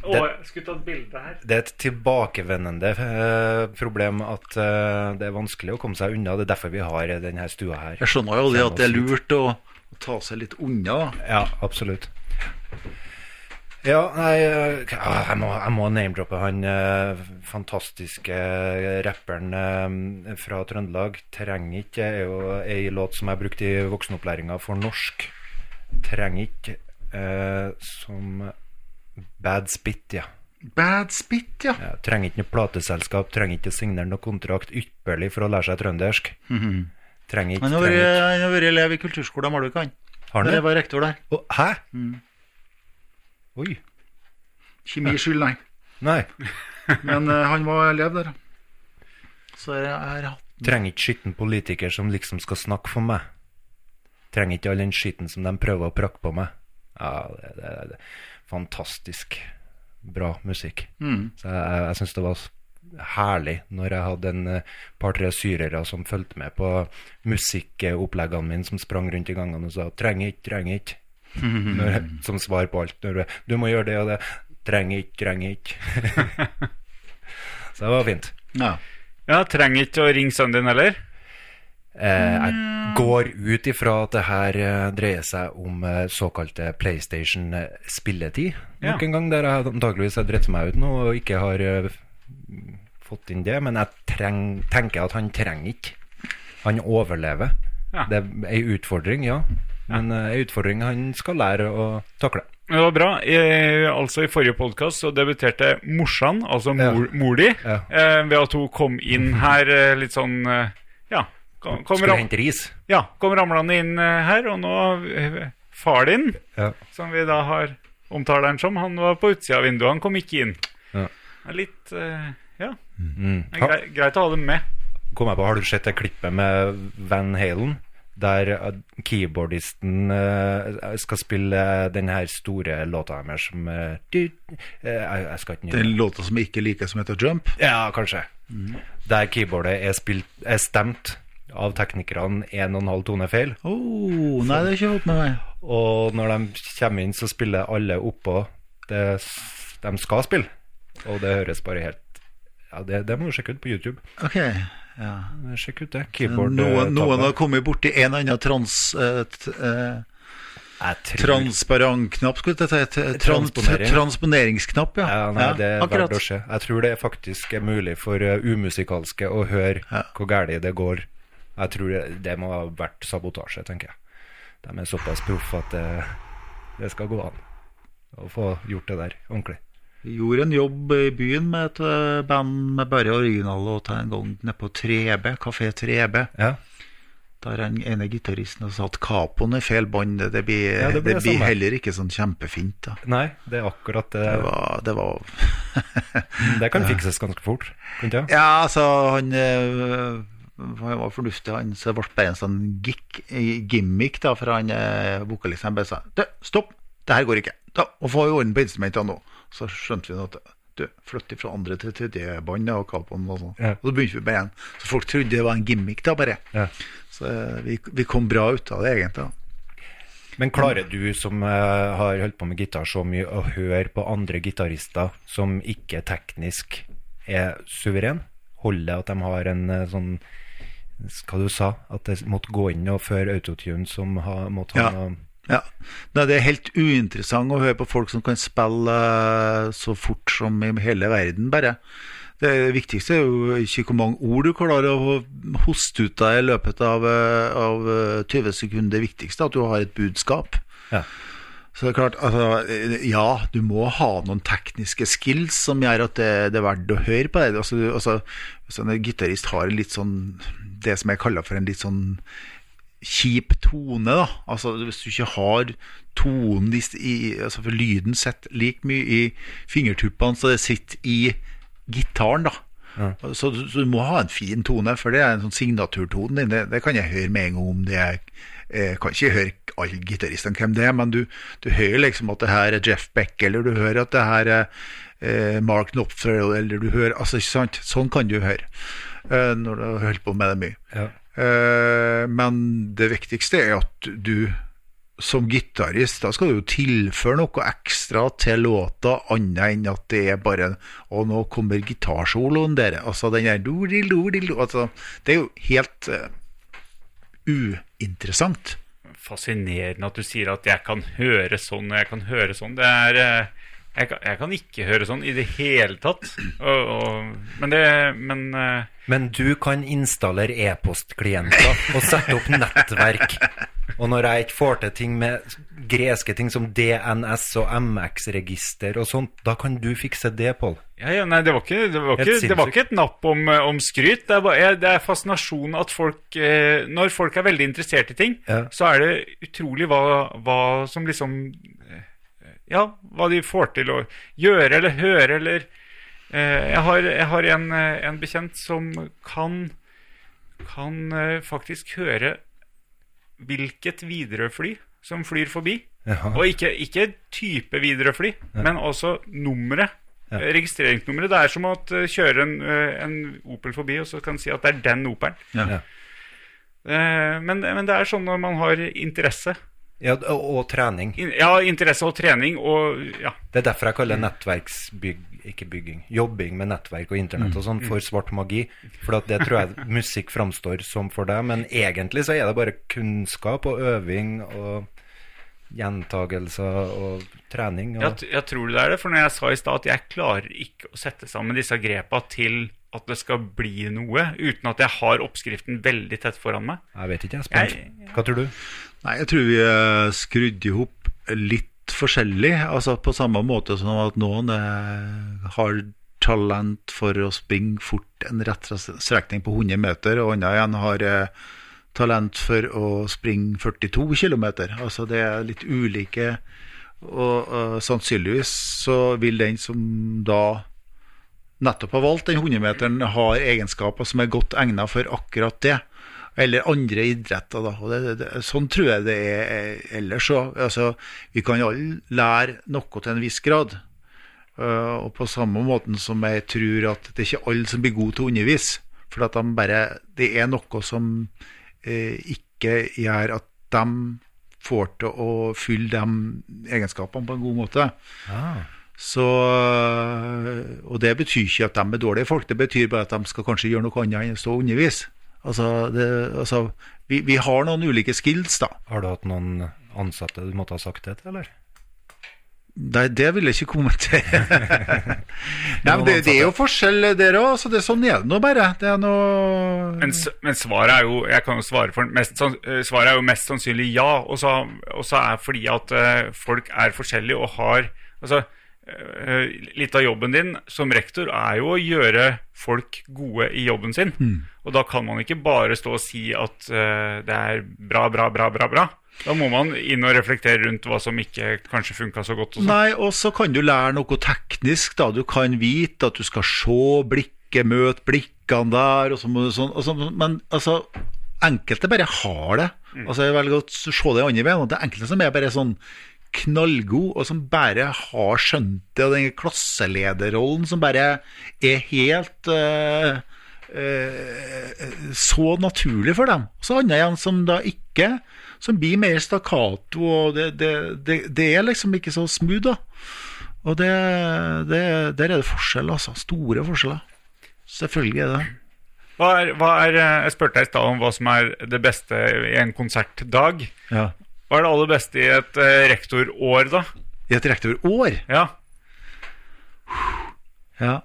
jeg skulle tatt bilde her. Det er et tilbakevendende eh, problem at eh, det er vanskelig å komme seg unna. Det er derfor vi har denne stua her. Jeg skjønner jo det at det er lurt å ta seg litt unna. Ja, absolutt. Ja, nei eh, ah, Jeg må, må name-droppe han eh, fantastiske rapperen eh, fra Trøndelag. 'Trenger ikke' er jo ei låt som jeg brukte i voksenopplæringa for norsk. 'Trenger ikke' eh, som Bad Spit, ja. Bad spit, ja. ja. Trenger ikke noe plateselskap, trenger ikke signere noe kontrakt ypperlig for å lære seg trøndersk. Trenger ikke, Han har vært, trenger ikke. han har vært elev i kulturskolen Malvik, han. Har han Jeg det? var rektor der. Å, hæ? Oi. Kjemi skyld, nei. Nei. Men eh, han var elev der. Så jeg har hatt Trenger ikke skitten politiker som liksom skal snakke for meg. Trenger ikke all den skitten som de prøver å prakke på meg. Ja, det, det, det. Fantastisk bra musikk. Så jeg, jeg, jeg syns det var herlig når jeg hadde en eh, par-tre syrere som fulgte med på musikkoppleggene mine, som sprang rundt i gangene og sa 'trenger ikke, trenger ikke'. Når, som svar på alt. Når, 'Du må gjøre det og det'. 'Trenger ikke, trenger ikke'. Så det var fint. Ja. Ja, Trenger ikke å ringe sønnen din heller. Eh, jeg går ut ifra at det her eh, dreier seg om eh, såkalte PlayStation-spilletid. Ja. Nok en gang der jeg antakeligvis har dritt meg ut nå og ikke har fått inn det. Men jeg treng, tenker at han trenger ikke. Han overlever. Ja. Det er ei utfordring, ja. Men eh, ei utfordring han skal lære å takle. Det var bra. I, altså I forrige podkast debuterte morsan, altså Ja. mor, mor di, Ja. eh, ved at hun kom inn her eh, litt sånn eh, Ja, kom, kom, Skulle hente ris. ja, kom ramlende inn eh, her, og nå eh, Far din, Ja. som vi da har omtaler han som, han var på utsida av vinduet. Han kom ikke inn. Ja. Litt eh, Mm. det er greit å ha dem med. Kom jeg på, Har du sett det klippet med Van Halen? Der eh, keyboardisten eh, skal spille den her store låta deres som eh, du, jeg, skal ikke Den låta som jeg ikke liker, som heter Jump. Ja, kanskje. Der keyboardet er, spilt, er stemt av teknikerne en og en halv tone feil. Oh, nei, det har ikke fått med meg. Og når de kommer inn, så spiller alle oppå det de skal spille. Og det høres bare helt Ja, det, det må du sjekke ut på YouTube. Ok, ja. Sjekk ut det. Keyboard Noen, eh, noen har kommet borti en eller annen trans... Uh, t- uh, Jeg tror- transparentknapp, skulle jeg si. Trans, Transponering. transponeringsknapp, ja. Ja, nei, det er akkurat. verdt å se. Jeg tror det faktisk er mulig for umusikalske å høre Ja. hvor galt det går. Jeg tror det, det må ha vært sabotasje, tenker jeg. De er såpass proffe at det, det skal gå an å få gjort det der ordentlig. Gjorde en jobb i byen med et eh, band med bare originallåter en gang nede på 3B, Kafé 3B. Ja, Der den ene gitaristen satt capoen i feil bånd. Det, det blir, Ja, det det blir heller ikke sånn kjempefint. da Nei, det er akkurat det. Det var, det var Det kan fikses ganske fort. Ja, altså, han eh, han var fornuftig, han. Så ble bare en sånn gikk, gimmick da, fra han eh, vokalisten. Han bare sa stopp! Det her går ikke. Da og få orden på instrumentene nå. Så skjønte vi at du, flytt fra andre til tredje bånd da, og capoen og sånn. Ja. Og så begynte vi bare igjen. Så folk trodde det var en gimmick, da, bare. Ja. Så eh, vi, vi kom bra ut av det, egentlig. da. Men klarer du som eh, har holdt på med gitar så mye, å høre på andre gitarister som ikke teknisk er suveren? Holder det at de har en eh, sånn Hva du sa? At det måtte gå inn og føre autotune som ha, måtte ha Ja. Ja. Nei, det er helt uinteressant å høre på folk som kan spille eh, så fort som i hele verden, bare. Det viktigste er jo ikke hvor mange ord du klarer å hoste ut av i løpet av, eh, av eh, 20 sekunder. Det viktigste er at du har et budskap. Ja. Så det er klart, altså, eh, ja, du må ha noen tekniske skills som gjør at det, det er verdt å høre på det. Altså, altså, hvis en gitarist har en litt sånn, det som jeg kaller for en litt sånn kjip tone, da. Altså hvis du ikke har tonen i, altså For lyden sitter like mye i fingertuppene så det sitter i gitaren, da. Så, du- så du må ha en fin tone, for det er en sånn signaturtone din. Det, det kan jeg høre med en gang om det er jeg kan ikke høre alle gitaristene hvem det er, men du, du hører liksom at det her er Jeff Beck, eller du hører at det her er eh, Mark Knopfler, eller du hører altså ikke sant? Sånn kan du høre eh, når du har holdt på med det mye. Ja. Eh, men det viktigste er at du som gitarist, da skal du jo tilføre noe ekstra til låta, annet enn at det er bare Og nå kommer gitarsoloen, dere. Altså den der do-di-do-di-do altså, Det er jo helt uh, uinteressant. Fascinerende at du sier at jeg kan høre sånn og jeg kan høre sånn. Det er eh, jeg kan, jeg kan ikke høre sånn i det hele tatt. Og, og, men det Men uh... Men du kan installere e-postklienter og sette opp nettverk. Og når jeg ikke får til ting med greske ting som DNS og MX-register og sånt, da kan du fikse det, Pål. ja, ja, nei, det var ikke, det var ikke, det var ikke et napp om, eh, om skryt. Det er, bare, det er fascinasjon at folk eh, Når folk er veldig interessert i ting, Ja. så er det utrolig hva, hva som liksom Ja, hva de får til å gjøre eller høre eller eh, Jeg har, jeg har en, eh, en bekjent som kan kan eh, faktisk høre hvilket Widerøe-fly som flyr forbi. Ja. Og ikke, ikke type Widerøe-fly, men også nummeret. Ja. eh, Registreringsnummeret. Det er som å eh, kjøre en, en Opel forbi, og så kan si at det er den Opelen. Ja. Eh, Men, men det er sånn når man har interesse. Ja, og, og trening. In, ja, interesse og trening og ja. Det er derfor jeg kaller nettverksbygg ikke bygging, jobbing med nettverk og internett og sånn for svart magi. For det tror jeg musikk framstår som for deg, men egentlig så er det bare kunnskap og øving og gjentagelser og trening. Og, Jeg, jeg tror det er det, for når jeg sa i stad at jeg klarer ikke å sette sammen disse grepa til at det skal bli noe, uten at jeg har oppskriften veldig tett foran meg. jeg vet ikke, jeg er spent. Jeg- Hva tror du? Nei, jeg tror vi er skrudd i hop litt forskjellig. Altså på samme måte som at noen eh, har talent for å springe fort en rett strekning på 100 meter, og andre igjen har eh, talent for å springe 42 km. Altså det er litt ulike. Og uh, sannsynligvis så vil den som da nettopp har valgt den 100-meteren, har egenskaper som er godt egnet for akkurat det. Eller andre idretter, da. Og det, det, sånn tror jeg det er ellers òg. Altså, vi kan alle lære noe til en viss grad. Uh, og på samme måten som jeg tror at det er ikke alle som blir gode til å undervise. For at de bare, det er noe som uh, ikke gjør at de får til å fylle de egenskapene på en god måte. Ah, Så, og det betyr ikke at de er dårlige folk, det betyr bare at de skal kanskje gjøre noe annet enn å stå og undervise. Altså, det, altså vi, vi har noen ulike skills, da. Har du hatt noen ansatte du måtte ha sagt det til, eller? Nei, det vil jeg ikke kommentere. Nei, men det, det er jo forskjell der òg, så det, sånn er det nå bare. Det er noe Men, men svaret er jo Jeg kan jo svare for mest, eh, Svaret er jo mest sannsynlig ja. Og så og så er fordi at eh, folk er forskjellige og har Altså, litt av jobben din som rektor er jo å gjøre folk gode i jobben sin. Og da kan man ikke bare stå og si at uh, det er bra, bra, bra, bra, bra. Da må man inn og reflektere rundt hva som ikke kanskje funka så godt. Og sånn. Nei, og så kan du lære noe teknisk, da. Du kan vite at du skal se blikket, møte blikkene der, og sånn, og sånn. Men altså, enkelte bare har det. Altså, jeg velger å se det andre veien. Det er enkelte som er bare sånn knallgod, og som bare har skjønt det, og den klasselederrollen som bare er helt uh, uh, så naturlig for dem. Så andre igjen som da ikke, som blir mer stakkato, og det, det, det, det er liksom ikke så smooth, da. Og det, det, der er det forskjell, altså. Store forskjeller. Selvfølgelig er det det. Hva er, hva er, eh, jeg spurte deg i stad om hva som er det beste i en konsertdag. Ja. Hva er det aller beste i et eh, rektorår, da? I et rektorår? Ja, Ja.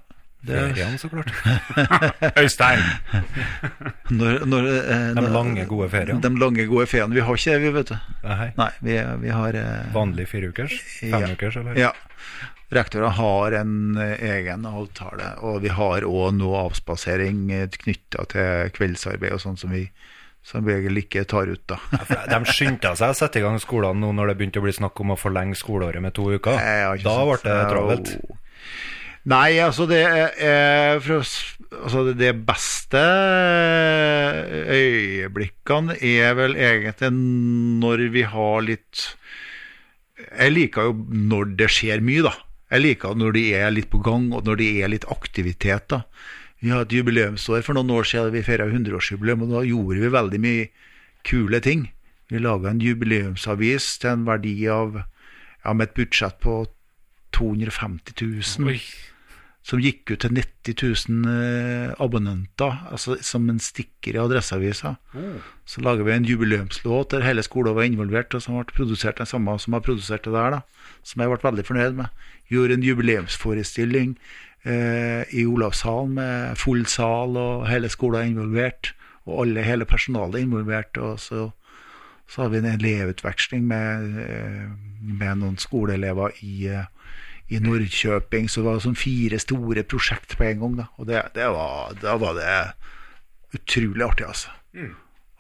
Det er, Ferien, så klart. Øystein. når, når, eh, De lange, gode feriene. De lange, gode feriene. Vi har ikke det, vi, vet du. Nei. Nei, vi, vi har eh, Vanlig fireukers? Ja. Femukers, eller? Ja. Rektorer har en eh, egen avtale, og vi har òg nå avspasering knytta til kveldsarbeid og sånn som vi som regel ikke tar ut, da. De skyndte seg å sette i gang skolene nå når det begynte å bli snakk om å forlenge skoleåret med to uker. Da ble det travelt. Nei, altså det er, oss, altså det- det beste øyeblikkene er vel egentlig når vi har litt Jeg liker jo når det skjer mye, da. Jeg liker når de er litt på gang, og når det er litt aktivitet. da. Vi hadde et jubileumsår for noen år siden, vi feira 100-årsjubileum, og da gjorde vi veldig mye kule ting. Vi laga en jubileumsavis til en verdi av ja, med et budsjett på 250 000 Oi. som gikk ut til 90 000 eh, abonnenter, altså som en stikker i Adresseavisa. Så lager vi en jubileumslåt der hele skolen var involvert, og som ble produsert den samme som har produsert det der, da. Som jeg ble veldig fornøyd med. Gjorde en jubileumsforestilling i Olavshallen med full sal, og hele skolen er involvert. Og alle, hele personalet er involvert. og så så har vi en elevutveksling med, eh, med noen skoleelever i, eh, i Nordkjøping. Så det var sånn fire store prosjekt på en gang. Da, og det, det var, da var det utrolig artig, altså.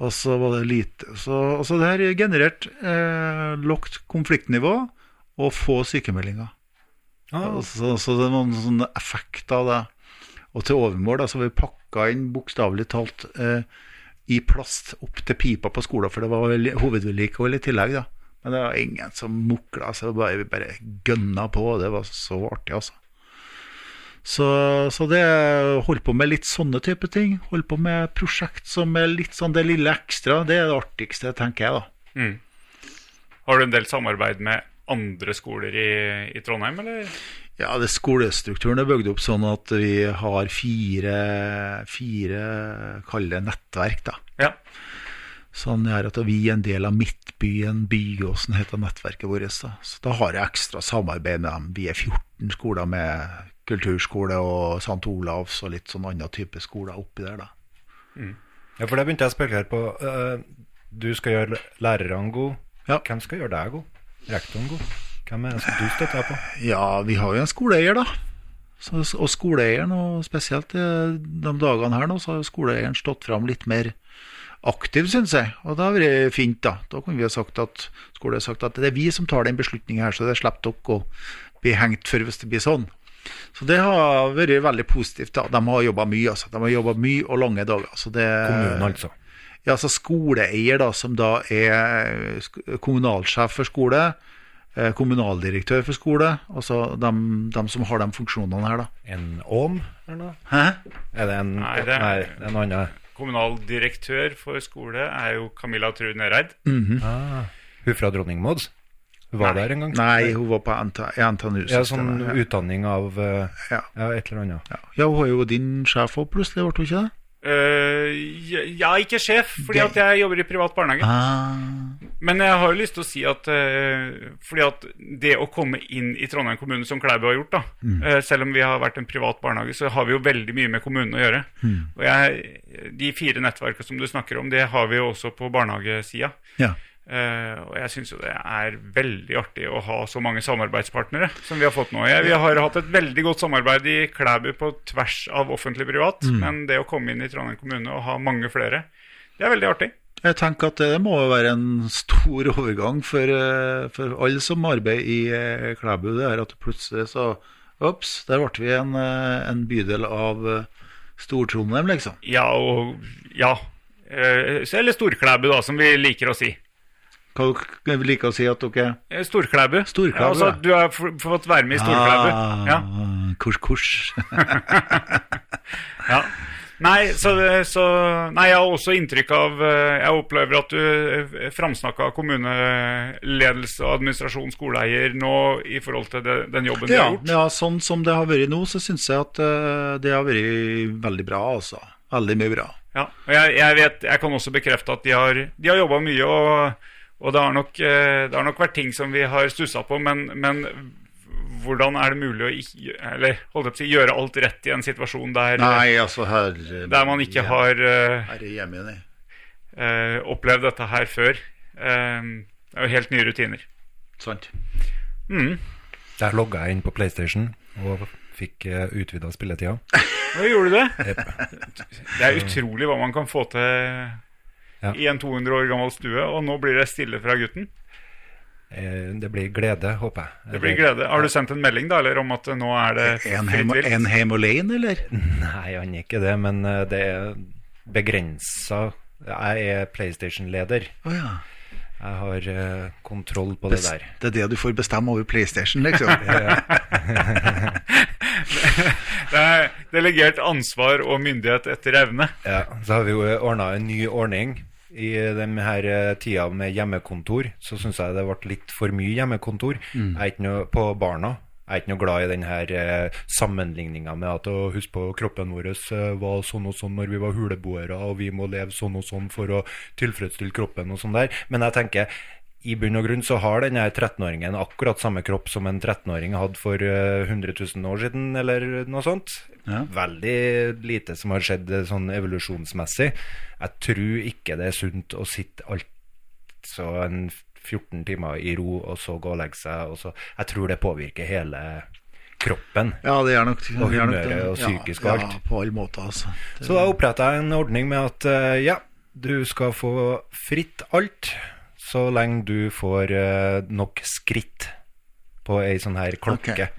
Og så var det lite Så, så det her generert eh, lavt konfliktnivå og få sykemeldinger. Ah, Så, så det var en sånn effekt av det. Og til overmål da, så var vi pakka inn bokstavelig talt eh, i plast opp til pipa på skolen, for det var hovedvedlikehold i tillegg. da. Men det var ingen som mukla, så bare, vi bare gønna på. og Det var så artig, altså. Så, så det holdt på med litt sånne type ting. Holdt på med prosjekt som er litt sånn det lille ekstra. Det er det artigste, tenker jeg, da. Mm. Har du en del samarbeid med andre skoler i, i Trondheim, eller? Ja, det Skolestrukturen er bygd opp sånn at vi har fire, fire kalde nettverk. da. Ja. Sånn gjør at vi er en del av Midtbyen, Byåsen heter nettverket vårt. Da. Så da har jeg ekstra samarbeid med dem. Vi er 14 skoler med kulturskole og St. Olavs og litt sånn annen type skoler oppi der. da. Ja, for det begynte jeg å spekulere på. Eh, Du skal gjøre lærerne gode. Ja. Hvem skal gjøre deg god? Rektoren god? Hvem er det som du støtter på? Ja, vi har jo en skoleeier, da. Så, og skoleeieren, og spesielt de dagene her nå, så har jo skoleeieren stått fram litt mer aktiv, syns jeg. Og det har vært fint, da. Da kunne vi ha sagt at skole har sagt at det er vi som tar den beslutningen her, så det slipper dere å bli hengt for hvis det blir sånn. Så det har vært veldig positivt. da. De har jobba mye, altså. De har jobba mye og lange dager. Så det, Kommunen, altså. Ja, altså skoleeier, da, som da er kommunalsjef for skole, eh, kommunaldirektør for skole, altså de, de som har de funksjonene her, da. En åm, eller noe? Hæ? Er det en Nei, det er- Nei, en annen. Kommunaldirektør for skole er jo Camilla Trud Nereid. Ah, hun fra Dronning Mauds? Hun var der en gang? Nei, hun var på NT, NTNU. Ja, sånn utdanning av eh, Ja. ja, et eller annet. Ja. ja, hun er jo din sjef òg, plutselig, ble hun ikke det? Eh, ja, ikke sjef, fordi at jeg jobber i privat barnehage. Ah. Men jeg har jo lyst til å si at uh, Fordi at det å komme inn i Trondheim kommune, som Klæbu har gjort, da eh, selv om vi har vært en privat barnehage, så har vi jo veldig mye med kommunen å gjøre. Og jeg, De fire nettverkene som du snakker om, det har vi jo også på barnehagesida. Ja. Eh, og jeg syns jo det er veldig artig å ha så mange samarbeidspartnere som vi har fått nå. Jeg, vi har hatt et veldig godt samarbeid i Klæbu på tvers av offentlig-privat, men det å komme inn i Trondheim kommune og ha mange flere, det er veldig artig. Jeg tenker at det må være en stor overgang for, eh, for alle som arbeider i eh, Klæbu. Det er at plutselig så Ops, der ble vi en, en bydel av Stor-Trondheim, liksom. Ja, og ja. Eller Storklæbu, da, som vi liker å si. Hva dere liker å si at dere er... Storklæbu. Storklæbu, ja, altså. Du har fått være med i Storklæbu. Ah, Ja. Kors, kors. ja. Nei, så, så Nei, jeg har også inntrykk av eh, Jeg opplever at du eh, framsnakka kommuneledelse og administrasjon, skoleeier, nå i forhold til det, den jobben ja, du har gjort. ja, sånn som det har vært nå, så syns jeg at eh, det har vært veldig bra, altså. Veldig mye bra. Ja, og jeg, jeg vet, jeg kan også bekrefte at de har, de har jobba mye, og, og det, har nok, eh, det har nok vært ting som vi har stussa på, men, men hvordan er det mulig å ikke, eller, si, gjøre alt rett i en situasjon der, Nei, altså her der man ikke har eh, Her hjemme, eh, opplevd dette her før? Uh, det er jo helt nye rutiner. Sant. Mm. Der logga jeg inn på PlayStation og fikk uh, utvida spilletida. Gjorde du det? Det er utrolig hva man kan få til Ja. i en 200 år gammel stue, og nå blir det stille fra gutten. Eh, det blir glede, håper jeg. Det blir glede. Har du sendt en melding da, eller om at nå er det En fritt vilt? en heim alene, eller? Nei, han er ikke det, men eh, det er begrensa. Jeg er PlayStation-leder. Oh, ja. Jeg har eh, kontroll på det der. Det er det du får bestemme over PlayStation, liksom? Det er delegert ansvar og myndighet etter evne. Ja, så har vi jo ordna en ny ordning. I den her eh, tida med hjemmekontor så syns jeg det ble litt for mye hjemmekontor. Ikke noe på barna. Jeg er ikke noe glad i den her eh, sammenligninga med at å huske på kroppen vår eh, var sånn og sånn når vi var huleboere, og vi må leve sånn og sånn for å tilfredsstille kroppen og sånn der. Men jeg tenker i bunn og grunn så har denne 13-åringen akkurat samme kropp som en 13-åring hadde for eh, 100 000 år siden, eller noe sånt. Ja. Veldig lite som har skjedd eh, sånn evolusjonsmessig. Jeg tror ikke det er sunt å sitte altså en 14 timer i ro, og så gå og legge seg. Og så. Jeg tror det påvirker hele kroppen. Ja, det er nok det Og humøret og psykisk og ja, alt. Ja, på alle måter, altså. Det, Så da oppretta jeg en ordning med at eh, ja, du skal få fritt alt så lenge du får eh, nok skritt på ei sånn her klokke.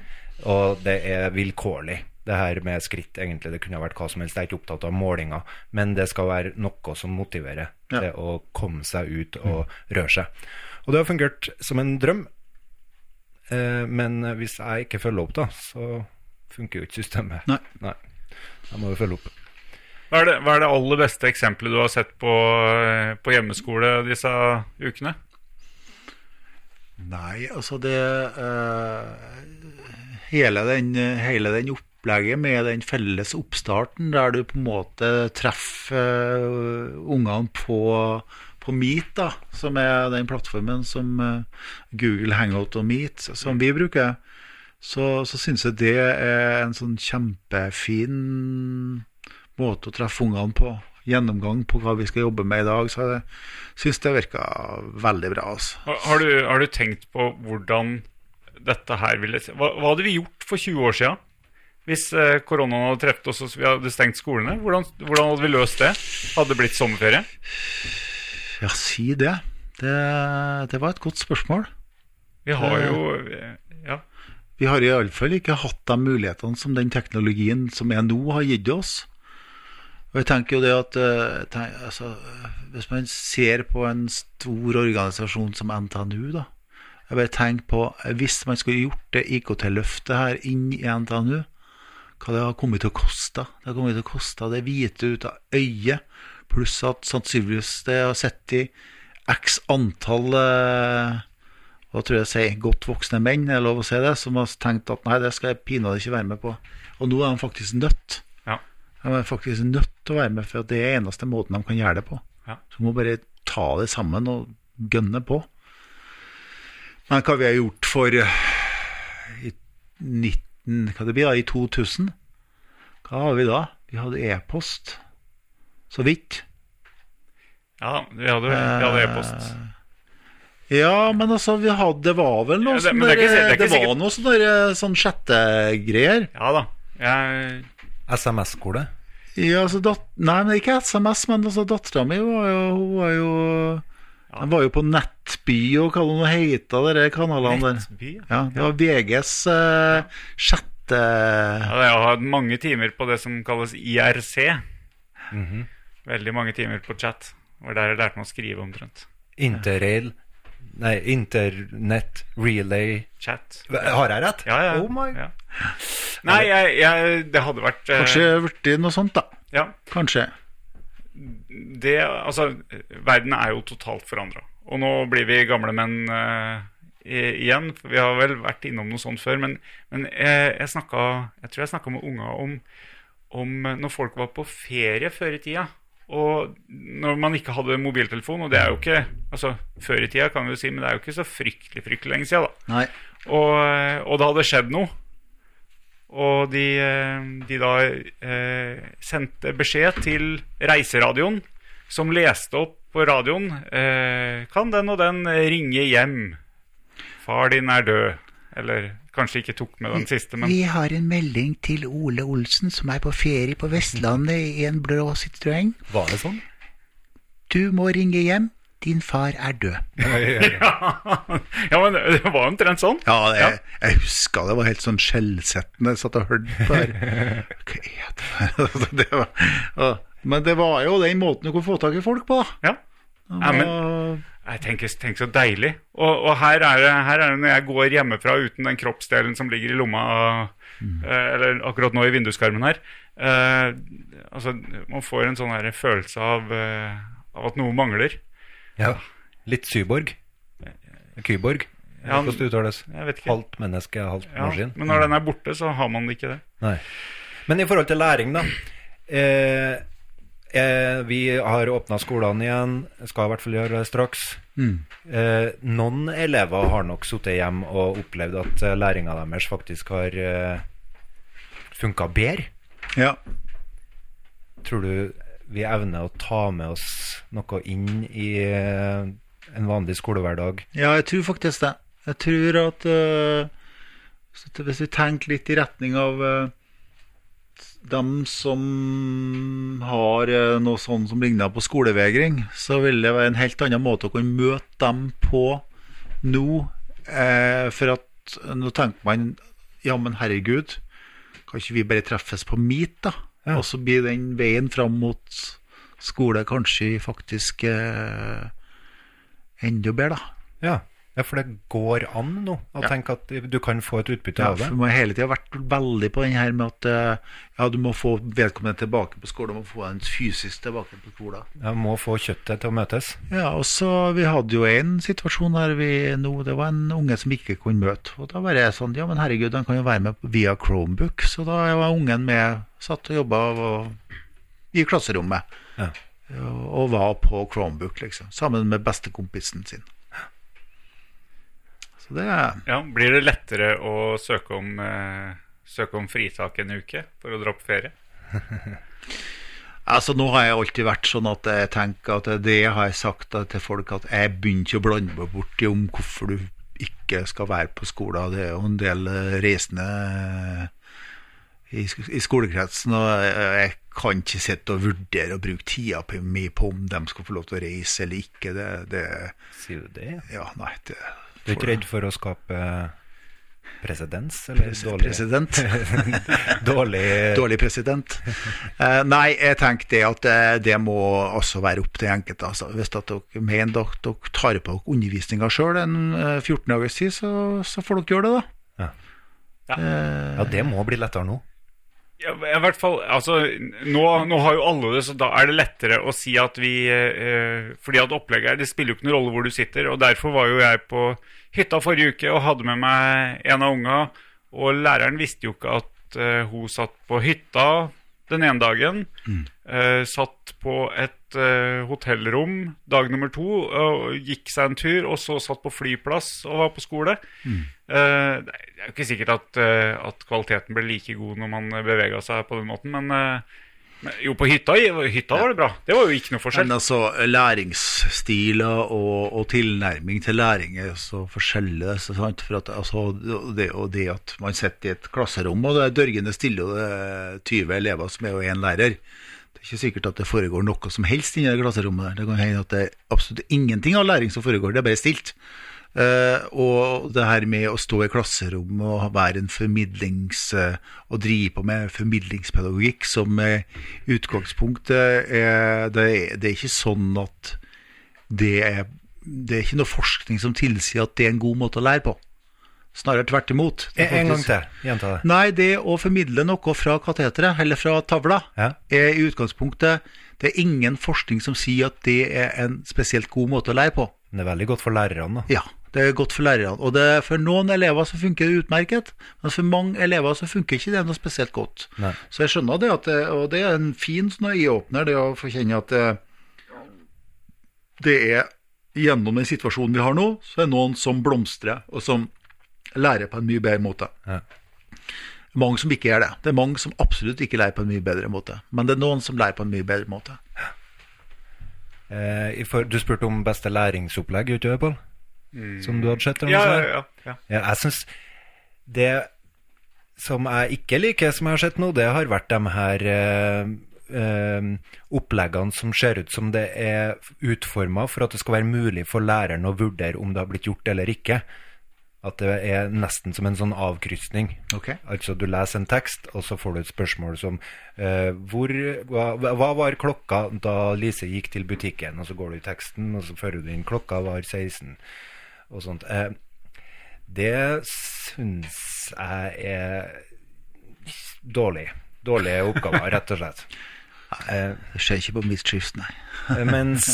Og det er vilkårlig. Det her med skritt, egentlig, det kunne vært hva som helst. Jeg er ikke opptatt av målinger, men det skal være noe som motiverer Ja. til å komme seg ut og røre seg. Og det har fungert som en drøm. Eh, men hvis jeg ikke følger opp, da, så funker jo ikke systemet. Nei. Nei. Jeg må jo følge opp. Hva er, det, hva er det aller beste eksempelet du har sett på, eh, på hjemmeskole disse ukene? Nei, altså det uh, hele, den, hele den opplegget med den felles oppstarten, der du på en måte treffer uh, ungene på, på Meet, da, som er den plattformen som Google Hangout og Meet som vi bruker, så, så syns jeg det er en sånn kjempefin måte å treffe ungene på. Gjennomgang på hva vi skal jobbe med i dag. Så jeg syns det virka veldig bra. altså. Har, du, har du tenkt på hvordan dette her ville Hva, hva hadde vi gjort for 20 år siden? Hvis eh, koronaen hadde truffet oss og vi hadde stengt skolene? Hvordan, hvordan hadde vi løst det? Hadde det blitt sommerferie? Ja, si det. Det, det var et godt spørsmål. Vi har jo Ja. Vi har iallfall ikke hatt de mulighetene som den teknologien som er nå, har gitt oss. Og jeg tenker jo det at eh, tenk, altså, Hvis man ser på en stor organisasjon som NTNU, da jeg bare tenker på, Hvis man skulle gjort det IKT-løftet her inn i NTNU, hva det har kommet til å koste. Det har kommet til å koste det hvite ut av øyet, pluss at sannsynligvis det har sett i x antall hva tror jeg sier godt voksne menn, er lov å si det, som har tenkt at nei, det skal jeg pinadø ikke være med på. Og nå er de faktisk nødt. De er faktisk nødt til å være med, for det er eneste måten de kan gjøre det på. Ja. Så må bare ta det sammen og gønne på. Men hva vi har gjort for eh, i 19, hva det blir da, i 2000? Hva har vi da? Vi hadde e-post, så vidt. Ja, vi hadde, e-post. Ja, men altså, vi hadde, det var vel noe Ja, det- sånn det der, det det, var noe sånn der sånn chattegreier. Ja da. Jeg, SMS-skole. Ja, altså, dat nei, men ikke SMS, men altså, dattera mi var jo Hun var jo ja. var jo på Nettby og hva det nå heter, de kanalene der. Nettby, ja. Ja, det var VGs uh, sjette Ja, jeg har hatt mange timer på det som kalles IRC. Mhm. Veldig mange timer på chat. Det var der jeg lærte meg å skrive omtrent. Interrail Nei, Internett Relay Chat. Har jeg rett? Ja, ja. Oh my ja. Nei, jeg, jeg, det hadde vært eh, Kanskje blitt noe sånt, da. Ja. Kanskje. Det Altså, verden er jo totalt forandra. Og nå blir vi gamle menn eh, igjen. For vi har vel vært innom noe sånt før. Men, men jeg, jeg, snakka, jeg tror jeg snakka med unga om, om når folk var på ferie før i tida. Og når man ikke hadde mobiltelefon, og det er jo ikke Altså, før i tida kan vi jo si, men det er jo ikke så fryktelig fryktelig lenge sida, da. Nei. Og, og det hadde skjedd noe. Og de, eh, de da eh, sendte beskjed til reiseradioen, som leste opp på radioen eh, Kan den og den ringe hjem? Far din er død. Eller kanskje ikke tok med den siste, men Vi har en melding til Ole Olsen, som er på ferie på Vestlandet i en blå Citroën. Var det sånn? Du må ringe hjem. Din far er død. Ja, men det var omtrent sånn. Ja, jeg, jeg husker det var helt sånn skjellsettende. Jeg satt og hørte på her. Okay, det var, ja. Men det var jo den måten du kunne få tak i folk på, da. Ja. Ja, men Jeg tenker, tenk så deilig. Og, og her, er det, her er det når jeg går hjemmefra uten den kroppsdelen som ligger i lomma, mm. eller akkurat nå i vinduskarmen her. Eh, altså, man får en sånn her følelse av, eh, av at noe mangler. Ja. Litt Syborg. Kyborg. Ja, Hvordan det uttales? Jeg vet ikke. Halvt menneske, halvt Ja, maskin. men når den er borte, så har man ikke det. Nei. Men i forhold til læring, da. Eh, eh, vi har åpna skolene igjen, skal i hvert fall gjøre det straks. Eh, noen elever har nok sittet hjemme og opplevd at eh, læringa deres faktisk har eh, funka bedre. ja. Tror du vi evner å ta med oss noe inn i eh, en vanlig skolehverdag? ja, jeg tror faktisk det. Jeg tror at eh, Hvis vi tenker litt i retning av uh, dem som har eh, noe sånn som ligner på skolevegring, så vil det være en helt annen måte å kunne møte dem på nå. eh, for at nå tenker man ja, men herregud, kan ikke vi bare treffes på Meet, da? Ja. Og så blir den veien fram mot skole kanskje faktisk eh, enda bedre, da. Ja. Ja, for det går an nå å Ja. tenke at du kan få et utbytte Ja, av det. Ja, for man har hele tida vært veldig på den her med at eh, ja, du må få vedkommende tilbake på skolen, du må få en fysisk tilbake på skolen. Ja, må få kjøttet til å møtes. Ja, og så Vi hadde jo en situasjon der vi nå Det var en unge som ikke kunne møte. Og da var jeg sånn Ja, men herregud, han kan jo være med via Chromebook. Så da var ungen med, satt og jobba i klasserommet. Ja. Og var på Chromebook, liksom. Sammen med bestekompisen sin. Så det er Ja, Blir det lettere å søke om, eh, søke om fritak en uke for å dra på ferie? Altså Nå har jeg alltid vært sånn at jeg tenker at det har jeg sagt til folk, at jeg begynner ikke å blande meg borti om hvorfor du ikke skal være på skolen. Det er jo en del eh, reisende i, i skolekretsen, og jeg, kan ikke sitte og vurdere og bruke tida på, mi på om de skal få lov til å reise eller ikke. Det, det Sier du det? Ja, nei det, Du er ikke redd for å skape presedens? Dårlig, President. dårlig, Dårlig president. Uh, nei, jeg tenker det at eh, det må også være opp til enkelte. Altså. Hvis dere mener at dere tar på dere undervisninga sjøl en eh, 14 dagers tid, så, så får dere gjøre det, da. Ja. Ja. Eh, Ja, det må bli lettere nå. Ja, I hvert fall, altså, nå, nå har jo alle det, så da er det lettere å si at vi eh, Fordi at opplegget er Det spiller jo ikke noen rolle hvor du sitter, og derfor var jo jeg på hytta forrige uke og hadde med meg en av unga, og læreren visste jo ikke at eh, hun satt på hytta den ene dagen. eh, satt på et eh, hotellrom dag nummer to og gikk seg en tur, og så satt på flyplass og var på skole. Eh, det er jo ikke sikkert at, uh, at kvaliteten ble like god når man bevega seg på den måten, men, jo, på hytta, hytta var det bra. Det var jo ikke noe forskjell. Men altså, læringsstiler og, og tilnærming til læring er så forskjellig. Så sant? For at, altså, det, og det at man sitter i et klasserom, og det er dørgende stille, og det er 20 elever som er jo én lærer. Ikke sikkert at det foregår noe som helst inni det klasserommet. Det kan hende at det er absolutt ingenting av læring som foregår, det er bare stilt. Uh, og det her med å stå i klasserom og være en formidlings... Uh, og drive på med formidlingspedagogikk som uh, utgangspunkt eh, er, det, det er ikke sånn at det er Det er ikke noe forskning som tilsier at det er en god måte å lære på. Snarere tvert imot. Det En gang til. Gjenta det. Nei, det å formidle noe fra kateteret, eller fra tavla, Ja. er i utgangspunktet Det er ingen forskning som sier at det er en spesielt god måte å lære på. Men det er veldig godt for lærerne, da. Ja, det er godt for lærerne. Og det for noen elever så funker det utmerket, men for mange elever så funker ikke det noe spesielt godt. Nei. Så jeg skjønner det, at det, og det er en fin sånn øyeåpner, det å få kjenne at det, det er gjennom den situasjonen vi har nå, så er det noen som blomstrer, og som lærer på en mye bedre måte. Ja. Mange som ikke gjør det. Det er mange som absolutt ikke lærer på en mye bedre måte. Men det er noen som lærer på en mye bedre måte. Eh, for, du spurte om beste læringsopplegg, gjorde du det, Mm. Som du hadde sett? Ja, ja, ja, ja. Ja, jeg syns det som jeg ikke liker, som jeg har sett nå, det har vært de her eh, eh, oppleggene som ser ut som det er utforma for at det skal være mulig for læreren å vurdere om det har blitt gjort eller ikke. At det er nesten som en sånn avkrysning. Okay. Altså du leser en tekst, og så får du et spørsmål som eh, hvor, hva, hva var klokka da Lise gikk til butikken? Og så går du i teksten, og så fører du inn klokka var 16, og sånt. Eh, det syns jeg er dårlig. Dårlige oppgaver, rett og slett. Eh, Det skjer ikke på midtskift, nei. mens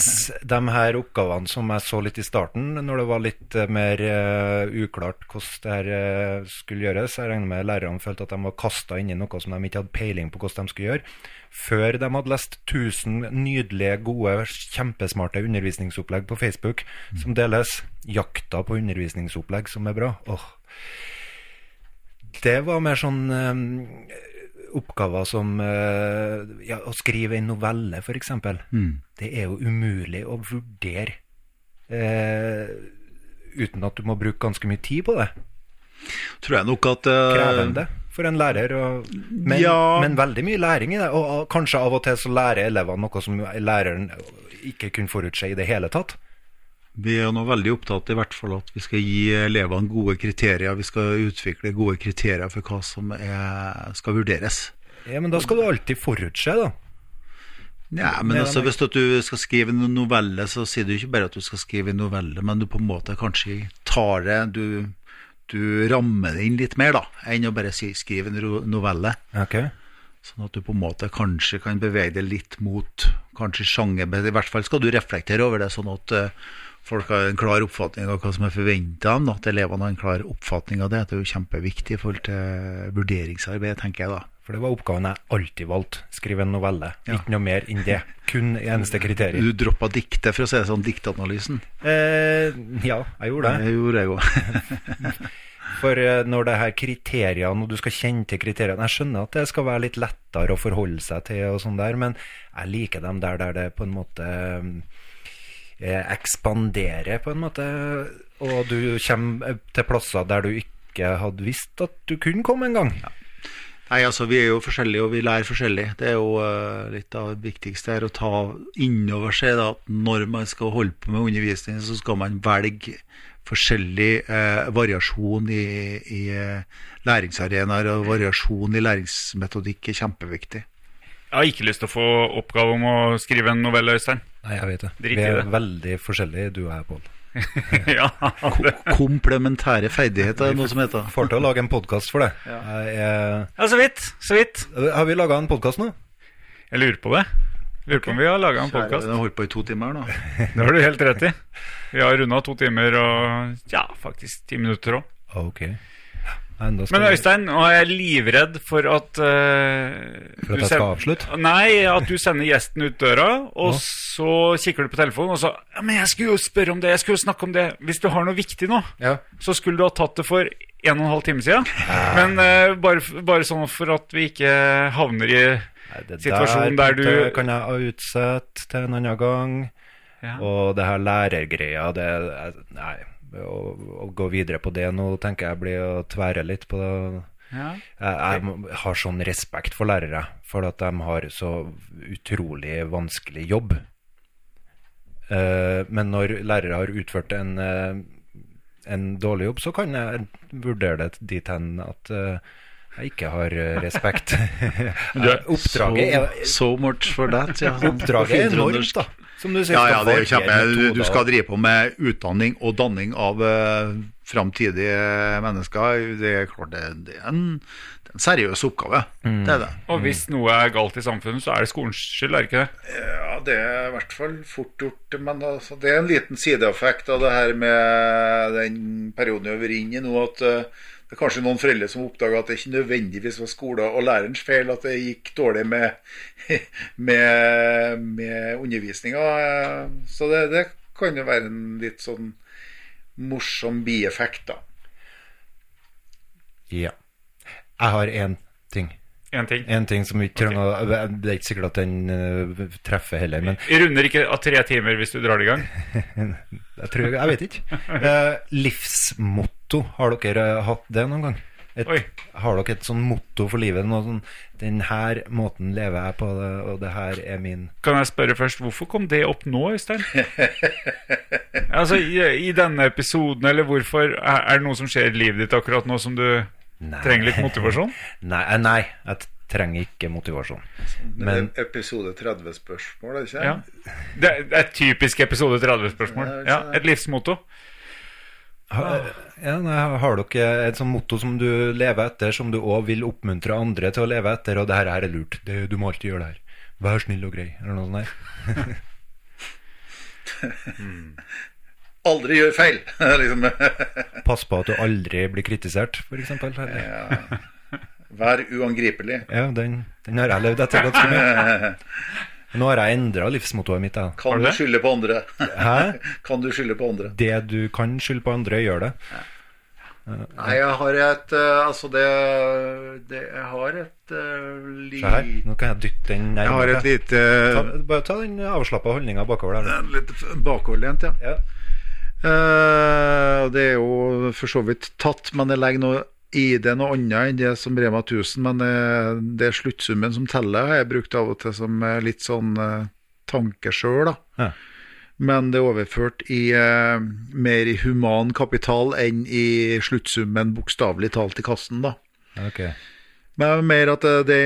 de her oppgavene som jeg så litt i starten, når det var litt eh, mer uh, uklart hvordan det her uh, skulle gjøres, jeg regner med lærerne følte at de var kasta inn i noe som de ikke hadde peiling på hvordan de skulle gjøre, før de hadde lest 1000 nydelige, gode, kjempesmarte undervisningsopplegg på Facebook som deles. Jakta på undervisningsopplegg som er bra. Åh. Det var mer sånn eh, oppgaver som eh, ja, å skrive en novelle, f.eks. Mm. Det er jo umulig å vurdere eh, uten at du må bruke ganske mye tid på det. Tror jeg nok at uh, Krevende for en lærer. Og, men, Ja. men veldig mye læring i det. Og, og kanskje av og til så lærer elevene noe som læreren ikke kunne forutse i det hele tatt. Vi er nå veldig opptatt i hvert fall at vi skal gi elevene gode kriterier. Vi skal utvikle gode kriterier for hva som er, skal vurderes. Ja, Men da skal du alltid forutse, da. Ja, men altså, Hvis du skal skrive en novelle, så sier du ikke bare at du skal skrive en novelle, men du på en måte kanskje tar det Du, du rammer det inn litt mer da, enn å bare skrive en novelle. Ok. Sånn at du på en måte kanskje kan bevege deg litt mot kanskje sjanger. Men I hvert fall skal du reflektere over det, sånn at eh, folk har en klar oppfatning av hva som er forventa av dem. At elevene har en klar oppfatning av det. Det er jo kjempeviktig i forhold til vurderingsarbeid, tenker jeg da. For det var oppgaven jeg alltid valgte. Skrive en novelle. Ja. Ikke noe mer enn det. Kun eneste kriterium. Du droppa diktet, for å si det sånn, diktanalysen. Eh, ja, jeg gjorde det. Det gjorde jeg òg. For eh, når det her kriteriene, og du skal kjenne til kriteriene Jeg skjønner at det skal være litt lettere å forholde seg til, og sånn der, men jeg liker dem der der det på en måte eh, ekspanderer, på en måte. Og du kommer til plasser der du ikke hadde visst at du kunne komme en gang. Nei, altså Vi er jo forskjellige, og vi lærer forskjellig. Det er jo uh, litt av det viktigste her å ta innover seg da, at når man skal holde på med undervisning, så skal man velge forskjellig eh, variasjon i, i eh, læringsarenaer, og variasjon i læringsmetodikk er kjempeviktig. Jeg har ikke lyst til å få oppgave om å skrive en novelle, Øystein. Nei, jeg vet det. Drit Vi er det. veldig forskjellige, du og jeg, Pål. ja, Komplementære ferdigheter, er det noe som heter. Får til å lage en podkast for det. Jeg er- ja, så vidt. Så vidt. har vi laga en podkast nå? Jeg lurer på det. Lurer på om vi har laga en podkast. Den har holdt på i to timer nå. Det har du helt rett i. Vi har runda to timer og ja, faktisk ti minutter òg. Ok. Enda Men Øystein, Øystein, nå er jeg livredd for at uh, For at jeg skal avslutte? Nei, at du sender gjesten ut døra, og Ja. så kikker du på telefonen, og så ja, 'Men jeg skulle jo spørre om det, jeg skulle jo snakke om det.' Hvis du har noe viktig nå, Ja. så skulle du ha tatt det for en og en halv time siden. Men uh, bare, bare sånn for at vi ikke havner i Nei, Situasjonen der du- det kan jeg utsette til en annen gang. ja. Og det her lærergreia, det Nei. Å, å gå videre på det nå tenker jeg blir å tvære litt på det. Ja. Jeg, jeg har sånn respekt for lærere, for at de har så utrolig vanskelig jobb. Uh, men når lærere har utført en, uh, en dårlig jobb, så kan jeg vurdere det dit hen at uh, jeg ikke har respekt. Oppdraget er, So, so much for that. Ja. oppdraget er enormt, da. Som du sier, Ja, ja, det er jo kjempe. Du, du skal drive på med utdanning og danning av uh, framtidige mennesker. Det er klart det, det, er en, det er en seriøs oppgave. Mm. Det er det. Og hvis noe er galt i samfunnet, så er det skolens skyld, er det ikke det? Ja, det er i hvert fall fort gjort. Men altså, det er en liten sideeffekt av det her med den perioden vi har vært inne i nå, at eh, det er kanskje noen foreldre som oppdager at det ikke nødvendigvis var skolen og lærerens feil at det gikk dårlig med, med, med undervisninga. Så det, det kan jo være en litt sånn morsom bieffekt, da. Ja. Jeg har én ting. En ting. En ting som vi trenger å Det er ikke sikkert at den eh, treffer heller, men Vi runder ikke av tre timer hvis du drar det i gang. jeg tror Jeg vet ikke. uh, livsmotto, har dere eh, hatt det noen gang? Et, har dere et sånn motto for livet? Noe sånn, Den her måten lever jeg på, det, og det her er min Kan jeg spørre først, hvorfor kom det opp nå, Øystein? altså, i, I denne episoden, eller hvorfor Er, er det noe som skjer i livet ditt akkurat nå som du Nei. trenger litt motivasjon? Nei, eh, nei jeg trenger ikke motivasjon. Men Episode 30-spørsmål, er det ikke? Ja. Det er, det er et typisk episode 30-spørsmål. Ja, et livsmotto. Ha, ja, nei, har dere et sånt motto som du lever etter, som du òg vil oppmuntre andre til å leve etter, og det her er lurt, det, du må alltid gjøre det her. Vær snill og grei, eller noe sånt der. Aldri gjør feil! liksom. Pass på at du aldri blir kritisert, for eksempel. Ja, Vær uangripelig. den, den har jeg levd etter ganske mye. Nå har jeg endra livsmottoet mitt. Da. Kan du skylde på andre? Hæ? kan du skylde på andre? Det du kan skylde på andre, gjør det. Nei, jeg har et eh, Altså, det, det Jeg har et uh, li... Se her, nå kan jeg dytte den Jeg har et lite Ta, bare ta den avslappa holdninga bakover der. Litt bakoverlent, ja. Ja. Uh, det er jo for så vidt tatt, men jeg legger noe i det noe annet enn det som Rema 1000. Men eh, det er sluttsummen som teller, har jeg brukt av og til som eh, litt sånn uh, tanke sjøl, da. Ja. Men det er overført i eh, mer i human kapital enn i sluttsummen bokstavelig talt i kassen, da. Okay. Men mer at det,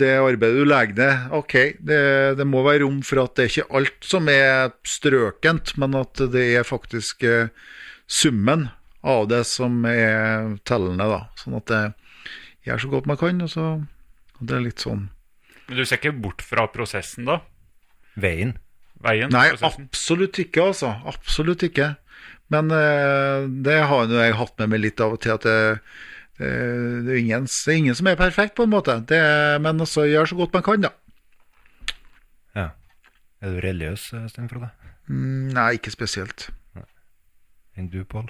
det arbeidet du legger ned Ok, det, det må være rom for at det er ikke alt som er strøkent, men at det er faktisk eh, summen av det som er tellende, da. Sånn at jeg gjør så godt man kan, og så og Det er litt sånn Men du ser ikke bort fra prosessen, da? Veien. Veien? Nei, prosessen. absolutt ikke, altså. Absolutt ikke. Men eh, det har jo jeg hatt med meg litt av og til, at det, det, det, er ingen, det er ingen som er perfekt, på en måte. Det, men også gjør så godt man kan, da. Ja. Er du religiøs, Sten Frode? Mm, Nei, ikke spesielt. Enn du, Pål?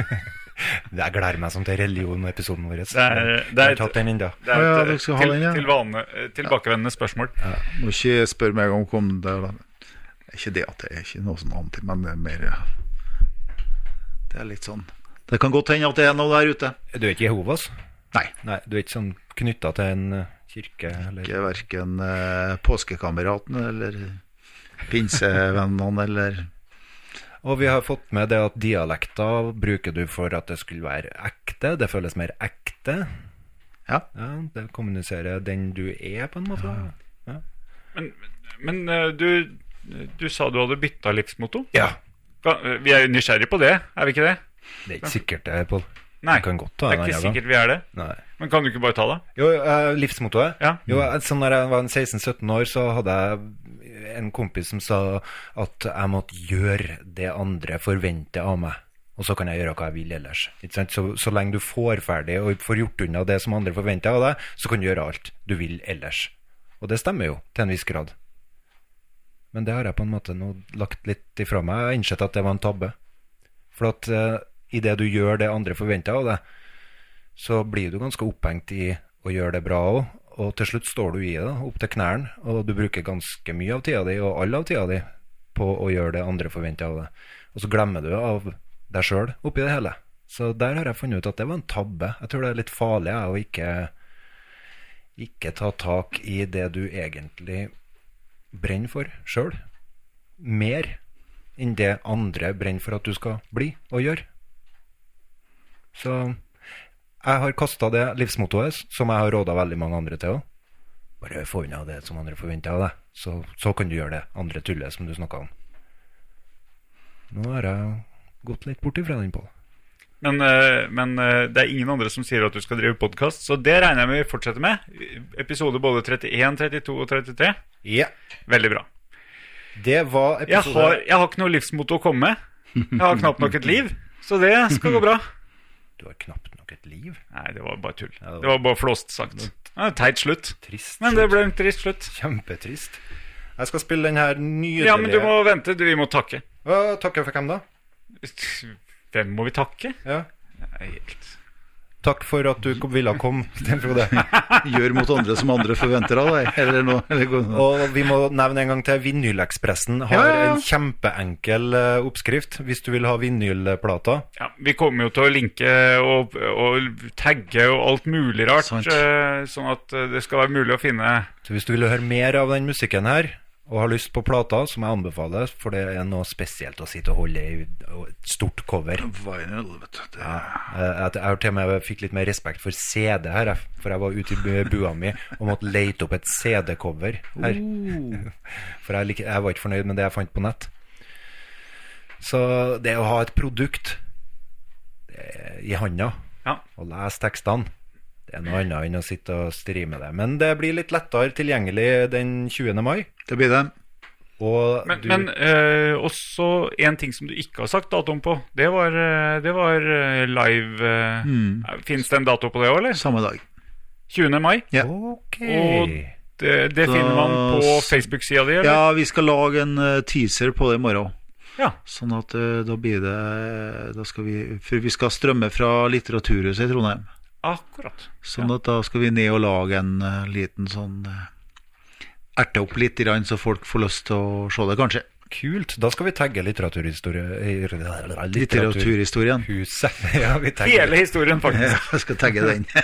jeg gleder meg sånn til religion-episoden vår. Det er- det er tatt den ennå. Det er et, ja, ha til, den, ja. til vane, eh, tilbakevendende spørsmål. Må ikke spørre meg om kom det er ikke det at det er ikke noe sånn annet, men det er mer ja. Det er litt sånn Det kan godt hende at det er noe der ute. Du er ikke Jehovas? Nei. Nei, Du er ikke sånn knytta til en eh, kirke? Eller? Ikke verken eh, påskekameraten eller pinsevennene eller Og vi har fått med det at dialekter bruker du for at det skulle være ekte. Det føles mer ekte. Ja. Det kommuniserer den du er, på en måte. Ja. Men, men eh, du, du sa du hadde bytta livsmotto. ja. Vi er jo nysgjerrig på det, er vi ikke det? Det er ikke sikkert det, Pål. Nei, Jeg kan godt ta det er ikke sikkert vi er det. Nei. Men kan du ikke bare ta det? Jo, eh, livsmottoet. Ja. Jo, eh, så når jeg var 16-17 år, så hadde jeg en kompis som sa at jeg måtte gjøre det andre forventer av meg. Og så kan jeg gjøre hva jeg vil ellers. Så, så lenge du får ferdig og får gjort unna det som andre forventer av deg, så kan du gjøre alt du vil ellers. Og det stemmer jo, til en viss grad. Men det har jeg på en måte nå lagt litt ifra meg. Jeg har innsett at det var en tabbe. For at uh, idet du gjør det andre forventer av deg, så blir du ganske opphengt i å gjøre det bra òg. Og til slutt står du i det, opp til knærne, og du bruker ganske mye av tida di, og all av tida di, på å gjøre det andre forventer av deg. Og så glemmer du av deg sjøl oppi det hele. Så der har jeg funnet ut at det var en tabbe. Jeg tror det er litt farlig å ikke, ikke ta tak i det du egentlig brenner for sjøl. Mer enn det andre brenner for at du skal bli og gjøre. Så jeg har kasta det livsmottoet, som jeg har råda veldig mange andre til òg. Bare få unna det som andre forventer av deg, så, så kan du gjøre det andre tullet som du snakka om. Nå har jeg gått litt bort ifra den, Pål. Men, eh, men eh, det er ingen andre som sier at du skal drive podkast, så det regner jeg med vi fortsetter med. Episode både 31, 32 og 33. Ja. Veldig bra. Det var Jeg har, jeg har ikke noe livsmotto å komme med. Jeg har knapt nok et liv, så det skal gå bra. Du har knapt liv. Nei, det var bare tull. Ja, det var- Det var bare flåst sagt. Ja, teit slutt. Trist. Men det ble en trist slutt. Kjempetrist. Jeg skal spille den her nydelige Ja, men du må vente. Vi må takke. Å, Takke for hvem, da? Hvem må vi takke? Ja. Nei, helt Takk for at du kom- ville komme, Sten Frode. Gjør mot andre som andre forventer av deg. Eller noe. Eller Og vi må nevne en gang til Vinylekspressen har Ja, ja, ja. en kjempeenkel eh, oppskrift hvis du vil ha vinylplater. Ja, Vi kommer jo til å linke og, og tagge og alt mulig rart, Sant. eh, sånn at eh, det skal være mulig å finne Så hvis du vil høre mer av den musikken her, og har lyst på plata, som jeg anbefaler, for det er noe spesielt å sitte og holde i et stort cover. Vinyl, vet du. Det, Eh, Jeg, jeg til og med fikk litt mer respekt for CD her, for jeg var ute i bua mi og måtte lete opp et CD-cover her. For jeg, lik- jeg var ikke fornøyd med det jeg fant på nett. Så det å ha et produkt i handa Ja. og lese tekstene, det er noe annet enn å sitte og streame det. Men det blir litt lettere tilgjengelig den 20. mai. det blir det. Og Men, du, men eh, også en ting som du ikke har sagt datoen på. Det var, eh, det var eh, live uh, Mm. Fins det en dato på det òg, eller? Samme dag. 20. mai? Ja. Okay. Og det, det Da finner man på Facebook-sida di. Ja, vi skal lage en eh, teaser på det i morgen. Ja. Sånn at eh, da blir det Da skal vi For vi skal strømme fra Litteraturhuset i Trondheim. Akkurat. Sånn at da skal vi ned og lage en uh, liten sånn uh, Erte opp litt, grann, så folk får lyst til å se det, kanskje. Kult. Da skal vi tagge litteraturhistorien. Litteraturhistorien. Huset. Ja, vi Hele historien, faktisk. Ja, jeg skal tagge den.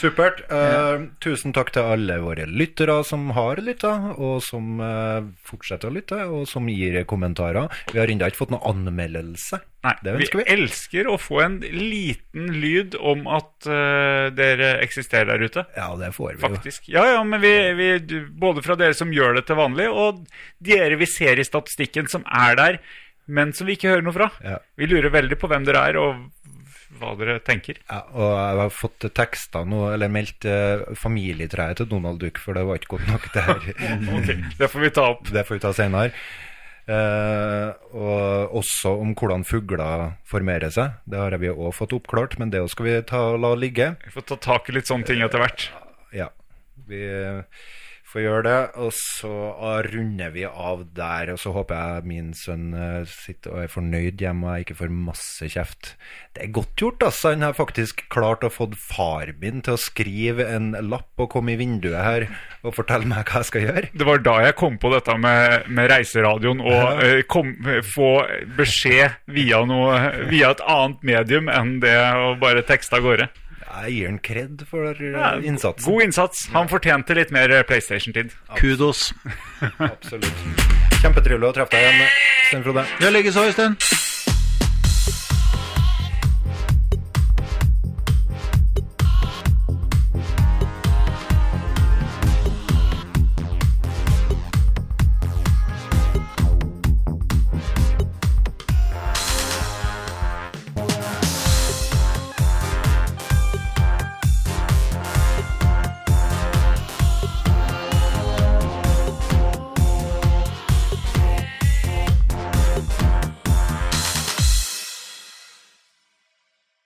Supert. Uh, tusen takk til alle våre lyttere som har lytta, og som uh, fortsetter å lytte, og som gir kommentarer. Vi har ennå ikke fått noen anmeldelse. Nei, vi vi. elsker å få en liten lyd om at uh, dere eksisterer der ute. Ja, det får vi jo. Faktisk. Ja, ja, men vi, vi, både fra dere som gjør det til vanlig, og dere vi ser i statistikken som er der, men som vi ikke hører noe fra. Ja. Vi lurer veldig på hvem dere er, og hva dere tenker. Ja, og jeg har fått teksta nå, eller meldt eh, familietreet til Donald Duck, for det var ikke godt nok det her. Ok, Det får vi ta opp. Det får vi ta senere. Eh, og også om hvordan fugler formerer seg. Det har vi òg fått oppklart, men det skal vi ta, la ligge. Vi får ta tak i litt sånne ting etter hvert. Ja, vi eh, får gjøre det. Og så runder vi av der. Og så håper jeg min sønn eh, sitter og er fornøyd hjemme og jeg ikke får masse kjeft. Det er godt gjort, altså. Han har faktisk klart å få far min til å skrive en lapp og komme i vinduet her og fortelle meg hva jeg skal gjøre. Det var da jeg kom på dette med, med reiseradioen og ja. kom, få beskjed via, noe, via et annet medium enn det å bare tekste av gårde. Jeg gir han kred for eh, Ja, innsatsen. God innsats. Han fortjente litt mer eh, PlayStation-tid. Kudos. Absolutt. Kjempetrivelig å treffe deg igjen, Sten Frode. Ja, likeså, Øystein.